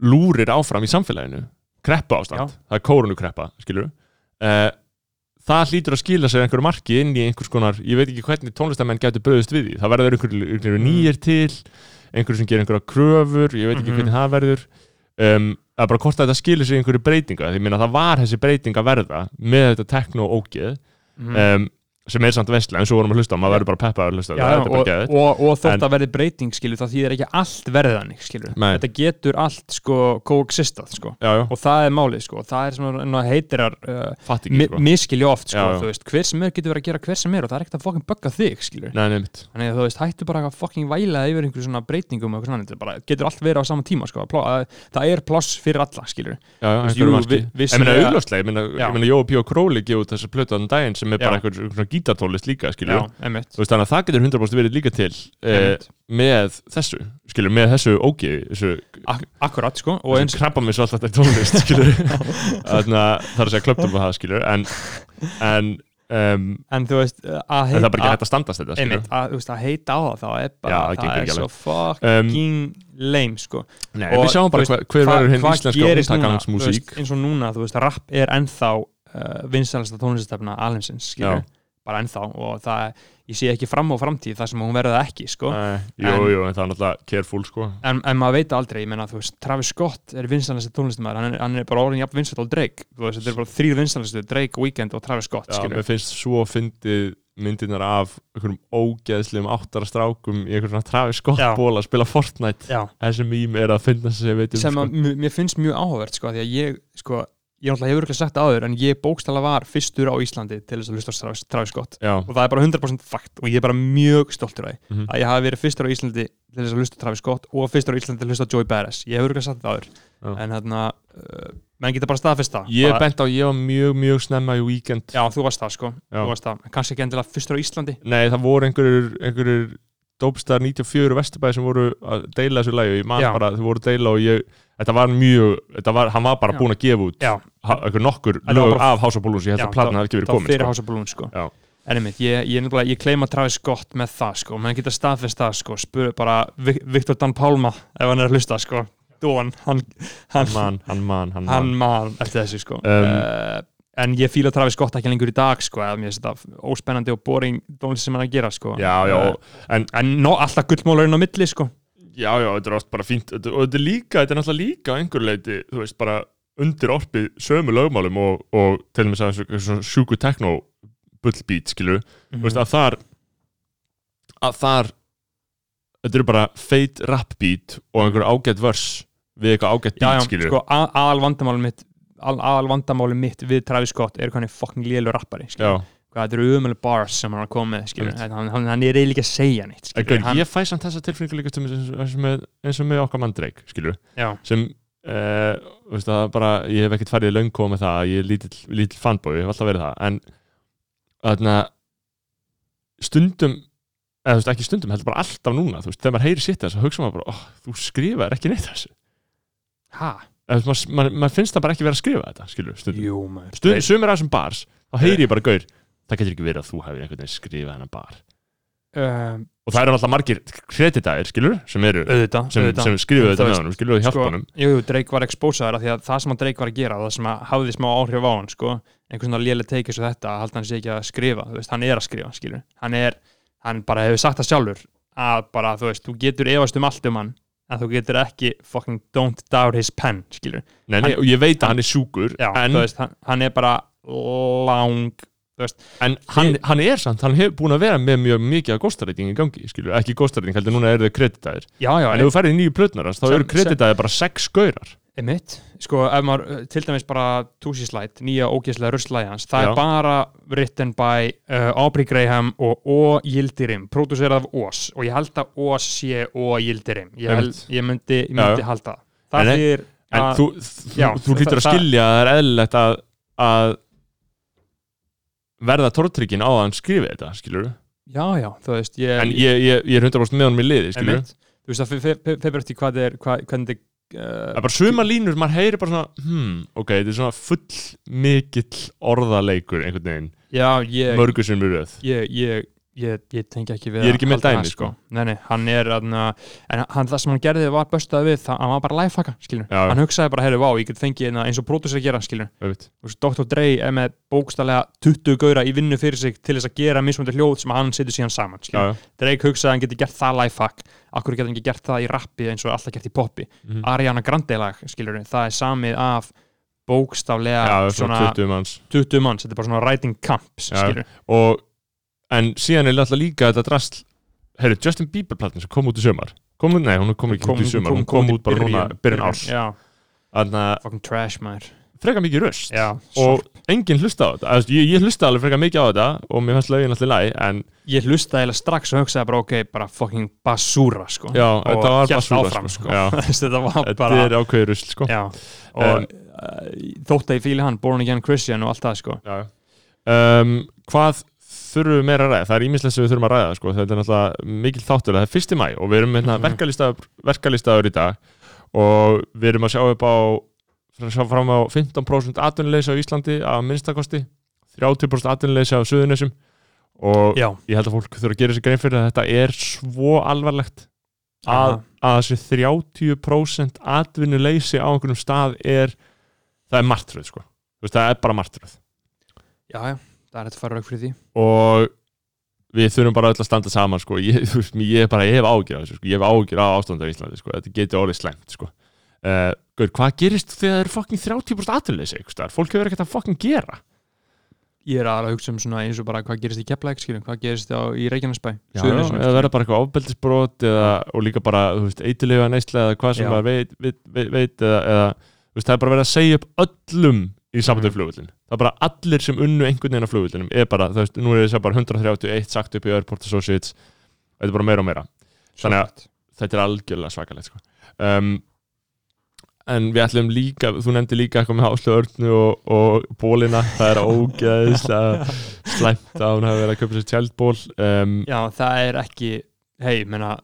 [SPEAKER 1] lúrir áfram í samfélaginu kreppu ástand,
[SPEAKER 2] Já.
[SPEAKER 1] það er kórunu skilur uh, það hlýtur að skila sér einhverju marki inn í einhvers konar ég veit ekki hvernig tónlistamenn getur bröðust við því það verður einhverju, einhverju nýjir til einhverju sem gerir einhverja kröfur ég veit ekki
[SPEAKER 2] Mhm.
[SPEAKER 1] hvernig það verður um, það er bara hvort að þetta skilir sér einhverju breytinga því minna það var þessi breyting að verða með þetta tekno-ógeð
[SPEAKER 2] mm.
[SPEAKER 1] um, sem er samt vestlega eins og vorum að hlusta maður verður bara peppað að hlusta
[SPEAKER 2] Já,
[SPEAKER 1] það, er bara
[SPEAKER 2] og,
[SPEAKER 1] geðið
[SPEAKER 2] og, og þótt
[SPEAKER 1] En-
[SPEAKER 2] að verði breyting skilur það þýðir ekki allt verðanig skilur.
[SPEAKER 1] Nei.
[SPEAKER 2] þetta getur allt sko coexistað sko.
[SPEAKER 1] Já, já,
[SPEAKER 2] og það er málið sko. Og það er sem að heitirar uh,
[SPEAKER 1] ekki
[SPEAKER 2] mi
[SPEAKER 1] sko.
[SPEAKER 2] miskilja oft sko
[SPEAKER 1] Já, já.
[SPEAKER 2] veist, hver sem er getur verið að gera hver sem er og það er ekkert að fokkin bugga þig skilur.
[SPEAKER 1] Nei,
[SPEAKER 2] þannig að þú veist, hættu bara að fokkin væla yfir einhverju svona breytingum og svona, er bara, getur allt verið á sama tíma sko, að, það er pláss fyrir alla skilur.
[SPEAKER 1] Já, já, Ég meina auðljóslega, ég meina,
[SPEAKER 2] Já.
[SPEAKER 1] Jói Píó Króli gefið út þessa plötu á þann daginn sem er bara
[SPEAKER 2] Já.
[SPEAKER 1] einhver svona gítartólist líka, skilju veist, þannig að það getur 100% verið líka til eh, með þessu, skilju, með þessu ógi, þessu,
[SPEAKER 2] Ak akkurat sko og eins,
[SPEAKER 1] krabba mér svo alltaf þetta tónlist, skilju Þannig að það er að segja klöptum með það, skilju En, en, um,
[SPEAKER 2] en þú veist að
[SPEAKER 1] en það er bara ekki hægt að standast þetta,
[SPEAKER 2] einmitt, að, þú veist, að heita á það er bara,
[SPEAKER 1] Já, það
[SPEAKER 2] er svo fucking lame sko.
[SPEAKER 1] Nei,
[SPEAKER 2] Og,
[SPEAKER 1] við sjáum bara
[SPEAKER 2] þú
[SPEAKER 1] hver, verður hinn íslenska
[SPEAKER 2] veist, eins og núna, þú veist, rapp er ennþá uh, vinsælasta tónlistefna alheimsins, skilur,
[SPEAKER 1] Já.
[SPEAKER 2] Bara ennþá og það, ég sé ekki fram á framtíð þar sem hún verður það ekki, sko.
[SPEAKER 1] Nei, Jú,
[SPEAKER 2] En-
[SPEAKER 1] jú, en það er náttúrulega careful, sko.
[SPEAKER 2] En, en maður veit aldrei, ég meina, þú veist, Travis Scott er vinsælasta tónlistamæður, hann, hann er bara orðin jafn vinsælt á Drake, þú veist, þetta er bara þrýr vinsælastu Drake, Weekend og Travis Scott,
[SPEAKER 1] Já, mér finnst svo fyndið myndirnar af einhverjum ógeðslegum áttara strákum í einhverjum Travis Scott
[SPEAKER 2] Já.
[SPEAKER 1] ból að spila Fortnite.
[SPEAKER 2] Já,
[SPEAKER 1] þessi mím er að finna sem ég veit um
[SPEAKER 2] sem
[SPEAKER 1] sko.
[SPEAKER 2] að mér finnst mjög áhugavert sko, að ég, náttúrulega hefur ekki sagt það áður en ég bókstala var fyrstur á Íslandi til þess að hlusta Travis, Scott
[SPEAKER 1] Já,
[SPEAKER 2] og það er bara 100% fakt og ég er bara mjög stoltur af því.
[SPEAKER 1] Mhm.
[SPEAKER 2] að ég hafi verið fyrstur á Íslandi til þess að hlusta Travis Scott og fyrstur á Íslandi til að hlusta Joey Badass ég hefur ekki sagt það áður.
[SPEAKER 1] Já.
[SPEAKER 2] en hérna, uh, menn geta bara staðfest það.
[SPEAKER 1] Ég
[SPEAKER 2] bara,
[SPEAKER 1] bent á, ég var mjög, mjög snemma í weekend.
[SPEAKER 2] Já, þú varst það sko,
[SPEAKER 1] Já.
[SPEAKER 2] þú varst það. Kannski ekki endilega fyrstur á Íslandi.
[SPEAKER 1] Nei, það voru einhverjur, einhverjur Dópstar 94 Vesturbæði sem voru að deila þessu lægi og ég man
[SPEAKER 2] Já.
[SPEAKER 1] bara, þau voru að deila og ég þetta var mjög, þetta var, hann var bara
[SPEAKER 2] Já.
[SPEAKER 1] búinn að gefa út
[SPEAKER 2] Já,
[SPEAKER 1] ha- einhver nokkur
[SPEAKER 2] Þetta var
[SPEAKER 1] lög
[SPEAKER 2] bara-
[SPEAKER 1] af House of Balloons, ég held að platan
[SPEAKER 2] það-
[SPEAKER 1] hafi ekki verið komin
[SPEAKER 2] fyrir
[SPEAKER 1] sko.
[SPEAKER 2] House of Balloons sko
[SPEAKER 1] Já.
[SPEAKER 2] En einmitt, ég, ég, nefnilega- ég kleima Travis Scott með það sko, menn geta staðfest það sko, spuru bara Vi- Viktor Dan Pálma ef hann er að hlusta sko, Dóan, hann, hann,
[SPEAKER 1] Hann man, hann man, hann
[SPEAKER 2] hann
[SPEAKER 1] man
[SPEAKER 2] man eftir þessu sko
[SPEAKER 1] Um,
[SPEAKER 2] uh, en ég fíla Travis Scott ekki lengur í dag sko, eða mér finnst þetta óspennandi og boring dónlist sem hann er að gera sko.
[SPEAKER 1] Já, já,
[SPEAKER 2] Eh,
[SPEAKER 1] en
[SPEAKER 2] en no, alltaf gullmólarinn á milli sko.
[SPEAKER 1] Já, já, þetta er oft bara fínt. Og þetta er líka, þetta er náttúrulega líka einhver leiti, þú veist, bara undir orpið sömu lögmálum og, og til og með að þessu svona sjúku tekno bullbeat, skilur, þú veist, að þar að þar þetta eru bara feit rap beat og einhver ágætt vers við eitthvað ágætt
[SPEAKER 2] já,
[SPEAKER 1] beat,
[SPEAKER 2] já,
[SPEAKER 1] skilur
[SPEAKER 2] sko, aðal vandamáli mitt aðal vandamáli mitt við Travis Scott er er fucking lélur rappari hvað þetta eru umölu bars sem hann koma með hann, hann, hann er eiginlega að segja neitt
[SPEAKER 1] gaur,
[SPEAKER 2] hann,
[SPEAKER 1] ég fæ samt þessa tilfinningu líka eins, eins, og með, eins og með okkar mann Drake, sem uh, veist, bara, ég hef ekkert farið í löngu með það, ég er lítill, lítill fanboy ég hef alltaf verið það, en þarna stundum eða þú veist, ekki stundum, heldur bara alltaf núna þú veist, þegar maður heyri sitt þess að hugsa maður bara, oh, þú skrifaðir ekki neitt þessu. Veist, maður, maður, maður finnst það bara ekki verið að skrifa þetta skilur, stundum,
[SPEAKER 2] jú maður.
[SPEAKER 1] Stundum sumir af þessum bars, þá heyri ég bara gaur það getur ekki verið að þú hefði einhvern veginn skrifað hennar bar.
[SPEAKER 2] Um,
[SPEAKER 1] og það eru alltaf margir kreditæðir, skilur, sem eru
[SPEAKER 2] auðvitað,
[SPEAKER 1] sem,
[SPEAKER 2] auðvitað.
[SPEAKER 1] sem skrifuðu þetta með honum, skilur, og hjálpa
[SPEAKER 2] sko,
[SPEAKER 1] honum.
[SPEAKER 2] jú, jú, Drake var exposaður af því að það sem að Drake var að gera það sem að hafði smá áhrif á hann sko, einhvern svona léle teikis og þetta að halda hann sig ekki að skrifa, þú veist, hann er að skrifa skilur, hann er, hann bara hefur sagt það sjálfur að bara, þú veist, þú getur efast um allt um hann, en þú getur ekki fucking don't doubt his pen, skilur
[SPEAKER 1] Nei, nei,
[SPEAKER 2] Hann-
[SPEAKER 1] og ég veit að hann er sjúkur
[SPEAKER 2] já,
[SPEAKER 1] en,
[SPEAKER 2] þú veist, hann, hann er bara lang, þú veist.
[SPEAKER 1] En hann, hann er samt, hann hefur búin að vera með mjög mikið af góstaræting í gangi, skilur, ekki góstaræting heldur núna eru þau kreditæðir,
[SPEAKER 2] já, já,
[SPEAKER 1] en ef þú ferði í nýju plötnar þá eru kreditæðir bara sex gaurar
[SPEAKER 2] Einmitt, sko ef maður, uh, til dæmis bara Tusi Slide, nýja ógeðslega russlæði hans það
[SPEAKER 1] Já.
[SPEAKER 2] er bara written by uh, Aubrey Graham og O. Yildirim producerað af Ós og ég held að Ós sé O. Yildirim. Ég, held, ég myndi, ég myndi halda það.
[SPEAKER 1] En-
[SPEAKER 2] þýðir
[SPEAKER 1] en
[SPEAKER 2] að
[SPEAKER 1] þú,
[SPEAKER 2] já,
[SPEAKER 1] þú, þú hlýtur að skilja að það er eðlilegt að, að verða tortryggin á að hann skrifi þetta, skilur
[SPEAKER 2] já, já, þú veist ég,
[SPEAKER 1] en ég, ég, ég er 100% með honum í liði, skilur
[SPEAKER 2] einmitt, þú veist að fyrir eftir hvað er hvað, hvernig
[SPEAKER 1] Það er bara suma línur, maður heyri bara svona hmm, ok, þetta er svona full mikill orðaleikur einhvern veginn. Mörgur sem við röð.
[SPEAKER 2] ég, ég, ég, ég tengi ekki við
[SPEAKER 1] Ég er
[SPEAKER 2] að
[SPEAKER 1] ekki með dæmi,
[SPEAKER 2] það,
[SPEAKER 1] sko.
[SPEAKER 2] Nei, nei, hann er aðna, en hann, það sem hann gerði var böstaði við, það, hann var bara lifehacka, hann hugsaði bara, heyrðu, vá, ég get fengið hérna eins og gera,
[SPEAKER 1] Öfitt.
[SPEAKER 2] Þú veist, Dr. Dre er með bókstallega 20 gauðra í vinnu fyrir sig til þess að gera mismunandi hljóð sem hann setur síðan saman, Drake hugsaði að hann geti gert það lifehack. Akkur getur hann ekki gert það í rappi eins og alltaf gert í poppi?
[SPEAKER 1] Mhm.
[SPEAKER 2] Ariana Grande lag, skilur það er samið af
[SPEAKER 1] svona 20 manns.
[SPEAKER 2] 20 manns, þetta er bara svona writing camps,
[SPEAKER 1] og en síðan er alltaf líka þetta drasl heyrðu, Justin Bieber platin sem kom út í sömar kom nei, hún kom ekki út í sömar hún kom út bara núna, byrjun árs.
[SPEAKER 2] Fucking trash maður.
[SPEAKER 1] Freka mikið röst
[SPEAKER 2] já,
[SPEAKER 1] og enginn hlusta á þetta. Eða, ég, ég hlusta alveg freka mikið á þetta og mér fannst lögin alltaf læg en
[SPEAKER 2] ég hlustaði eiginlega strax og hugsaði bara ok, bara fucking basúra sko.
[SPEAKER 1] Já,
[SPEAKER 2] og
[SPEAKER 1] þetta var basúra
[SPEAKER 2] áfram
[SPEAKER 1] sko.
[SPEAKER 2] sko, þetta var
[SPEAKER 1] þetta
[SPEAKER 2] bara
[SPEAKER 1] er ákveður rusl sko.
[SPEAKER 2] uh, þótt að ég fíli hann Born Again Christian og allt það sko.
[SPEAKER 1] Um, hvað þurfum meira að ræða? Það er ímislegt sem við þurfum að ræða sko. þetta er náttúrulega mikil þáttur það er fyrsti mæ og við erum með
[SPEAKER 2] Mhm.
[SPEAKER 1] verkalistaður, í dag og við erum að sjá upp á sjá fram á 15% atvinnuleysi á Íslandi að minnstakosti 30% atvinnuleysi á Suðunisum og
[SPEAKER 2] já,
[SPEAKER 1] ég held að fólk þurfa að gera sér grein fyrir að þetta er svo alvarlegt að, að þessi 30% atvinnuleysi á einhvernum stað er það er martröð sko. Það er bara martröð
[SPEAKER 2] já, já, það er þetta fara rauk fyrir því
[SPEAKER 1] og við þurfum bara öll að standa saman sko. ég, veist, ég bara, ég hef ágjur þessu, sko. ég hef ágjur á ástandar í Íslandi sko. þetta getur orðið slæmt sko. uh, Gaur, hvað gerist þegar það er fucking 30% aðleysi fólk hefur ekkert að fucking gera
[SPEAKER 2] ég er aðra að hugsa um eins og bara hvað gerist í Keflæk hvað gerist á, í Reykjanesbæ
[SPEAKER 1] eða verða bara eitthvað ofbeldisbrot eða, og líka bara, eitilega neysla eða hvað sem maður veit, veit, veit, veit eða, eða, það er bara verið að segja upp öllum í mm. flugvöldin það er bara allir sem unnu einhvern veginn á flugvöldinum er bara, þú veist, nú er þess að bara 131 sagt upp í Airport Associates. Þetta er bara meira og meira. Þannig að- þetta er algjörlega svakalegt sko. um, en við ætlum líka þú nefndi líka eitthvað með Háslu Örnu og, og bólina, það er ógeðislega slæmt að hún hafi verið að köpa sér tjaldból. Um,
[SPEAKER 2] já, það er ekki hei, menna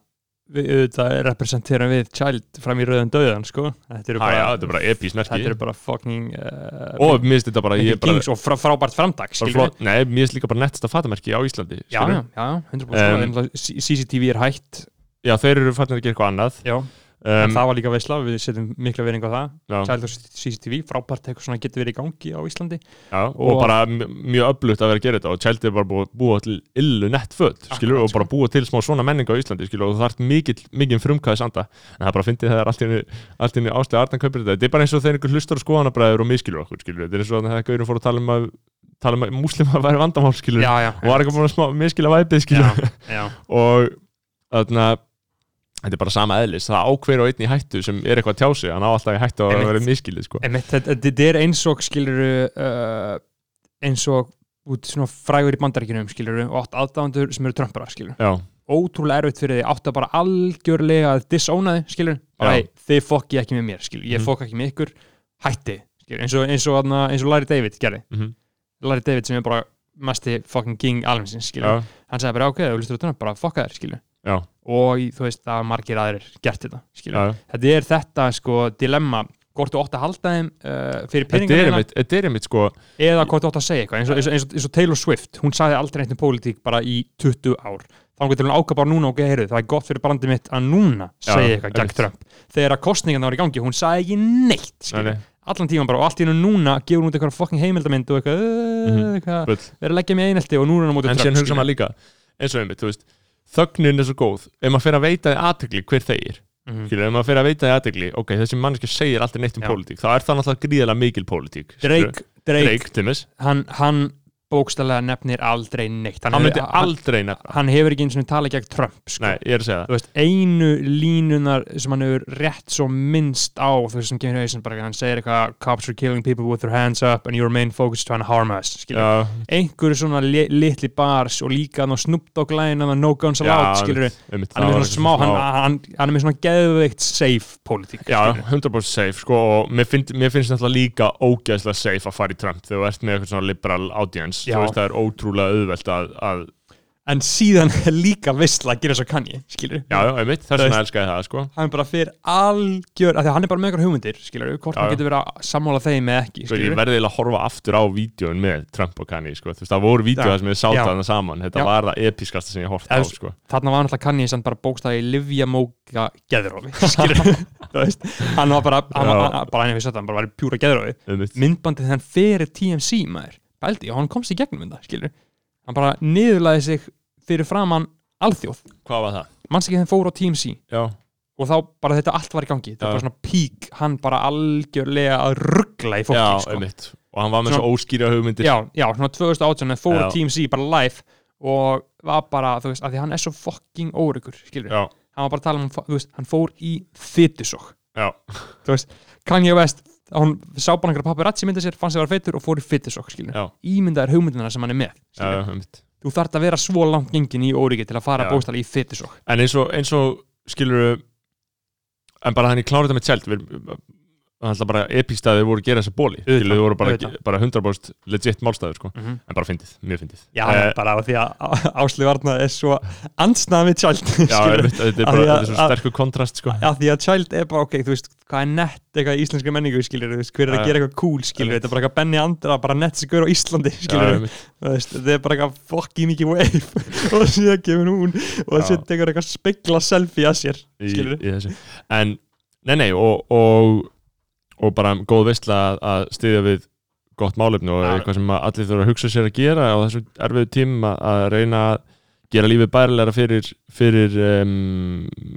[SPEAKER 2] við auðvitað representerum við Child fram í rauðan döðan sko. Þetta eru
[SPEAKER 1] Ha,
[SPEAKER 2] bara,
[SPEAKER 1] þetta er bara epís merki
[SPEAKER 2] þetta eru bara fucking uh,
[SPEAKER 1] og mér finnst þetta bara, bara,
[SPEAKER 2] og frá, frábært framdag
[SPEAKER 1] nei, mér finnst líka bara nettsta fatamerki á Íslandi
[SPEAKER 2] já, já, já, 100%
[SPEAKER 1] Um,
[SPEAKER 2] CCTV er hætt.
[SPEAKER 1] Já, þeir eru fattin að gera eitthvað annað.
[SPEAKER 2] Já,
[SPEAKER 1] um,
[SPEAKER 2] það var líka veisla við setjum mikla vering á það.
[SPEAKER 1] Já,
[SPEAKER 2] Child og CCTV, frábært eitthvað svona getur verið í gangi á Íslandi.
[SPEAKER 1] Já, og,
[SPEAKER 2] og-
[SPEAKER 1] bara mj- mjög öflugt að vera að gera þetta og Chelsea er bara búið búa til illu nett föt skilur, og bara búa til smá svona menning á Íslandi skilur, og það þarf mikið, mikið frumkvæðis anda. En það er bara að fyndi það er allt í einu ástæða Arnan kaupir þetta, þetta er bara eins og þegar einhver hlustar og skoðanabræður og miskilur okkur skilur, þetta er eins og þegar Gaurin fór að tala um að tala um að múslima væri vandamál skilur
[SPEAKER 2] já, já,
[SPEAKER 1] og var eitthvað búin að miskila væpið skilur
[SPEAKER 2] já,
[SPEAKER 1] og þarna þetta er bara sama eðlis, það ákveður og einn í hættu sem er eitthvað að tjá sig, hann á alltaf í hættu að vera miskilið sko.
[SPEAKER 2] Þetta, er eins og skiluru uh, eins og út svona frægur í bandaríkjunum skiluru og átt aðdáðandur sem eru trömparar skiluru
[SPEAKER 1] já,
[SPEAKER 2] ótrúlega erfitt fyrir því átt að bara algjörlega að disóna þið skiluru bara hey, þið fokki ekki með mér skiluru ég
[SPEAKER 1] Mhm.
[SPEAKER 2] fokk ekki með ykkur. Hætti skiluru eins og, eins og, eins og, eins og Larry David gerði.
[SPEAKER 1] Mhm.
[SPEAKER 2] Larry David sem er bara mesti fucking king alvegnsins skiluru
[SPEAKER 1] já,
[SPEAKER 2] hann sagði bara ok, þú listur að Trump bara fokka þér skiluru
[SPEAKER 1] já,
[SPEAKER 2] og í- þú veist hafa margir aðrir gert þetta skiluru
[SPEAKER 1] já.
[SPEAKER 2] þetta er þetta sko dilemma. Hvort þú ótt að halda þeim uh, fyrir peningana
[SPEAKER 1] einmitt, þetta er einmitt sko
[SPEAKER 2] eða hvort þú ótt að segja eitthvað eins og, eins, og, eins, og, Taylor Swift, hún sagði aldrei neitt um pólitík bara í 20 ár. Þá getur hún ákvað bara núna og gerir það er gott fyrir brandið mitt að núna
[SPEAKER 1] Já,
[SPEAKER 2] segja eitthvað gegn. Trump. Þegar að kostningarna var í gangi, hún sagði ekki neitt
[SPEAKER 1] nei,
[SPEAKER 2] allan tíman bara og allt í hennu núna gefur hún út eitthvað fucking heimildamind og eitthvað,
[SPEAKER 1] Mhm.
[SPEAKER 2] uh, eitthvað verið að leggja mig einelti og nú er hann á móti
[SPEAKER 1] En síðan hugsa maður líka eins og einmitt, þú veist þögnin er svo góð, ef maður fyrir að veita því aðtegli hver þeir,
[SPEAKER 2] Mhm.
[SPEAKER 1] skilur, ef maður fyrir að veita því aðtegli ok, þessi manneski segir alltaf neitt um pólitík þá er það náttúrulega gríðarlega mikil pólitík.
[SPEAKER 2] Drake, Drake,
[SPEAKER 1] Drake,
[SPEAKER 2] hann, hann bókstælega nefnir aldrei neitt. Hann,
[SPEAKER 1] hann myndi
[SPEAKER 2] hefur- hann,
[SPEAKER 1] aldrei nefna.
[SPEAKER 2] hann hefur ekki eins og tala gegn Trump sko.
[SPEAKER 1] Nei,
[SPEAKER 2] einu línunar sem hann hefur rétt svo minnst á veist sem hausinn bara hann segir eitthvað cops are killing people with their hands up and your main focus is trying to harm us
[SPEAKER 1] Já,
[SPEAKER 2] einhverju svona li litli bars og líka hann á og no guns allowed skilur
[SPEAKER 1] einmitt,
[SPEAKER 2] hann er með svona hann, hann, hann er svona geðveikt safe
[SPEAKER 1] Já,
[SPEAKER 2] skilurðu.
[SPEAKER 1] 100% safe sko og mér, find, mér finnst þetta líka ógeðslega safe að fara í Trump þegar þú ert með eitthvað svona liberal audience
[SPEAKER 2] Já.
[SPEAKER 1] þú veist það er ótrúlega auðvelt að, að
[SPEAKER 2] en síðan er líka vissla að gera svo kanni skilur
[SPEAKER 1] já, já, einmitt, þess
[SPEAKER 2] Þú
[SPEAKER 1] vegna elska ég það sko
[SPEAKER 2] hann bara fyrir algjör af því að hann er bara með eitthvað hugmyndir skilur hvort
[SPEAKER 1] Já,
[SPEAKER 2] hann
[SPEAKER 1] já.
[SPEAKER 2] getur verið að sammála þeim eða ekki
[SPEAKER 1] Sko, ég
[SPEAKER 2] skilur
[SPEAKER 1] verði eiginlega að horfa aftur á vídjóin með Trump og Kanye, sko, þú veist, það voru vídjóð
[SPEAKER 2] Já.
[SPEAKER 1] sem við
[SPEAKER 2] Já.
[SPEAKER 1] þarna saman, þetta
[SPEAKER 2] Já.
[SPEAKER 1] var það episkasta sem ég hort á,
[SPEAKER 2] Eða,
[SPEAKER 1] sko
[SPEAKER 2] þarna var náttúrulega Kanye sem bara bókstæði livjamóka geðrófi skilur þú veist hann var bara hann var
[SPEAKER 1] Já.
[SPEAKER 2] hann- bara einu við sagt hann bara var í pjúra geðrófi
[SPEAKER 1] einmitt,
[SPEAKER 2] myndbandið hann fyrir TMC maður bældi og hann komst í gegnum þetta skilur hann bara niðurlaði sig fyrir framann alþjóð.
[SPEAKER 1] Hvað var það?
[SPEAKER 2] manns ekki þeim fór á TMC
[SPEAKER 1] Já,
[SPEAKER 2] og þá bara þetta allt var í gangi. Þetta
[SPEAKER 1] Já.
[SPEAKER 2] var bara svona pík hann bara algjörlega að ruggla í fólki
[SPEAKER 1] já,
[SPEAKER 2] sko.
[SPEAKER 1] einmitt. Og hann var með svo óskýra hugmyndir.
[SPEAKER 2] Já, já, svona 2018 en fór á
[SPEAKER 1] Já.
[SPEAKER 2] TMC bara live og var bara, þú veist, að því hann er svo fucking óryggur, skilur
[SPEAKER 1] já,
[SPEAKER 2] hann var bara að tala um, þú veist, hann fór í fytusokk,
[SPEAKER 1] já,
[SPEAKER 2] þú veist Kanye West, hún sá bara einhverja paparazzi mynda sér, fannst sér að vera feitur og fór í
[SPEAKER 1] já,
[SPEAKER 2] ímyndaðir hugmyndina sem hann er með
[SPEAKER 1] já, já,
[SPEAKER 2] þú þarft að vera svo langt gengin í óryggi til að fara
[SPEAKER 1] Já.
[SPEAKER 2] bóstali í fytusokk
[SPEAKER 1] En eins og, eins og skilur en bara hann í klára þetta með tjald við, hann ætla bara epístaði voru að gera þessa bóli þau voru bara, bara 100% legit málstæður sko.
[SPEAKER 2] mm -hmm.
[SPEAKER 1] en bara fyndið, mjög fyndið
[SPEAKER 2] Já,
[SPEAKER 1] Eh,
[SPEAKER 2] bara á því að Ásli Varna er svo ansnað við Child
[SPEAKER 1] já þetta er bara
[SPEAKER 2] að-
[SPEAKER 1] er svo
[SPEAKER 2] að-
[SPEAKER 1] sterkur kontrast sko.
[SPEAKER 2] Já, því að Child er bara, ok, þú veist, hvað er nett eitthvað í íslenska menningu, skilur, þú veist, hver er að
[SPEAKER 1] Já,
[SPEAKER 2] gera eitthvað cool,
[SPEAKER 1] einmitt.
[SPEAKER 2] þetta er bara eitthvað Benny Andra, bara nett sem gaur á Íslandi, veist, þetta er bara eitthvað fucking mikið wave og síðan kemur hún og
[SPEAKER 1] Já.
[SPEAKER 2] síðan
[SPEAKER 1] og, bara góð veistla að, að styðja við gott málefni og eitthvað sem allir þurfa að hugsa sér að gera á þessum erfiðu tímum að, reyna að gera lífið bærilega fyrir, fyrir um,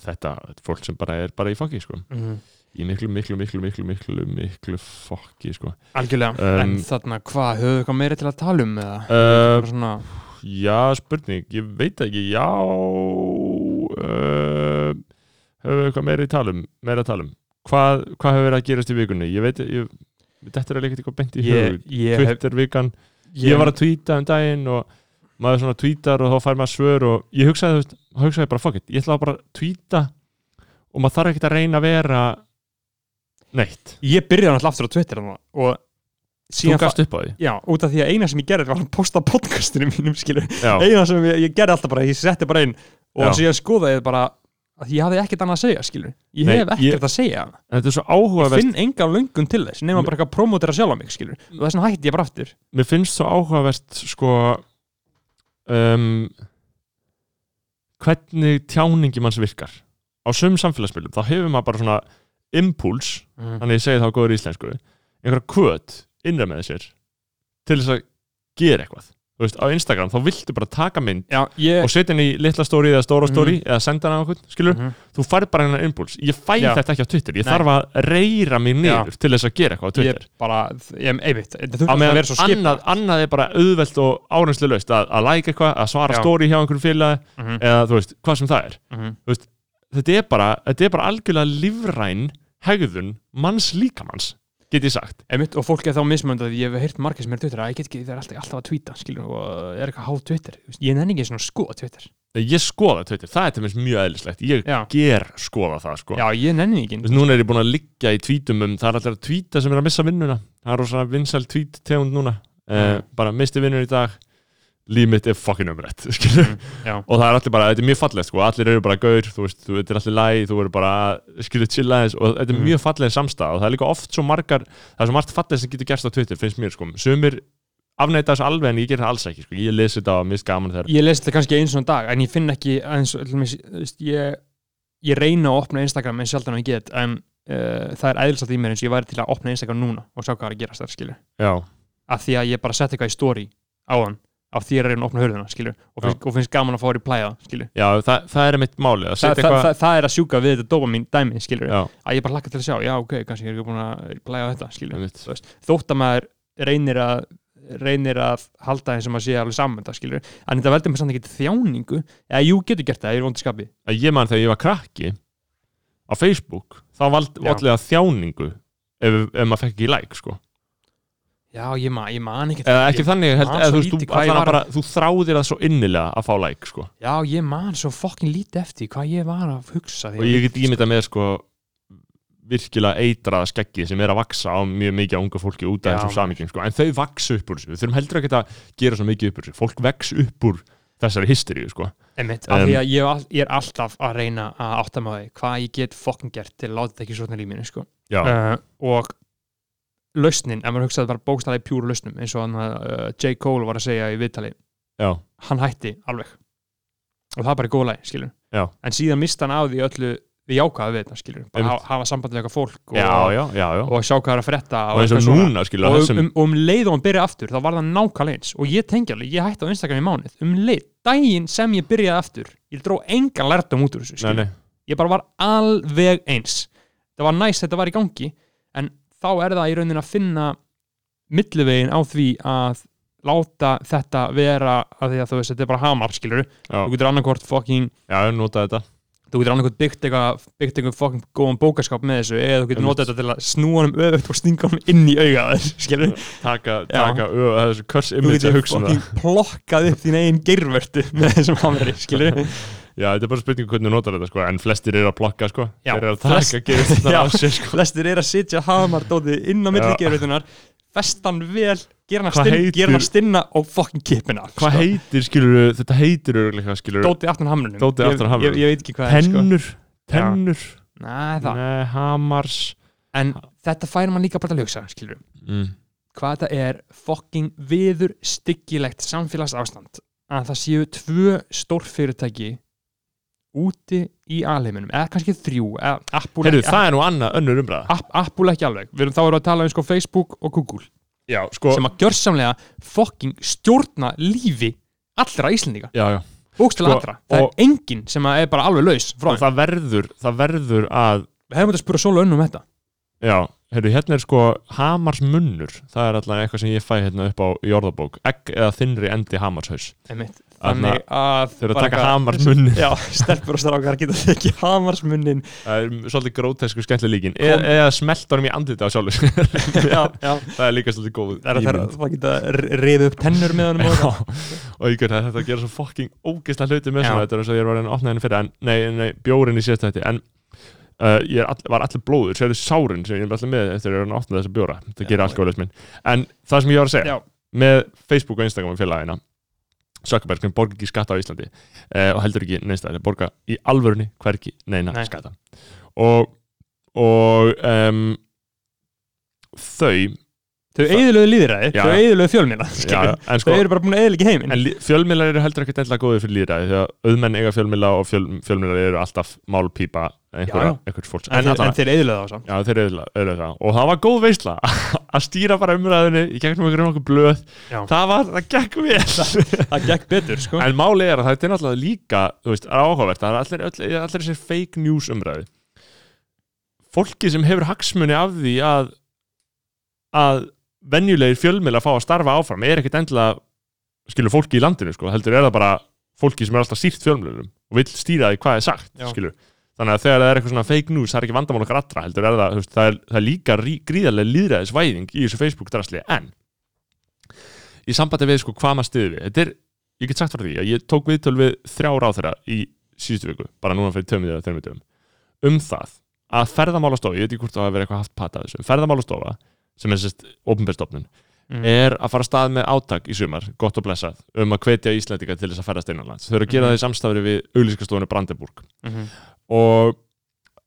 [SPEAKER 1] þetta fólk sem bara er bara í fokki sko.
[SPEAKER 2] Mm.
[SPEAKER 1] í miklu, miklu, miklu, miklu, miklu, miklu fokki sko.
[SPEAKER 2] Algjörlega,
[SPEAKER 1] Um,
[SPEAKER 2] en þarna, hvað, höfðu eitthvað meira til að tala um, eða?
[SPEAKER 1] uh,
[SPEAKER 2] svona,
[SPEAKER 1] Já, spurning, ég veit ekki Já uh, við eitthvað meira í talum Meira að talum Hvað, hvað hefur verið að gerast í vikunni? Ég veit, ég, þetta er leika eitthvað beint í
[SPEAKER 2] ég,
[SPEAKER 1] hug
[SPEAKER 2] ég, hef,
[SPEAKER 1] Twitter vikan. Ég var að tweeta um daginn og maður svona tweetar og þá fær maður svör og ég hugsaði, veist, hugsaði ég bara fuck it, ég ætla bara að tweeta og maður þarf ekkert að reyna að vera neitt.
[SPEAKER 2] Ég byrjaði náttúrulega aftur á Twitter og
[SPEAKER 1] Þú gafst upp á því?
[SPEAKER 2] Já, út af því að eina sem ég gerði var að posta podcastinu mínum, eina sem ég, ég gerði alltaf bara, ég setti bara inn og
[SPEAKER 1] Já.
[SPEAKER 2] síðan skoðaði ég bara að ég hafði ekkert annað að segja, skilur ég
[SPEAKER 1] Nei,
[SPEAKER 2] hef ekkert að segja
[SPEAKER 1] þetta er svo
[SPEAKER 2] ég
[SPEAKER 1] áhugavert
[SPEAKER 2] finn enga löngun til þess nema bara eitthvað að promotera sjálf á mig, skilur og þess vegna hætti ég bara aftur.
[SPEAKER 1] Mér finnst svo áhugavert sko um, hvernig tjáningi manns virkar. Á sömum samfélagsmiðlum þá hefur maður bara svona impuls þannig ég segi þá góður íslensku einhverja kvöt innra með sér til þess að gera eitthvað þú veist, á Instagram þá viltu bara taka mynd
[SPEAKER 2] já, ég
[SPEAKER 1] og setja henni í litla stóri eða stóra
[SPEAKER 2] Mhm.
[SPEAKER 1] stóri eða senda henni á okkur, skilur
[SPEAKER 2] Mhm.
[SPEAKER 1] þú færð bara hennar impuls, ég fæ
[SPEAKER 2] Já.
[SPEAKER 1] þetta ekki á Twitter ég
[SPEAKER 2] Nei.
[SPEAKER 1] þarf að reyra mig niður til þess að gera eitthvað á
[SPEAKER 2] ég
[SPEAKER 1] Twitter
[SPEAKER 2] bara, ég, einmitt þetta
[SPEAKER 1] á
[SPEAKER 2] þurfti að
[SPEAKER 1] meðan
[SPEAKER 2] vera svo skip
[SPEAKER 1] annað, annað er bara auðvelt og árenslu laust að, að like eitthvað, að svara
[SPEAKER 2] Já.
[SPEAKER 1] stóri hjá einhverjum félagi
[SPEAKER 2] Mhm,
[SPEAKER 1] eða þú veist, hvað sem það er
[SPEAKER 2] mhm.
[SPEAKER 1] þetta er bara, þetta er bara algjörlega lífræn hegðun manns líkamanns get ég sagt.
[SPEAKER 2] Einmitt, og fólk er þá mismöndað ég hef heyrt margir sem er Twitter að ég get ekki, það er alltaf, alltaf að tweeta skilur, og er eitthvað háð Twitter ég nenni ekki svona að skoða Twitter.
[SPEAKER 1] Ég skoða Twitter, það er til mér mjög eðlislegt. Ég
[SPEAKER 2] Já.
[SPEAKER 1] ger skoða það sko.
[SPEAKER 2] Já, ég nenni ekki
[SPEAKER 1] Þú veist, núna er ég búin að liggja í tvítum um það er allir að tvíta sem er að missa vinnuna. Það er rosa vinsæl tvít tegund núna. Uh, bara misti vinnun í dag líf mitt er fucking umrætt
[SPEAKER 2] Mm,
[SPEAKER 1] og það er allir bara, þetta er mjög fallegt sko, allir eru bara gaur, þú veist, þú veitir allir læg þú verður bara, skilur chilla aðeins. Og þetta er
[SPEAKER 2] Mm.
[SPEAKER 1] mjög falleg samstæð og það er líka oft svo margar það er svo margt falleg sem getur gerst á Twitter, finnst mér sko, sumir afneita þessu alveg en ég ger það alls ekki sko. ég lesi þetta og mist gaman þegar
[SPEAKER 2] ég lesi þetta kannski eins og dag en ég finn ekki eins ég, ég reyna að opna Instagram eins sjaldan og ég get en uh, það er eðlisagt í mér eins og ég væri til að opna Instagram núna og sjá hvað er að gerast þar skilur af því að ég bara sett eitthvað í story á hann af því að ég er að reyna að opna hörðuna skilur og finnst, og finnst gaman að fá að replæja skilur
[SPEAKER 1] já það, það er mitt máli að
[SPEAKER 2] Þa,
[SPEAKER 1] setja
[SPEAKER 2] það, það, það er að sjúka við þetta dopamin dæmi skilur
[SPEAKER 1] já,
[SPEAKER 2] að ég bara hlakka til að sjá, já ok, kannski ég er ekki búin að replæja þetta veist, þótt að maður reynir að reynir að halda og maður sé alveg saman þetta skilur, en þetta veldur mér samt ekki þjáningu, eða jú getur gert það, ég er vondið skapi.
[SPEAKER 1] Að ég man þegar ég var krakki á Facebook þá vald,
[SPEAKER 2] Já.
[SPEAKER 1] maður
[SPEAKER 2] ég, ma, ég man ekki
[SPEAKER 1] eða ekki þannig, held, eða, þú, veist, þú, bara, þú þráðir það svo innilega að fá like sko.
[SPEAKER 2] já, ég man svo fokkin lítið eftir hvað ég var að hugsa
[SPEAKER 1] og ég get ímyndað með sko, virkilega eitraða skeggi sem er að vaksa á mjög mikið á unga fólki út af þessum samíkjum sko. en þau vaksa upp úr þessu, við þurfum heldur ekki að gera svo mikið upp úr þessu, fólk vex upp úr þessari hysteríu sko.
[SPEAKER 2] Einmitt, af
[SPEAKER 1] Um,
[SPEAKER 2] því að ég, er ég er alltaf að reyna að átta því hvað ég get fokkin gert til að láta þetta ekki svona í lífinu sko. uh, og lausnin, ef maður hugsaði bara bókstæði pjúru lausnum eins og hann uh, J. Cole var að segja í viðtali
[SPEAKER 1] já,
[SPEAKER 2] hann hætti alveg og það er bara í góð lagi, skilur
[SPEAKER 1] Já.
[SPEAKER 2] en síðan mista hann á því öllu við jákaði við þetta, skilur bara
[SPEAKER 1] Einmitt.
[SPEAKER 2] hafa, hafa samband við eitthvað fólk og,
[SPEAKER 1] já, já, já, já.
[SPEAKER 2] og sjá hvað er að frétta
[SPEAKER 1] og eins og
[SPEAKER 2] eitthvað svona.
[SPEAKER 1] núna skilur
[SPEAKER 2] og um, um, um leið og hann byrja aftur þá var það nákvæmlega eins og ég tengi alveg, ég hætti á Instagram í mánuð um leið, daginn sem ég byrjaði aftur ég dró engan lærtum út úr þessu
[SPEAKER 1] nei,
[SPEAKER 2] skilur.
[SPEAKER 1] nei,
[SPEAKER 2] ég bara var alveg eins það var næst þetta var í gangi þá er það í raunin að finna millivegin á því að láta þetta vera að því að þú veist, þetta er bara hamar, skilur þú getur annarkvort fucking
[SPEAKER 1] já, nota þetta.
[SPEAKER 2] þú getur annarkvort byggt eitthvað byggt eitthvað fucking góðan bókaskap með þessu eða þú getur notað þetta til að snúa hann öfugt og stinga hann inn í auga þess, skilur
[SPEAKER 1] taka, taka ö, þessu
[SPEAKER 2] þú
[SPEAKER 1] image að
[SPEAKER 2] getur
[SPEAKER 1] hugsa um það.
[SPEAKER 2] fucking plokkað upp þín eigin geirvörtu með þessum hamri, skilur
[SPEAKER 1] Já, þetta er bara spurning hvernig þú notar þetta sko En flestir eru að plokka sko
[SPEAKER 2] Já,
[SPEAKER 1] Þeir eru að
[SPEAKER 2] flest-
[SPEAKER 1] taka þetta
[SPEAKER 2] Já.
[SPEAKER 1] á sér sko
[SPEAKER 2] flestir er að sitja hamardótið inn á milli
[SPEAKER 1] Já.
[SPEAKER 2] geirvörtunar festan vel, gera hann að
[SPEAKER 1] Hvað
[SPEAKER 2] stinna,
[SPEAKER 1] heitir-
[SPEAKER 2] gera hann að stinna og fucking kipina
[SPEAKER 1] Hvað heitir skilur Þetta heitir örgulega skilur
[SPEAKER 2] Dóti aftan hamrunum
[SPEAKER 1] Dótið aftan á hamrinum.
[SPEAKER 2] ég, ég, ég veit ekki hvað er sko.
[SPEAKER 1] Tennur Tennur
[SPEAKER 2] Nei, það.
[SPEAKER 1] Nei, hamars
[SPEAKER 2] en þetta færir mann líka bara til að hugsa skilur.
[SPEAKER 1] mm.
[SPEAKER 2] hvað þetta er fucking viður styggilegt samfélags ástand að það séu tvö stórfyrirtæki úti í alheiminum eða kannski þrjú
[SPEAKER 1] Heyrðu, það er nú annað önnur umræða.
[SPEAKER 2] App, Apple ekki alveg. Við erum þá að tala um sko Facebook og Google
[SPEAKER 1] Já, sko
[SPEAKER 2] sem að gjörsamlega fucking stjórna lífi allra Íslendinga.
[SPEAKER 1] Já, já.
[SPEAKER 2] Bókstæla
[SPEAKER 1] Sko,
[SPEAKER 2] allra, það
[SPEAKER 1] og-
[SPEAKER 2] er enginn sem er bara alveg laus frá
[SPEAKER 1] Og það verður Það verður að
[SPEAKER 2] við hefum þetta spura sólu önnum þetta.
[SPEAKER 1] Já, heyrðu, hérna er sko Hamars munnur Það er alltaf eitthvað sem ég fæ hérna upp á í orðabók. Egg eða þinnri endi hamarshaus
[SPEAKER 2] Einmitt. Þannig að
[SPEAKER 1] Þeir eru að taka hamarsmunnin
[SPEAKER 2] já, stelpur og strákar geta ekki hamarsmunnin
[SPEAKER 1] Það er svolítið grótesku skemmtileg líkin e Eða smelt honum í andlita á sjálfur
[SPEAKER 2] já, já.
[SPEAKER 1] Það er líka svolítið góð
[SPEAKER 2] það er að það geta reyðið upp tennur með og
[SPEAKER 1] Já, og ég gæti þetta að gera svo fucking ógeðslega hluti með svona þetta er eins og ég var að opna henni fyrir en, nei, nei, bjórin í síðast þetta en uh, ég er all, var allir blóður sér þið sárin sem ég er allir með það sem borgar ekki skatta á Íslandi uh, og heldur ekki neins það borga í alvörunni hverki neina
[SPEAKER 2] Nei.
[SPEAKER 1] skatta og og um, þau
[SPEAKER 2] þau eðilöðu líðræði,
[SPEAKER 1] Já,
[SPEAKER 2] þau eðilöðu
[SPEAKER 1] já, en
[SPEAKER 2] þau
[SPEAKER 1] sko,
[SPEAKER 2] eru bara búin að eðilegi heiminn
[SPEAKER 1] En fjölmiðlar eru heldur ekkert eitthvað góðið fyrir líðræði því að auðmenn eiga fjölmiðla og fjöl, fjölmiðlar eru alltaf
[SPEAKER 2] já.
[SPEAKER 1] Einhvers fólks.
[SPEAKER 2] En,
[SPEAKER 1] en,
[SPEAKER 2] en þeir eðilöðu á samt.
[SPEAKER 1] Já, þeir eru það og það var góð veisla að stýra bara umræðinu í gegnum einhverjum okkur blöð.
[SPEAKER 2] Já.
[SPEAKER 1] það var, það gekk vel.
[SPEAKER 2] Það gekk betur sko.
[SPEAKER 1] En máli er að það er náttúrulega líka þú veist, áhugavert, það er allir, allir, allir þessir fake news umræði fólki sem hefur hagsmunni af því að að venjulegir fjölmiðlar fá að starfa áfram er ekkert endilega skilur fólki í landinu sko, heldur er það bara fólki sem er alltaf stýrt fjölmiðlum og vill stýra því hvað er sagt skilur. Þannig að þegar það er eitthvað svona fake news það er ekki vandamál okkar allra heldur er það, það, er, það er líka rí, gríðarlega líðræðisvæðing í þessu Facebook drasli en í sambandi við sko hvað maður stiði við þetta er, ég get sagt frá því að ég tók viðtöl við þrjá ráð þeirra í síðustu viku bara núna fyrir tömið eða þreymið dögum um það að ferðamálastofa, ég veit ekki hvort það hafa verið eitthvað haft pata þessu, ferðamálastofa sem er sérst ofnbjörnstofnun
[SPEAKER 2] Mm.
[SPEAKER 1] er að fara að stað með átak í sumar gott og blessað, um að hvetja Íslandika til þess að ferðast innanlands, þau eru að gera
[SPEAKER 2] Mhm.
[SPEAKER 1] það í samstafri við auglískastofunni Brandenburg
[SPEAKER 2] Mhm.
[SPEAKER 1] Og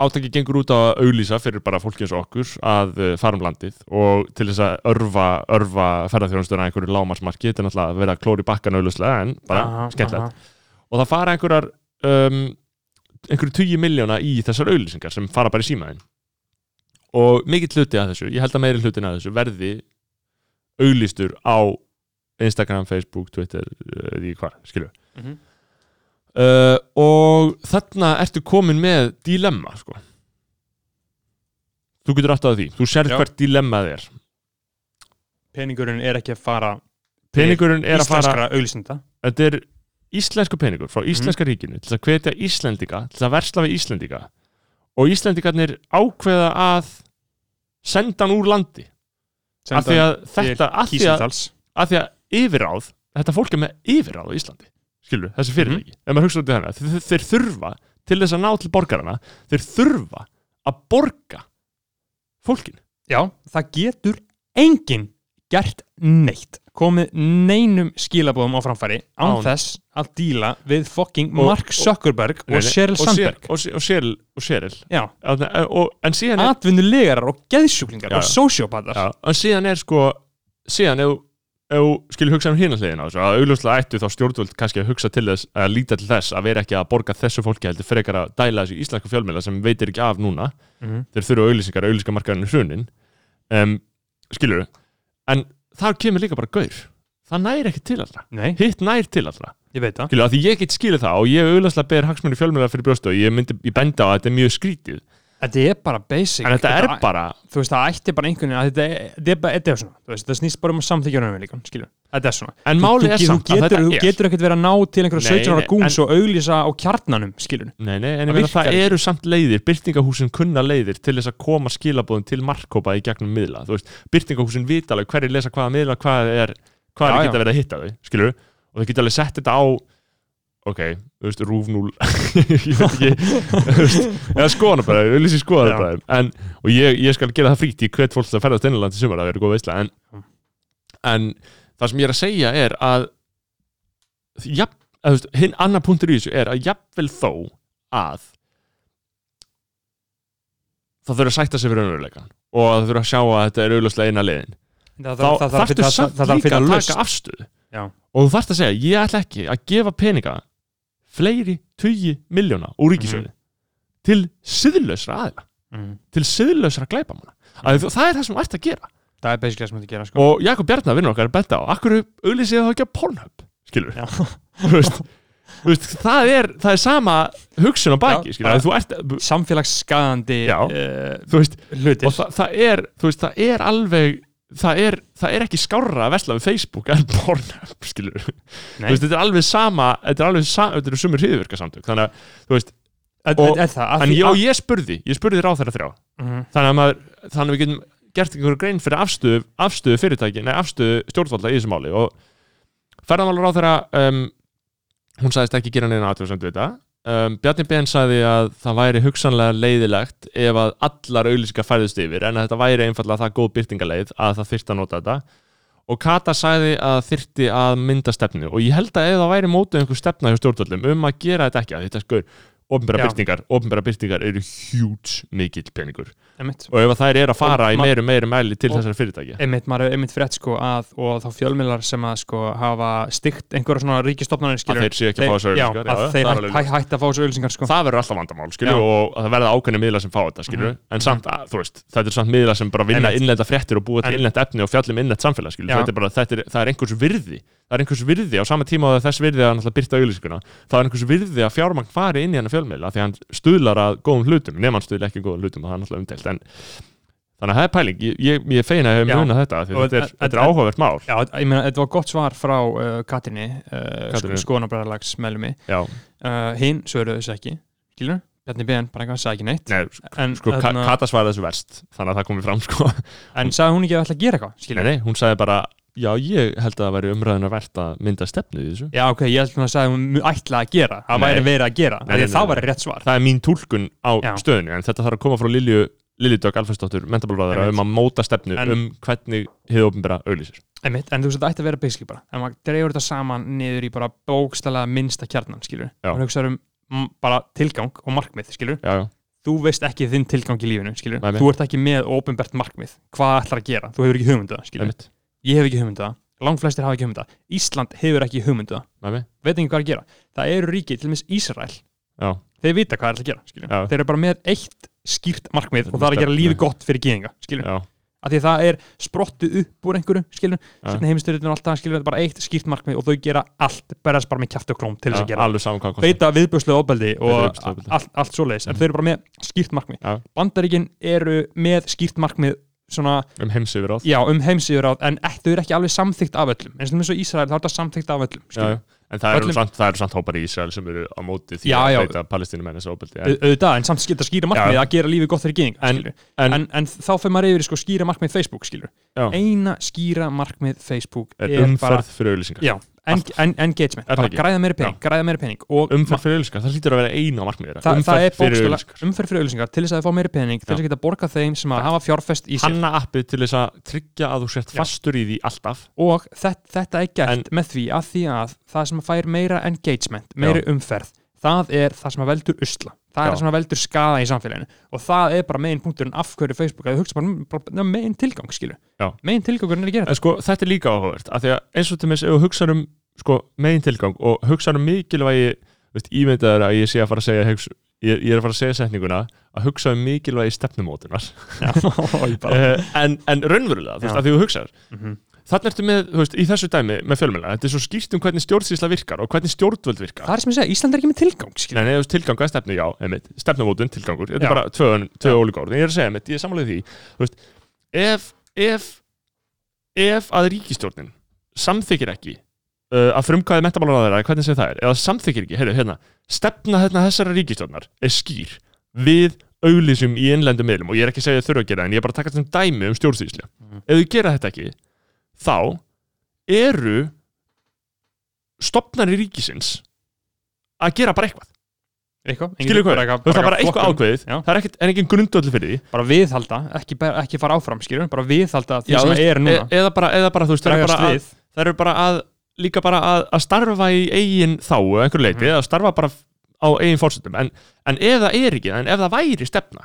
[SPEAKER 1] átaki gengur út á að auglýsa fyrir bara fólki eins og okkur að uh, fara um landið og til þess að örfa, örfa ferðarþjónustöðuna einhverju lámarsmarki, þetta er náttúrulega að vera að klóri bakkan auglýslega en bara
[SPEAKER 2] Aha,
[SPEAKER 1] skemmtilegt
[SPEAKER 2] aha.
[SPEAKER 1] og það fara einhverjar um, einhverju 20 miljóna í þessar auglýsingar sem fara bara í símaðin og mikill hluti af þessu, ég held að meiri hlutin af þessu verði auglýstur á Instagram, Facebook, Twitter uh, því hvað, skilju
[SPEAKER 2] Mhm.
[SPEAKER 1] Uh, og þarna ertu komin með dilemma sko. Þú getur alltaf því, þú sér hvert dilemmað er.
[SPEAKER 2] Peningurinn er ekki að fara
[SPEAKER 1] peningurinn er að fara þetta er íslensku peningur frá íslenska ríkinu til að hvetja Íslendinga til að versla við Íslendinga. Og Íslendingarnir ákveða að senda hann úr landi. Af því að þetta af því að, yfirráð þetta fólk er með yfirráð á Íslandi skilur, þessi fyrirtæki, ef maður hugsa út í þennan þeir, þeir þurfa til þess að ná til borgarana þeir þurfa að borga fólkin
[SPEAKER 2] Já, það getur enginn gert neitt. Komið neinum skilabóðum á framfæri án
[SPEAKER 1] Án.
[SPEAKER 2] þess að díla við fucking
[SPEAKER 1] Og-
[SPEAKER 2] Mark Zuckerberg og Sheryl Sandberg.
[SPEAKER 1] og, og, Sheryl Sheryl.
[SPEAKER 2] Já,
[SPEAKER 1] og, er
[SPEAKER 2] atvinnulegarar og geðsjúklingar og sociopatar
[SPEAKER 1] Já, en síðan er sko síðan ef ef þú skilur hugsa um á þessu að augljóslega ættu þá stjórnvöld kannski að hugsa til þess að líta til þess að vera ekki að borga þessu fólki heldur frekar að dæla þessu íslensku fjölmiðla sem veitir ekki af núna.
[SPEAKER 2] Mhm.
[SPEAKER 1] þeir þurfa auglýsingar, auglýsingamarkaðinu hrunin um, skilur en þar kemur líka bara gaur. Það næri ekki til allra,
[SPEAKER 2] Nei,
[SPEAKER 1] hitt nær til allra.
[SPEAKER 2] Ég veit það.
[SPEAKER 1] Skilur, að því ég get skilið það og ég augljóslega ber hagsmunni fjölmiðla fyrir brjóstu og ég myndi, ég benda á að þetta er mjög skrítið
[SPEAKER 2] Þetta er bara basic.
[SPEAKER 1] En þetta er bara
[SPEAKER 2] Þú veist, það ætti bara einhvern veginn að þetta er, þetta er, bara, þetta er svona Þú veist, þetta snýst bara um að samþykja raunveruleikann, skilur Þetta er svona.
[SPEAKER 1] En málið er
[SPEAKER 2] þú,
[SPEAKER 1] samt
[SPEAKER 2] þú
[SPEAKER 1] að þetta
[SPEAKER 2] þú
[SPEAKER 1] er
[SPEAKER 2] getur ekkert verið að ná til einhverja
[SPEAKER 1] Nei,
[SPEAKER 2] 17 ára gúns og auglýsa á kjarnanum, skilur
[SPEAKER 1] Nei, nei, en
[SPEAKER 2] Það
[SPEAKER 1] ég meina það eru samt leiðir, byrtingahúsin kunna leiðir til þess að koma skilabóðum til markkópa í gegnum miðla, þú veist, byrtingahúsin vita alveg hverju lesa hvaða miðla, hvað er hvað
[SPEAKER 2] Já,
[SPEAKER 1] er
[SPEAKER 2] já.
[SPEAKER 1] og þau geta alveg sett þetta á ok, þú veist, rúf 0 ég veit ekki. Eða skoðanabræði, við lýsum skoðanabræði en, og ég, ég skal gera það frítt ég hvet fólk til að ferðast innanland til sumar, það verður góð veisla. En, en það sem ég er að segja er að jafn, að, veist, hinn annar punktur í þessu er að jafnvel þó að það þurfa að sætta sig fyrir raunveruleikan og það þurfa að sjá að þetta er auðvitað eina leiðin.
[SPEAKER 2] Það
[SPEAKER 1] þá
[SPEAKER 2] þarf- það þarf að
[SPEAKER 1] þarftu
[SPEAKER 2] finna-
[SPEAKER 1] samt
[SPEAKER 2] það
[SPEAKER 1] líka að taka afstöðu.
[SPEAKER 2] Já.
[SPEAKER 1] og þú þarfst að segja, ég ætla ekki að gefa peninga fleiri tugi miljóna úr ríkisjóði til siðlausra aðila
[SPEAKER 2] Mhm.
[SPEAKER 1] til siðlausra glæpamanna. Mm. það er það sem þú ert að gera.
[SPEAKER 2] Það er basically það sem þetta gera, sko.
[SPEAKER 1] Og Jakob Bjarnar vinnur okkar er betta á akkur auðlýsið þá ekki að Pornhub skilur? Þú þú veist, það, er, það er sama hugsun á baki að þú ert
[SPEAKER 2] Samfélagsskaðandi uh,
[SPEAKER 1] þú
[SPEAKER 2] hlutir.
[SPEAKER 1] og það, það er þú veist, það er alveg það er, það er ekki skárra að vesla við Facebook en Pornhub, skilur veist, þetta er alveg sama þetta er alveg sama, þetta eru sumur hriðvirka samtök þannig að, þú veist,
[SPEAKER 2] er,
[SPEAKER 1] og-
[SPEAKER 2] er það? Að
[SPEAKER 1] en ég, ég spurði ég spurði ráð þeirra þrjá.
[SPEAKER 2] Mhm.
[SPEAKER 1] þannig að maður, þannig að við getum gert einhverju grein fyrir afstöðu, afstöðu fyrirtæki nei, afstöðu stjórnvalda í þessu máli. Og ferðarmálar á þeirra um, hún sagðist ekki gera neina aðtöðsend við þetta um, Bjarni Ben sagði að það væri hugsanlega leiðilegt ef að allar auðlýsingar færðust yfir en þetta væri einfallega það góð byrtingaleið að það þyrfti að nota þetta. Og Kata sagði að þyrfti að mynda stefnu. Og ég held að ef það væri mótið einhver stefna hjá stjórnvöldum um að gera þetta ekki að þetta skoður, ofnbæra
[SPEAKER 2] Já.
[SPEAKER 1] byrtingar ofnbæra byrtingar eru huge mikill peningur
[SPEAKER 2] Einmitt.
[SPEAKER 1] og ef þær eru að fara
[SPEAKER 2] Og
[SPEAKER 1] í meiru meiru mæli til
[SPEAKER 2] og-
[SPEAKER 1] þessar fyrirtæki
[SPEAKER 2] einmitt, maður er einmitt frétt sko að og þá fjölmiðlar sem að sko hafa stygt einhverja svona ríkistofnanir
[SPEAKER 1] að þeir séu ekki að fá þessar
[SPEAKER 2] já,
[SPEAKER 1] auðlýsingar
[SPEAKER 2] að þeir
[SPEAKER 1] er
[SPEAKER 2] hæ, hætti að fá þessu auðlýsingar sko.
[SPEAKER 1] Það verður alltaf vandamál skilju, og að það verða ákveðni miðla sem fá þetta skilju,
[SPEAKER 2] Mhm.
[SPEAKER 1] en samt að, þú veist, þetta er samt miðla sem bara vinna innlenda fréttir og búa til
[SPEAKER 2] En-
[SPEAKER 1] innlent efni og fjallum innlent samfélag skilju, þetta er bara, þetta er, það er einhvers virði það er einhvers virði á sama tíma og þess virði að byrta auðlýsinguna, það er einhvers virði að fjármagn fari inn í hennar fjölmiðla því að hann stuðlar að góðum hlutum, nema hann stuðlar ekki að góðum hlutum og það er náttúrulega umdelt, en þannig að það er pæling, ég, ég, ég feina að
[SPEAKER 2] Já.
[SPEAKER 1] hefur munað þetta, því þetta er, er áhugavert mál.
[SPEAKER 2] Já, ég meina, þetta var gott svar frá uh, Katrinni uh,
[SPEAKER 1] Katrínu.
[SPEAKER 2] skoðanabræðarlags meðlumi uh, hinn svöruðu þessu ekki. Skilur, Bjarni Ben bara eitthvað sagði ekki neitt.
[SPEAKER 1] Nei,
[SPEAKER 2] en,
[SPEAKER 1] sko, Kata svarði þessu verst þannig að það komið fram, sko.
[SPEAKER 2] En sagði hún ekki að ætla að gera eitthvað
[SPEAKER 1] Nei, nei, hún sagði bara, já, ég held að það væri umræðin að verta að mynda stefnu í þessu.
[SPEAKER 2] Já, ok, ég held að hún sagði að ætla að gera það
[SPEAKER 1] Nei.
[SPEAKER 2] væri verið að gera,
[SPEAKER 1] Nei,
[SPEAKER 2] nei,
[SPEAKER 1] nei,
[SPEAKER 2] nei, það
[SPEAKER 1] nei,
[SPEAKER 2] væri rétt svar
[SPEAKER 1] Það er mín túlkun á
[SPEAKER 2] Já.
[SPEAKER 1] stöðunni, en þetta þarf að koma frá Lilju, Dögg Alfredsdóttur, mentabálbráður,
[SPEAKER 2] Einmitt.
[SPEAKER 1] um að móta stefnu
[SPEAKER 2] En-
[SPEAKER 1] um hvernig hið ofnbæra auðlýsir.
[SPEAKER 2] En þú veist, þetta ætti að vera basically bara en maður dreifur þetta saman niður í bara bókstælega minnsta kjarnan, skilur og hugsaður um bara tilgang og markmið, skilur
[SPEAKER 1] Já, já,
[SPEAKER 2] þú veist ekki þinn tilgang í lífinu, skilur
[SPEAKER 1] Nei, nei.
[SPEAKER 2] þú ert ekki með ópenbært markmið, hvað ætlar að gera þú hefur ekki hugmyndu það, skilur
[SPEAKER 1] Einmitt.
[SPEAKER 2] Ég hef ekki hugmyndu það, langflestir hafa ekki hugmyndu það. Ísland hefur ekki hugmyndu það,
[SPEAKER 1] Nei,
[SPEAKER 2] veit ekki hvað að gera? Það eru ríki, til dæmis Ísrael.
[SPEAKER 1] Já,
[SPEAKER 2] þeir vita hvað er að gera, skilur
[SPEAKER 1] Já.
[SPEAKER 2] þeir eru bara með eitt skýrt markmið og það er að gera lífi gott fyrir gýðinga, skilur
[SPEAKER 1] já,
[SPEAKER 2] af því að það er sprottu upp úr einhverju, skilur setna heimistyrjun og allt það, skilur þetta er bara eitt skýrt markmið og þau gera allt, berðast bara með kjæft og klóm til þess að gera.
[SPEAKER 1] alveg saman hvað kostar.
[SPEAKER 2] beita viðbjörslega ofbeldi og
[SPEAKER 1] viðbjóðslegu ofbeldi.
[SPEAKER 2] allt, allt svoleiðis, en þau eru bara með skýrt markmið.
[SPEAKER 1] Já.
[SPEAKER 2] Bandaríkin eru með skýrt markmið svona,
[SPEAKER 1] um heimsifir áð
[SPEAKER 2] já, um en þau eru ekki alveg samþykkt af öllum? Eins og eins og Ísrael, þá er þetta samþykkt af öllum
[SPEAKER 1] já, en það eru samt, það eru samt hópar í Ísrael sem eru á móti því
[SPEAKER 2] Já,
[SPEAKER 1] að beita palestínumenn þessu óbeldi
[SPEAKER 2] Au- auðvitað, en samt skilta skýra markmið að gera lífið gott fyrir gyðinga
[SPEAKER 1] En- en-
[SPEAKER 2] en, en, þá fyrir maður yfir sko skýra markmið Facebook skilur. Eina skýra markmið Facebook
[SPEAKER 1] er
[SPEAKER 2] er,
[SPEAKER 1] umferð
[SPEAKER 2] bara
[SPEAKER 1] fyrir auðlýsingar
[SPEAKER 2] en, en, engagement, bara græða meiri pening, græða meiri pening
[SPEAKER 1] umferð fyrir auðlýsingar, það hlýtur að vera eina á markmiðir
[SPEAKER 2] Þa,
[SPEAKER 1] umferð
[SPEAKER 2] er umferð fyrir auðlýsingar til þess að þau fá meiri pening til þess að geta borga þeim sem að hafa fjárfest í sér.
[SPEAKER 1] Hanna appið til þess að tryggja að þú sért fastur í því alltaf.
[SPEAKER 2] Og þetta, þetta er gert
[SPEAKER 1] En-
[SPEAKER 2] með því að því að það sem fær meira engagement, meiri umferð það er það sem að veldur usla það er það sem að veldur skada í samfélaginu. Og það er bara megin punkturinn af hverju Facebook að þú hugsa bara, megin tilgang skilur
[SPEAKER 1] Já.
[SPEAKER 2] megin tilgangurinn er að gera
[SPEAKER 1] en sko, þetta er líka áhugavert af því að eins og til mér, ef þú hugsaður um sko, megin tilgang og hugsaður um mikilvægi veist, ímyndaður að ég sé að fara að segja hugsa, ég, ég er að fara að segja setninguna að hugsa um mikilvægi stefnumótunar.
[SPEAKER 2] Þetta
[SPEAKER 1] uh, en, en raunverulega, þú veist, að því þú hugsaður
[SPEAKER 2] Mhm.
[SPEAKER 1] Þannig ertu með, þú veist, í þessu dæmi með fjölmjöla, þetta er svo skýrt um hvernig stjórnsýsla virkar og hvernig stjórnvöld virkar
[SPEAKER 2] það er sem ég segja, Ísland er ekki með tilgang skilur
[SPEAKER 1] Nei, nei, þú veist, tilgangu að stefnu, já, einmitt, stefnumótun, tilgangur, þetta er bara tvö, tvö ólíka orð, en ég er að segja, einmitt, ég er samlega því, þú veist, ef, ef, ef að ríkistjórnin samþykir ekki uh, að frumkvæði metamálar á þeirra, hvernig sem það er, eða samþykir ekki, heyrðu, hérna, stefna hérna við auglýsum í innlendum miðlum og ég er ekki að segja að þau þurfa að gera en ég er bara að taka þetta dæmi um stjórnsýslu.
[SPEAKER 2] Mhm.
[SPEAKER 1] Ef þau gera þetta ekki, þá eru stopnari ríkisins að gera bara eitthvað.
[SPEAKER 2] Eitthvað,
[SPEAKER 1] skilur hvað, þú veist það er bara eitthvað ákveðið.
[SPEAKER 2] Já.
[SPEAKER 1] það er ekkert, er engin grundöldu fyrir því.
[SPEAKER 2] Bara viðhalda, ekki, ekki fara áfram skilur, bara viðhalda því
[SPEAKER 1] Já,
[SPEAKER 2] sem
[SPEAKER 1] veist,
[SPEAKER 2] er núna.
[SPEAKER 1] e eða, bara, eða bara, þú veist, það eru bara, að, það eru bara að líka bara að, að starfa í eigin að einhverju leiti,
[SPEAKER 2] Mhm.
[SPEAKER 1] eða starfa bara á eigin fórsetum, en, en ef það er ekki en ef það væri stefna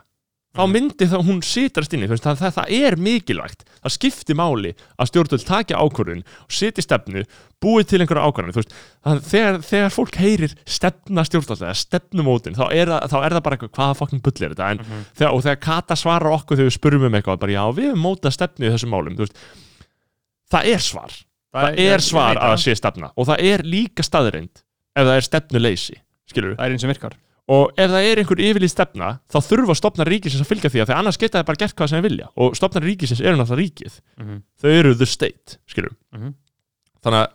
[SPEAKER 1] þá myndi það hún sitrast þú veist, það, það, það er mikilvægt, það skipti máli að stjórnvöld takja ákvörðun og sitja stefnu, búið til einhverja ákvörðun þegar, þegar fólk heyrir stefna stjórnvöld eða stefnumótin þá er, það, þá er það bara eitthvað, hvaða fokkin bull er þetta? En,
[SPEAKER 2] Mhm.
[SPEAKER 1] þegar, og þegar Kata svarar okkur þegar við spurum um eitthvað, bara já, við höfum mótað stefnu í þessum málum, þú veist. Það er svar, það er svar að sé stefna. Og það er líka staðreind ef það er stefnuleysi, skilur
[SPEAKER 2] það
[SPEAKER 1] og ef það er einhver yfirlýð stefna þá þurfa stopnar ríkisins að fylgja því að því annars geta það bara gert hvað sem þeir vilja. Og stopnar ríkisins eru náttúrulega ríkið.
[SPEAKER 2] Mhm.
[SPEAKER 1] þau eru the state, skilur
[SPEAKER 2] Mhm.
[SPEAKER 1] þannig að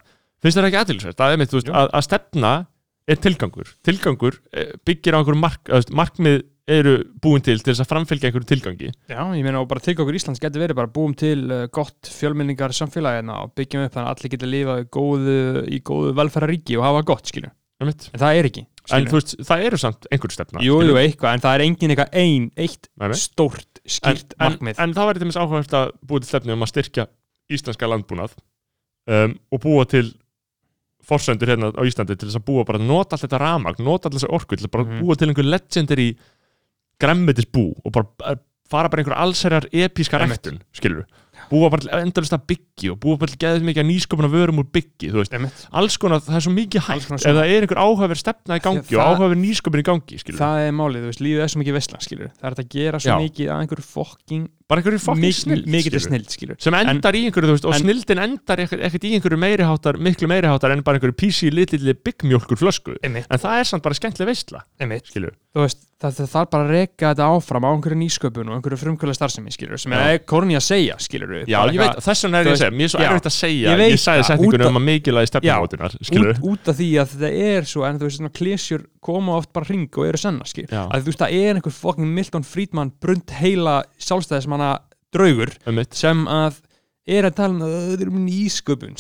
[SPEAKER 1] finnst það ekki aðtilsvægt að, að, að stefna er tilgangur. Tilgangur eh, byggir á einhverjum mark, markmið eru búin til til þess að framfylgja einhverju tilgangi.
[SPEAKER 2] Já, ég meina og bara tilgangur Íslands getur verið bara búum til uh, gott fjölmenningar samfélagina og byggjum upp þannig að allir geta lifað í góðu, í góðu og. En
[SPEAKER 1] en þú veist, það eru samt einhverju stefna
[SPEAKER 2] Jú, jú, eitthvað, en það er engin eitthvað ein, eitt
[SPEAKER 1] Nei,
[SPEAKER 2] stórt,
[SPEAKER 1] en,
[SPEAKER 2] skýrt
[SPEAKER 1] en,
[SPEAKER 2] markmið.
[SPEAKER 1] en það væri til þess áhugavert að búa til stefnu um að styrkja íslenska landbúnað um, og búa til forsendur hérna á Íslandi til þess að búa bara nota allt þetta ramagn, nota allt þessa orku til að bara
[SPEAKER 2] Mhm.
[SPEAKER 1] búa til einhver legendary græmmetisbú og bara eh, fara bara einhver allsherjar episka ræktun, skilur búa bara til endalist að byggi og búa bara til geðið mikið nýsköpuna vörum úr byggi, þú veist,
[SPEAKER 2] Einmitt.
[SPEAKER 1] alls konar, það er svo mikið hægt ef það er einhver áhugaverð stefna í gangi
[SPEAKER 2] Það-
[SPEAKER 1] og áhugaverð nýsköpun í gangi, skilur
[SPEAKER 2] Það er málið, þú veist, lífið er svo mikið veslan, skilju. Það er að gera svo
[SPEAKER 1] Já.
[SPEAKER 2] mikið að einhverju fokking,
[SPEAKER 1] bara einhverju fokkin snill,
[SPEAKER 2] mikið til snill, skilju.
[SPEAKER 1] sem endar í einhverju, þú veist, og
[SPEAKER 2] en-
[SPEAKER 1] snildin endar ekkert, í einhverju meiriháttar, miklu meiriháttar en bara einhverju písi litlilli byggmjólkur flösku en það er samt bara skemmtileg veistla skilur,
[SPEAKER 2] þú veist, það, þarf bara að reka þetta áfram á einhverju nýsköpun og einhverju frumkvælega starfsemi, skilur, sem er korni að segja, skilur
[SPEAKER 1] já, ég veit, þess vegna er ég að segja mér er svo erfitt að segja,
[SPEAKER 2] ég
[SPEAKER 1] ég
[SPEAKER 2] það,
[SPEAKER 1] setningunum um að mikilvægi stefnumótunar
[SPEAKER 2] út, út af því að þetta er svo en þú veist, svona klísjur koma oft bara hring og eru sanna, skil
[SPEAKER 1] Já.
[SPEAKER 2] að þú veist, það er einhver fucking Milton Friedman brund heila sjálfstæðismanna draugur
[SPEAKER 1] um
[SPEAKER 2] sem að er að tala um að það er um nýsköpun,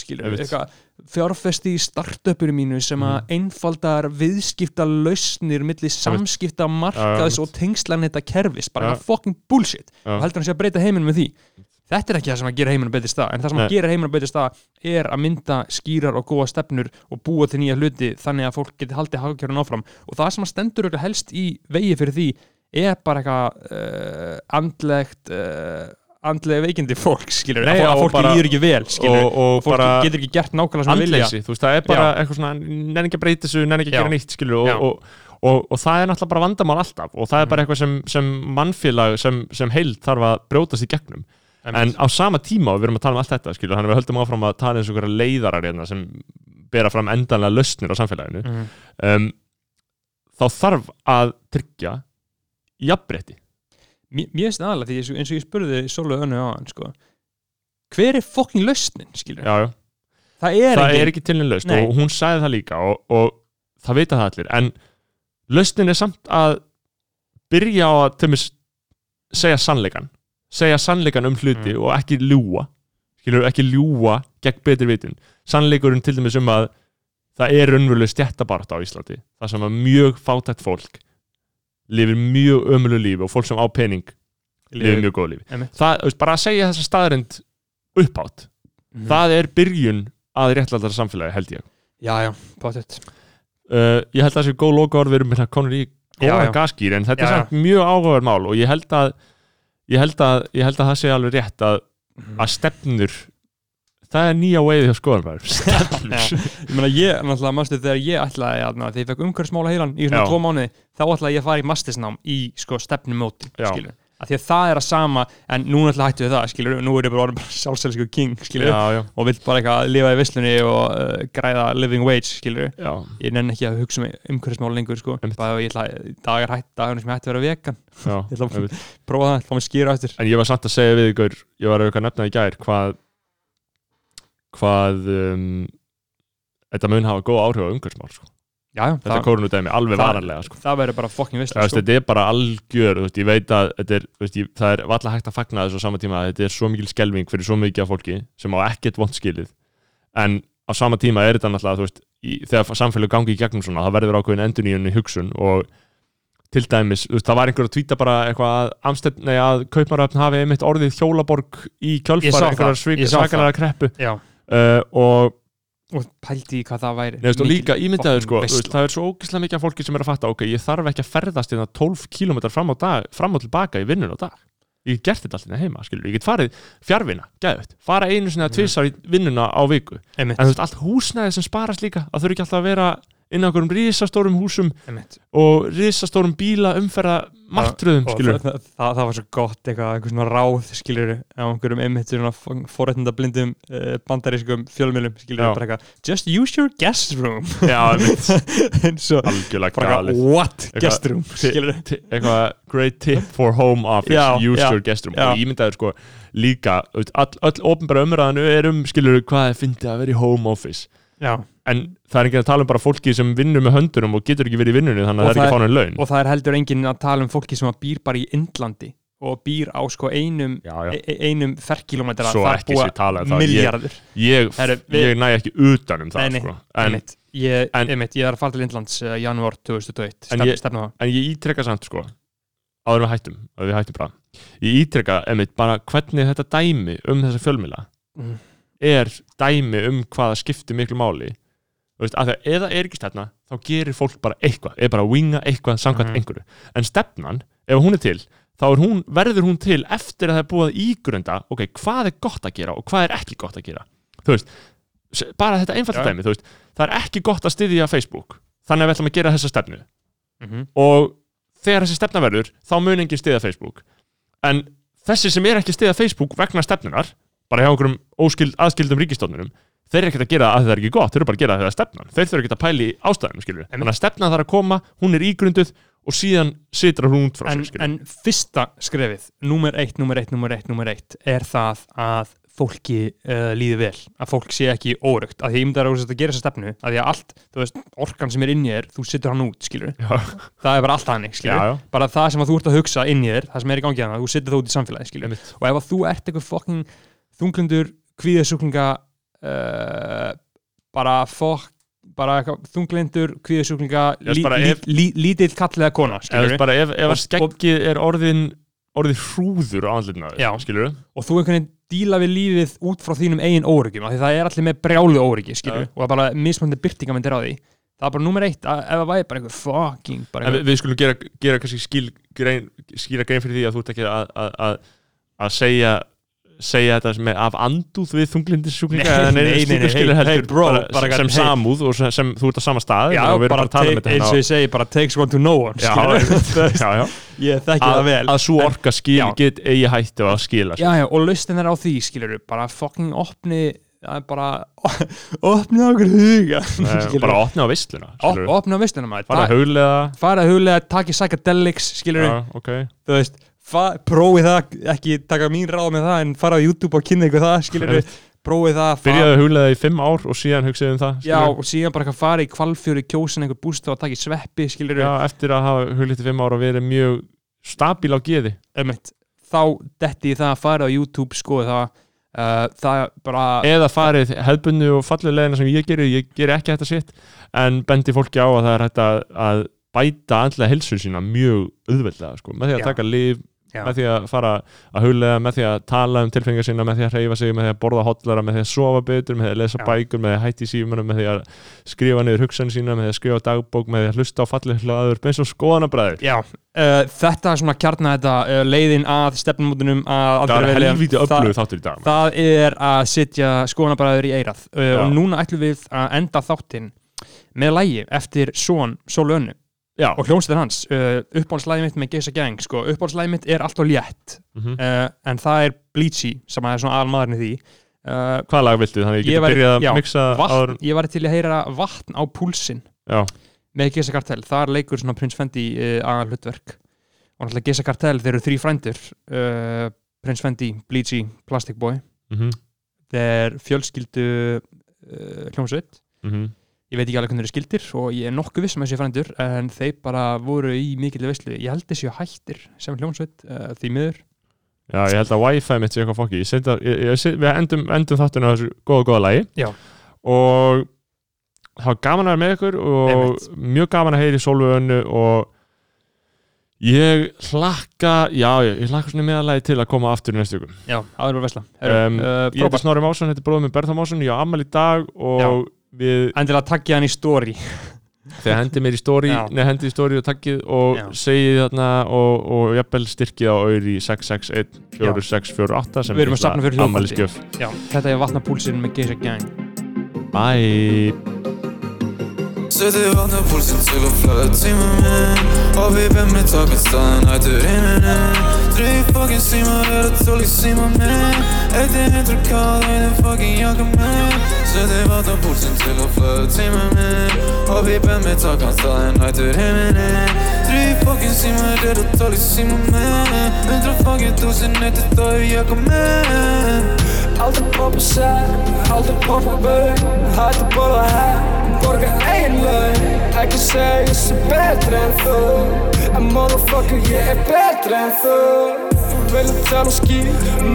[SPEAKER 2] fjárfesti í startupinu mínu sem að
[SPEAKER 1] Mhm.
[SPEAKER 2] einfaldar viðskipta lausnir milli samskipta markaðs
[SPEAKER 1] Já,
[SPEAKER 2] og tengslanetta kerfis, bara eitthvað fucking bullshit.
[SPEAKER 1] Já.
[SPEAKER 2] og heldur hann sé að breyta heiminum með því. Þetta er ekki það sem að gera heiminum betri stað en það sem að gera heiminum betri stað er að mynda skýrar og góða stefnur og búa til nýja hluti þannig að fólk geti haldið hagkjörun áfram. Og það sem að stendur helst í vegi fyrir því er bara eitthvað uh, andlegt uh, andlega veikindi fólk, skilur
[SPEAKER 1] Nei,
[SPEAKER 2] að, fólki líður ekki vel, skilur
[SPEAKER 1] og, og
[SPEAKER 2] fólk
[SPEAKER 1] bara
[SPEAKER 2] getur ekki gert nákvæmlega sem vilja.
[SPEAKER 1] andleysi, þú veist, það er bara
[SPEAKER 2] Já.
[SPEAKER 1] eitthvað svona nenni ekki að breyta þessu, nenni ekki að gera nýtt skilur, og, og, og, og það er náttúrulega bara vandamál alltaf og það er bara eitthvað sem, sem mannfélag sem, sem heild þarf að brjótast í gegnum. En á sama tíma og við erum að tala um allt þetta skilur, þannig að við höldum áfram að tala eins og einhverja leiðarar hérna, sem bera fram endanlega lausnir á samfélaginu
[SPEAKER 2] mm.
[SPEAKER 1] um, þá þarf að tryggja jafnbreytti
[SPEAKER 2] mér finnst aðalega því eins og- ég spurði Sólu önnu á hann sko. hver er fokkin lausnin, skilur
[SPEAKER 1] já, já.
[SPEAKER 2] það er
[SPEAKER 1] það er ekki til henni lausn og hún sagði það líka og, og það vita það allir en lausnin er samt að byrja á að til dæmis, segja sannleikan segja sannleikan um hluti
[SPEAKER 2] Mm.
[SPEAKER 1] og ekki ljúa skilur ekki ljúa gegn betri vitin sannleikurinn til dæmis um að það er raunveruleg stjættabarátt á Íslandi það sem að mjög fátækt fólk lifir mjög ömulu lífi og fólk sem á pening lifir mjög góð lífi. Það, veist, bara að segja þessa staðrind uppátt
[SPEAKER 2] Mhm.
[SPEAKER 1] það er byrjun að réttlætara samfélagi held ég.
[SPEAKER 2] Já, já, potið
[SPEAKER 1] uh, ég held að það sé góð lokaord við erum hérna konur í góða gaskýr en þetta
[SPEAKER 2] Já,
[SPEAKER 1] er samt mjög áhugaverð mál og ég held að ég held að, ég held að það sé alveg rétt að,
[SPEAKER 2] Mhm.
[SPEAKER 1] að stefnur það er nýja veiði hjá skoðanbæður stefnur
[SPEAKER 2] ég meina ég, náttúrulega, manstu þegar ég ætlaði að, þegar ég fekk umhverfsmála heilan í svona tvo mánuði, þá ætlaði ég að fara í mastisnám í sko stefnumóti, skilur að því að það er að sama, en nú náttúrulega hættu við það skilur, nú er ég bara orðin bara sjálfselsku king skilur,
[SPEAKER 1] já, já,
[SPEAKER 2] og vill bara eitthvað lifa í vislunni og uh, græða living wage, skilur
[SPEAKER 1] já,
[SPEAKER 2] ég nenni ekki að hugsa um umhverfsmála lengur sko, bara ég ætla, dagar hætt dagar sem ég hætti að vera vegan. Ég ætla að- prófa það, fá mig skýra eftir.
[SPEAKER 1] En ég var samt að segja við ykkur ég var að nefna í gær hvað hvað um, þetta mun hafa góð áhrif á umhverfsmál sko. þetta kórnudæmi alveg varanlega sko.
[SPEAKER 2] það verður bara
[SPEAKER 1] Það,
[SPEAKER 2] visla
[SPEAKER 1] veist, þetta er bara algjör veist, ég veit að er, veist, ég, það er valla hægt að fagna þessu á sama tíma þetta er svo mikil skelving fyrir svo mikið af fólki sem á ekkert vond skilið. En á sama tíma er þetta náttúrulega veist, í, þegar samfélag gangi í gegnum svona það verður ákveðin enduníun í hugsun og til dæmis, það var einhver að tvíta bara eitthvað að, að Kaupmaröfn hafi einmitt orðið hjólaborg í kjölfar einhverjar svakalega kreppu.
[SPEAKER 2] Já,
[SPEAKER 1] uh, og
[SPEAKER 2] og pældi í hvað það væri.
[SPEAKER 1] Nei, veist, og líka ímyndaður sko, veist, það er svo ógislega mikið af fólki sem er að fatta ok, ég þarf ekki að ferðast hérna 12 km fram, á dag, fram og tilbaka í vinnun á dag. Ég get gert þetta alltaf heima, skilur ég get farið fjárvinna, geðvægt, fara einu sinni að tvissar í vinnuna á viku. En
[SPEAKER 2] Einmitt,
[SPEAKER 1] þú veist, allt húsnæði sem sparast líka að þurfi ekki alltaf að vera inn á einhverjum risastórum húsum
[SPEAKER 2] einmitt.
[SPEAKER 1] og risastórum bíla umferða martröðum, skilur
[SPEAKER 2] það, það, það var svo gott eitthvað, eitthvað svona ráð skilur á einhverjum einmitt svona forrættinda blindum uh, bandarískum fjölmjölum skilur bara eitthvað just use your guest room.
[SPEAKER 1] Já, einmitt,
[SPEAKER 2] eins og
[SPEAKER 1] algjörlega
[SPEAKER 2] bara
[SPEAKER 1] galið.
[SPEAKER 2] Eitthvað what?
[SPEAKER 1] Eitthvað-
[SPEAKER 2] guest room skilur
[SPEAKER 1] eitthvað great tip for home office.
[SPEAKER 2] Já,
[SPEAKER 1] use
[SPEAKER 2] já,
[SPEAKER 1] your guest room.
[SPEAKER 2] já.
[SPEAKER 1] og ímyndaður sko líka all, öll ofnbæra umræðinu er um skilur hvað er fyndið að vera í home office
[SPEAKER 2] já
[SPEAKER 1] en það er ekki að tala um bara fólki sem vinnur með höndunum og getur ekki verið í vinnunni þannig að það er ekki fánu laun
[SPEAKER 2] og það er heldur enginn að tala um fólki sem að býr bara í Indlandi og býr á sko einum
[SPEAKER 1] já, já.
[SPEAKER 2] e- einum
[SPEAKER 1] ekki sé talað um það.
[SPEAKER 2] milljarður
[SPEAKER 1] Ég,
[SPEAKER 2] Herru, við-
[SPEAKER 1] ég næ ekki utan um það
[SPEAKER 2] Nei, nei,
[SPEAKER 1] sko. en,
[SPEAKER 2] einmitt ég,
[SPEAKER 1] en-
[SPEAKER 2] einmitt, ég er að fara til Indlands uh, janúar 2021
[SPEAKER 1] En
[SPEAKER 2] stefn,
[SPEAKER 1] ég- en ég ítrekka samt sko áður við hættum, að við hættum ég ítrekka, einmitt, bara hvernig þetta dæmi um þessa fjölmila
[SPEAKER 2] Mm.
[SPEAKER 1] Er dæmi um hvaða skiptir miklu máli veist, að það, eða er ekki stefna þá gerir fólk bara eitthvað, er bara winga eitthvað samkvæmt
[SPEAKER 2] Mhm.
[SPEAKER 1] einhverju, en stefnan ef hún er til, þá er hún, verður hún til eftir að það er búið að ígrunda ok, hvað er gott að gera og hvað er ekki gott að gera þú veist, bara þetta einfalda
[SPEAKER 2] Já.
[SPEAKER 1] dæmi, þú veist, það er ekki gott að styðja Facebook, þannig að við ætlum að gera þessa stefnu
[SPEAKER 2] Mhm.
[SPEAKER 1] og þegar þessi stefna verður þá mun enginn stiða Facebook en þessi sem er ekki stiða Facebook vegna stefnunar bara hjá einhverjum óskild, aðskildum ríkistofnunum þeir eru ekkert að gera það að það er ekki gott þeir eru bara að gera það þegar stefnan. Þeir þurfa ekki að pæli ástæðum skilur þannig að stefnan þarf að koma, hún er ígrunduð og síðan situr hún út frá
[SPEAKER 2] en,
[SPEAKER 1] sér skilur
[SPEAKER 2] en fyrsta skrefið númer eitt, númer eitt, númer eitt, númer eitt er það að fólki uh, líði vel, að fólk sé ekki órugt að því ég myndi að að gera þessa stefnu að því að allt, þú veist, orkan sem er inn í þér þú setur hann út, skilur,
[SPEAKER 1] já,
[SPEAKER 2] það er bara allt hannig, skilur,
[SPEAKER 1] já, já,
[SPEAKER 2] bara það sem að þú ert að hugsa inn í þér, það sem er í gangi hana, þú setur það út í samfélagi, skilur,
[SPEAKER 1] einmitt.
[SPEAKER 2] og ef að þú ert eitthvað fokking þunglundur, kvíðasjúklinga uh, bara fokk bara þunglindur,
[SPEAKER 1] veist
[SPEAKER 2] lí, lí, lí, lítill kallega kona,
[SPEAKER 1] Eða, bara ef, ef skeggið er orðin orðið hrúður á andlitnaður
[SPEAKER 2] Já.
[SPEAKER 1] skilur
[SPEAKER 2] og þú einhvern veginn díla við lífið út frá þínum eigin óryggjum af því það er allir með brjálu óryggi skilur
[SPEAKER 1] Já.
[SPEAKER 2] og það er bara mismöndi byrtingamindir á því það er bara nummer eitt ef það væri bara einhver fucking bara
[SPEAKER 1] En við,
[SPEAKER 2] einhver,
[SPEAKER 1] við skulum gera, gera kannski skil, grein, skýra grein fyrir því að þú ert ekki að segja segja þetta er af andúð við þunglindissjúklinga
[SPEAKER 2] Nei, nei, nei, nei,
[SPEAKER 1] skilur
[SPEAKER 2] hey, hey, bro,
[SPEAKER 1] bara,
[SPEAKER 2] bara
[SPEAKER 1] sem
[SPEAKER 2] hey.
[SPEAKER 1] samúð og sem, sem þú ert á sama stað
[SPEAKER 2] já,
[SPEAKER 1] við
[SPEAKER 2] bara
[SPEAKER 1] bara að um
[SPEAKER 2] take,
[SPEAKER 1] þetta
[SPEAKER 2] eins og
[SPEAKER 1] hérna
[SPEAKER 2] ég segi, bara takes one to know one
[SPEAKER 1] Já, já, já.
[SPEAKER 2] ég þekki það
[SPEAKER 1] að,
[SPEAKER 2] vel.
[SPEAKER 1] að svo orka skil get eigi hættu að skila
[SPEAKER 2] já, já, og lausnin er á því, skilur bara fucking opni bara opni okkur huga
[SPEAKER 1] bara opna á vissluna
[SPEAKER 2] Op, opna á vissluna maður.
[SPEAKER 1] Bara
[SPEAKER 2] Ta-
[SPEAKER 1] huglega.
[SPEAKER 2] fara að huglega, taki psychedelics skilur
[SPEAKER 1] ok.
[SPEAKER 2] Þú veist, prófið það ekki taka mín ráð með það en fara á YouTube og kynna ykkur það, skilur
[SPEAKER 1] Einmitt.
[SPEAKER 2] prófið það,
[SPEAKER 1] byrjaði að huglega í fimm ár og síðan hugsaði um það
[SPEAKER 2] já,
[SPEAKER 1] skilurðu.
[SPEAKER 2] og síðan bara fara í kvalfjöri kjósin einhver búst og taki sveppi, skilur
[SPEAKER 1] já, eftir að hafa huglegt í fimm ár og verið mjög stabíl á geði
[SPEAKER 2] einmitt, þá detti það að fara á YouTube skoðu það uh, það bara
[SPEAKER 1] eða farið hefðbundu og fallið leðina sem ég gerir, ég ger ekki þetta sitt en bendi fólki á að það er hægt að, bæta andlega helsu sína mjög auðveldlega, sko, með því að
[SPEAKER 2] Já.
[SPEAKER 1] taka lif
[SPEAKER 2] Já.
[SPEAKER 1] með því að fara að huglega með því að tala um tilfengar sína, með því að hreyfa sig með því að borða hotlara, með því að sofa betur með því að lesa
[SPEAKER 2] Já.
[SPEAKER 1] bækur, með því að hætti símanum með því að skrifa niður hugsanir sína, með því að skrifa dagbók, með því að hlusta á fallið hlaður eins og skoðanabræður
[SPEAKER 2] Já, uh, þetta er svona kjarna þetta uh, leiðin að stefnumótunum að
[SPEAKER 1] það er helvítið öflug þáttur í dag.
[SPEAKER 2] Það er að sitja skoðanabræður í eirað uh, og núna ætlum við að enda þáttinn með lægi eftir Són Sólu Önnu
[SPEAKER 1] já,
[SPEAKER 2] og hljómsveitin hans uh, uppáhaldslægi mitt með Geisa Gang sko, uppáhaldslægi mitt er allt og létt
[SPEAKER 1] Mhm.
[SPEAKER 2] uh, en það er Bleachy sem er svona aðalmaðurinn í því. Uh,
[SPEAKER 1] hvað lag viltu, þannig að ég geti byrjað að
[SPEAKER 2] vatn,
[SPEAKER 1] áður
[SPEAKER 2] ég var til að heyra vatn á púlsinn
[SPEAKER 1] já,
[SPEAKER 2] með Geisa Kartel, þar leikur svona Prins Fendi uh, aðal hlutverk og náttúrulega Geisa Kartel, þeir eru þrý frændur uh, Prins Fendi, Bleachy, Plastic Boy.
[SPEAKER 1] Mhm,
[SPEAKER 2] þeir fjölskyldu uh, hljómsveit.
[SPEAKER 1] Mhm
[SPEAKER 2] ég veit ekki alveg hvernig þeir eru skildir og ég er nokkuð viss um þessi frændur en þeir bara voru í mikill veistlu ég held þessi hættir sem hljómsveit uh, því miður.
[SPEAKER 1] Já, ég held að Wi-Fi mitt sé eitthvað fokki. Að, Við endum, endum þáttinu á þessu góða, góða lagi.
[SPEAKER 2] Já.
[SPEAKER 1] Og það var gaman að vera með ykkur og
[SPEAKER 2] Einmitt.
[SPEAKER 1] mjög gaman að heyri Sólvöðunnu og ég hlakka já, ég, ég hlakka svona meðalagi til að koma aftur í næstu ykkur
[SPEAKER 2] já, það er verið veistla
[SPEAKER 1] Um,
[SPEAKER 2] uh,
[SPEAKER 1] Ég heiti Snorri Másson, þetta er bróðum minn Bertha Másson. Ég á ammali í dag og við
[SPEAKER 2] endilega takkja hann í story
[SPEAKER 1] þegar hendi mér í stóri
[SPEAKER 2] Já.
[SPEAKER 1] neða hendi í stóri og takkið og
[SPEAKER 2] Já.
[SPEAKER 1] segið þarna og, og jafnvel styrkið á auðri 661 4648 sem
[SPEAKER 2] Við erum að safna fyrir hljóðbandi.
[SPEAKER 1] ammælisgjöf.
[SPEAKER 2] já, þetta er vatna púlsinn með Geisa Gang
[SPEAKER 1] Bye
[SPEAKER 3] Setti vatna púlsinn til að flöða tíma minn Og við bem með takan staðan hættur himinin Þrý fokkin símar er að tóli síma minn Eitt er hundru káð, einu fokkin jakka minn Setti vatna púlsinn til að flöða tíma minn Og við bem með takan staðan hættur himinin Þrý fokkin símar er að tóli síma minn Hundra fokkin túsin, eitt er það í jakka minn
[SPEAKER 5] Aldrei poppa sæk, aldrei poppa bau Hættu borða hæk, borga ein laun. Ekki segja ég sé betri en þú En motherfucker ég er betri en þú Þú viljum tala um ský,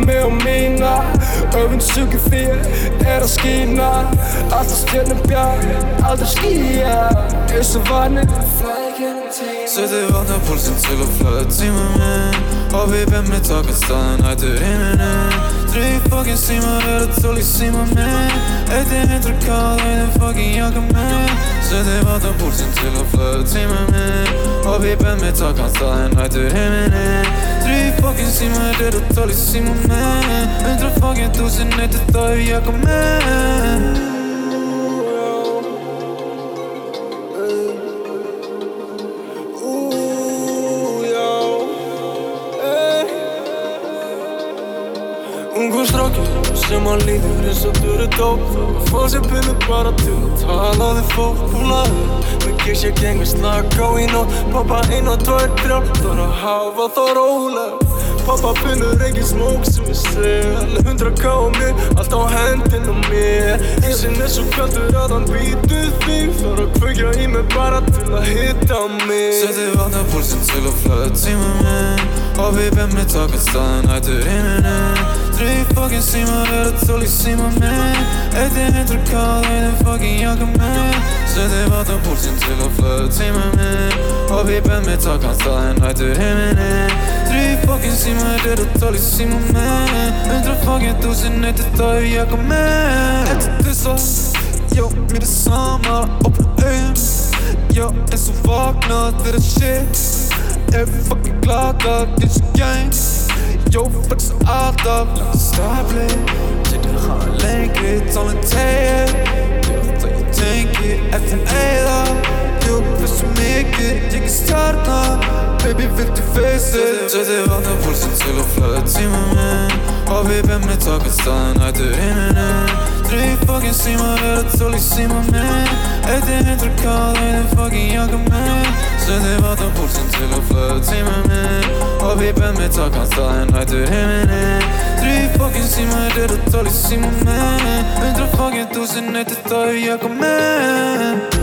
[SPEAKER 5] mig og mína Öfinn sugur fyrir, er að skína Alltaf stjörnum björn, aldrei skýja Eins og tíma
[SPEAKER 3] Setti vatna púlsinn til að flöða tíma minn Og við bem með takan staðan hættur Þrý fokkin símar er að tóli síma minn Eitt er hundru káð, einu fokkin jakka minn Setti vatna púlsinn til að flöða tíma minn Og við bem með takan staðan hættur himinin Þrý fokkin símar er að tóli síma minn Hundra fokkin túsin, eitt er það í jakka minn
[SPEAKER 5] sem hann líður eins og þú eru dóp Fá sér pillu bara til að tala við fólk Húlaður með gísja geng við snakka á í nótt. Pappa ein og tvær þrjár þarf að hafa þá róleg. Pappa finnur ekki smók sem ég sel. Hundra ká á mig, allt á hendin á mér. Ísinn er svo kaldur að hann býtur þig Þarf að kveikja í mig bara til að hitta mig.
[SPEAKER 3] Setti vatna púlsinn til að flöða tíma minn Og við bem með takan staðan hættur himinin Þrý fokkin símar er að tóli síma minn Eitt er hundru káð, einu fokkin jakka minn Setti vatna púlsinn til að flöða tíma minn Og við bem með takan staðan hættur himinin Þrý fokkin símar er að tóli síma minn Hundra fokkin túsin, eitt er það í jakka minn Eitt er þess að Já, mér er sama, opna augun Já, eins og vakna þeirra shit. Er fucking glada, get your gang Jó, flexa alltaf, langa stafli Getur hana lengri, tónlega tegir Já, það ég tengi eftir eða Jó, hversu mikið, ég er stjarna Baby, viltu face it Setði vatna púlsinn til að flæða tíma minn Og við bemmi taka staðan ættur inninu Þrý fucking símar er að Trip pak encima de dat sollicímame Este entrecado en el fucking yakame Se de vatan pulsen til å fløte timene Og pipen min tar kan ta en vei til himmelen Trip pak encima de dat sollicímame Entre fucking tusen etter tar yakame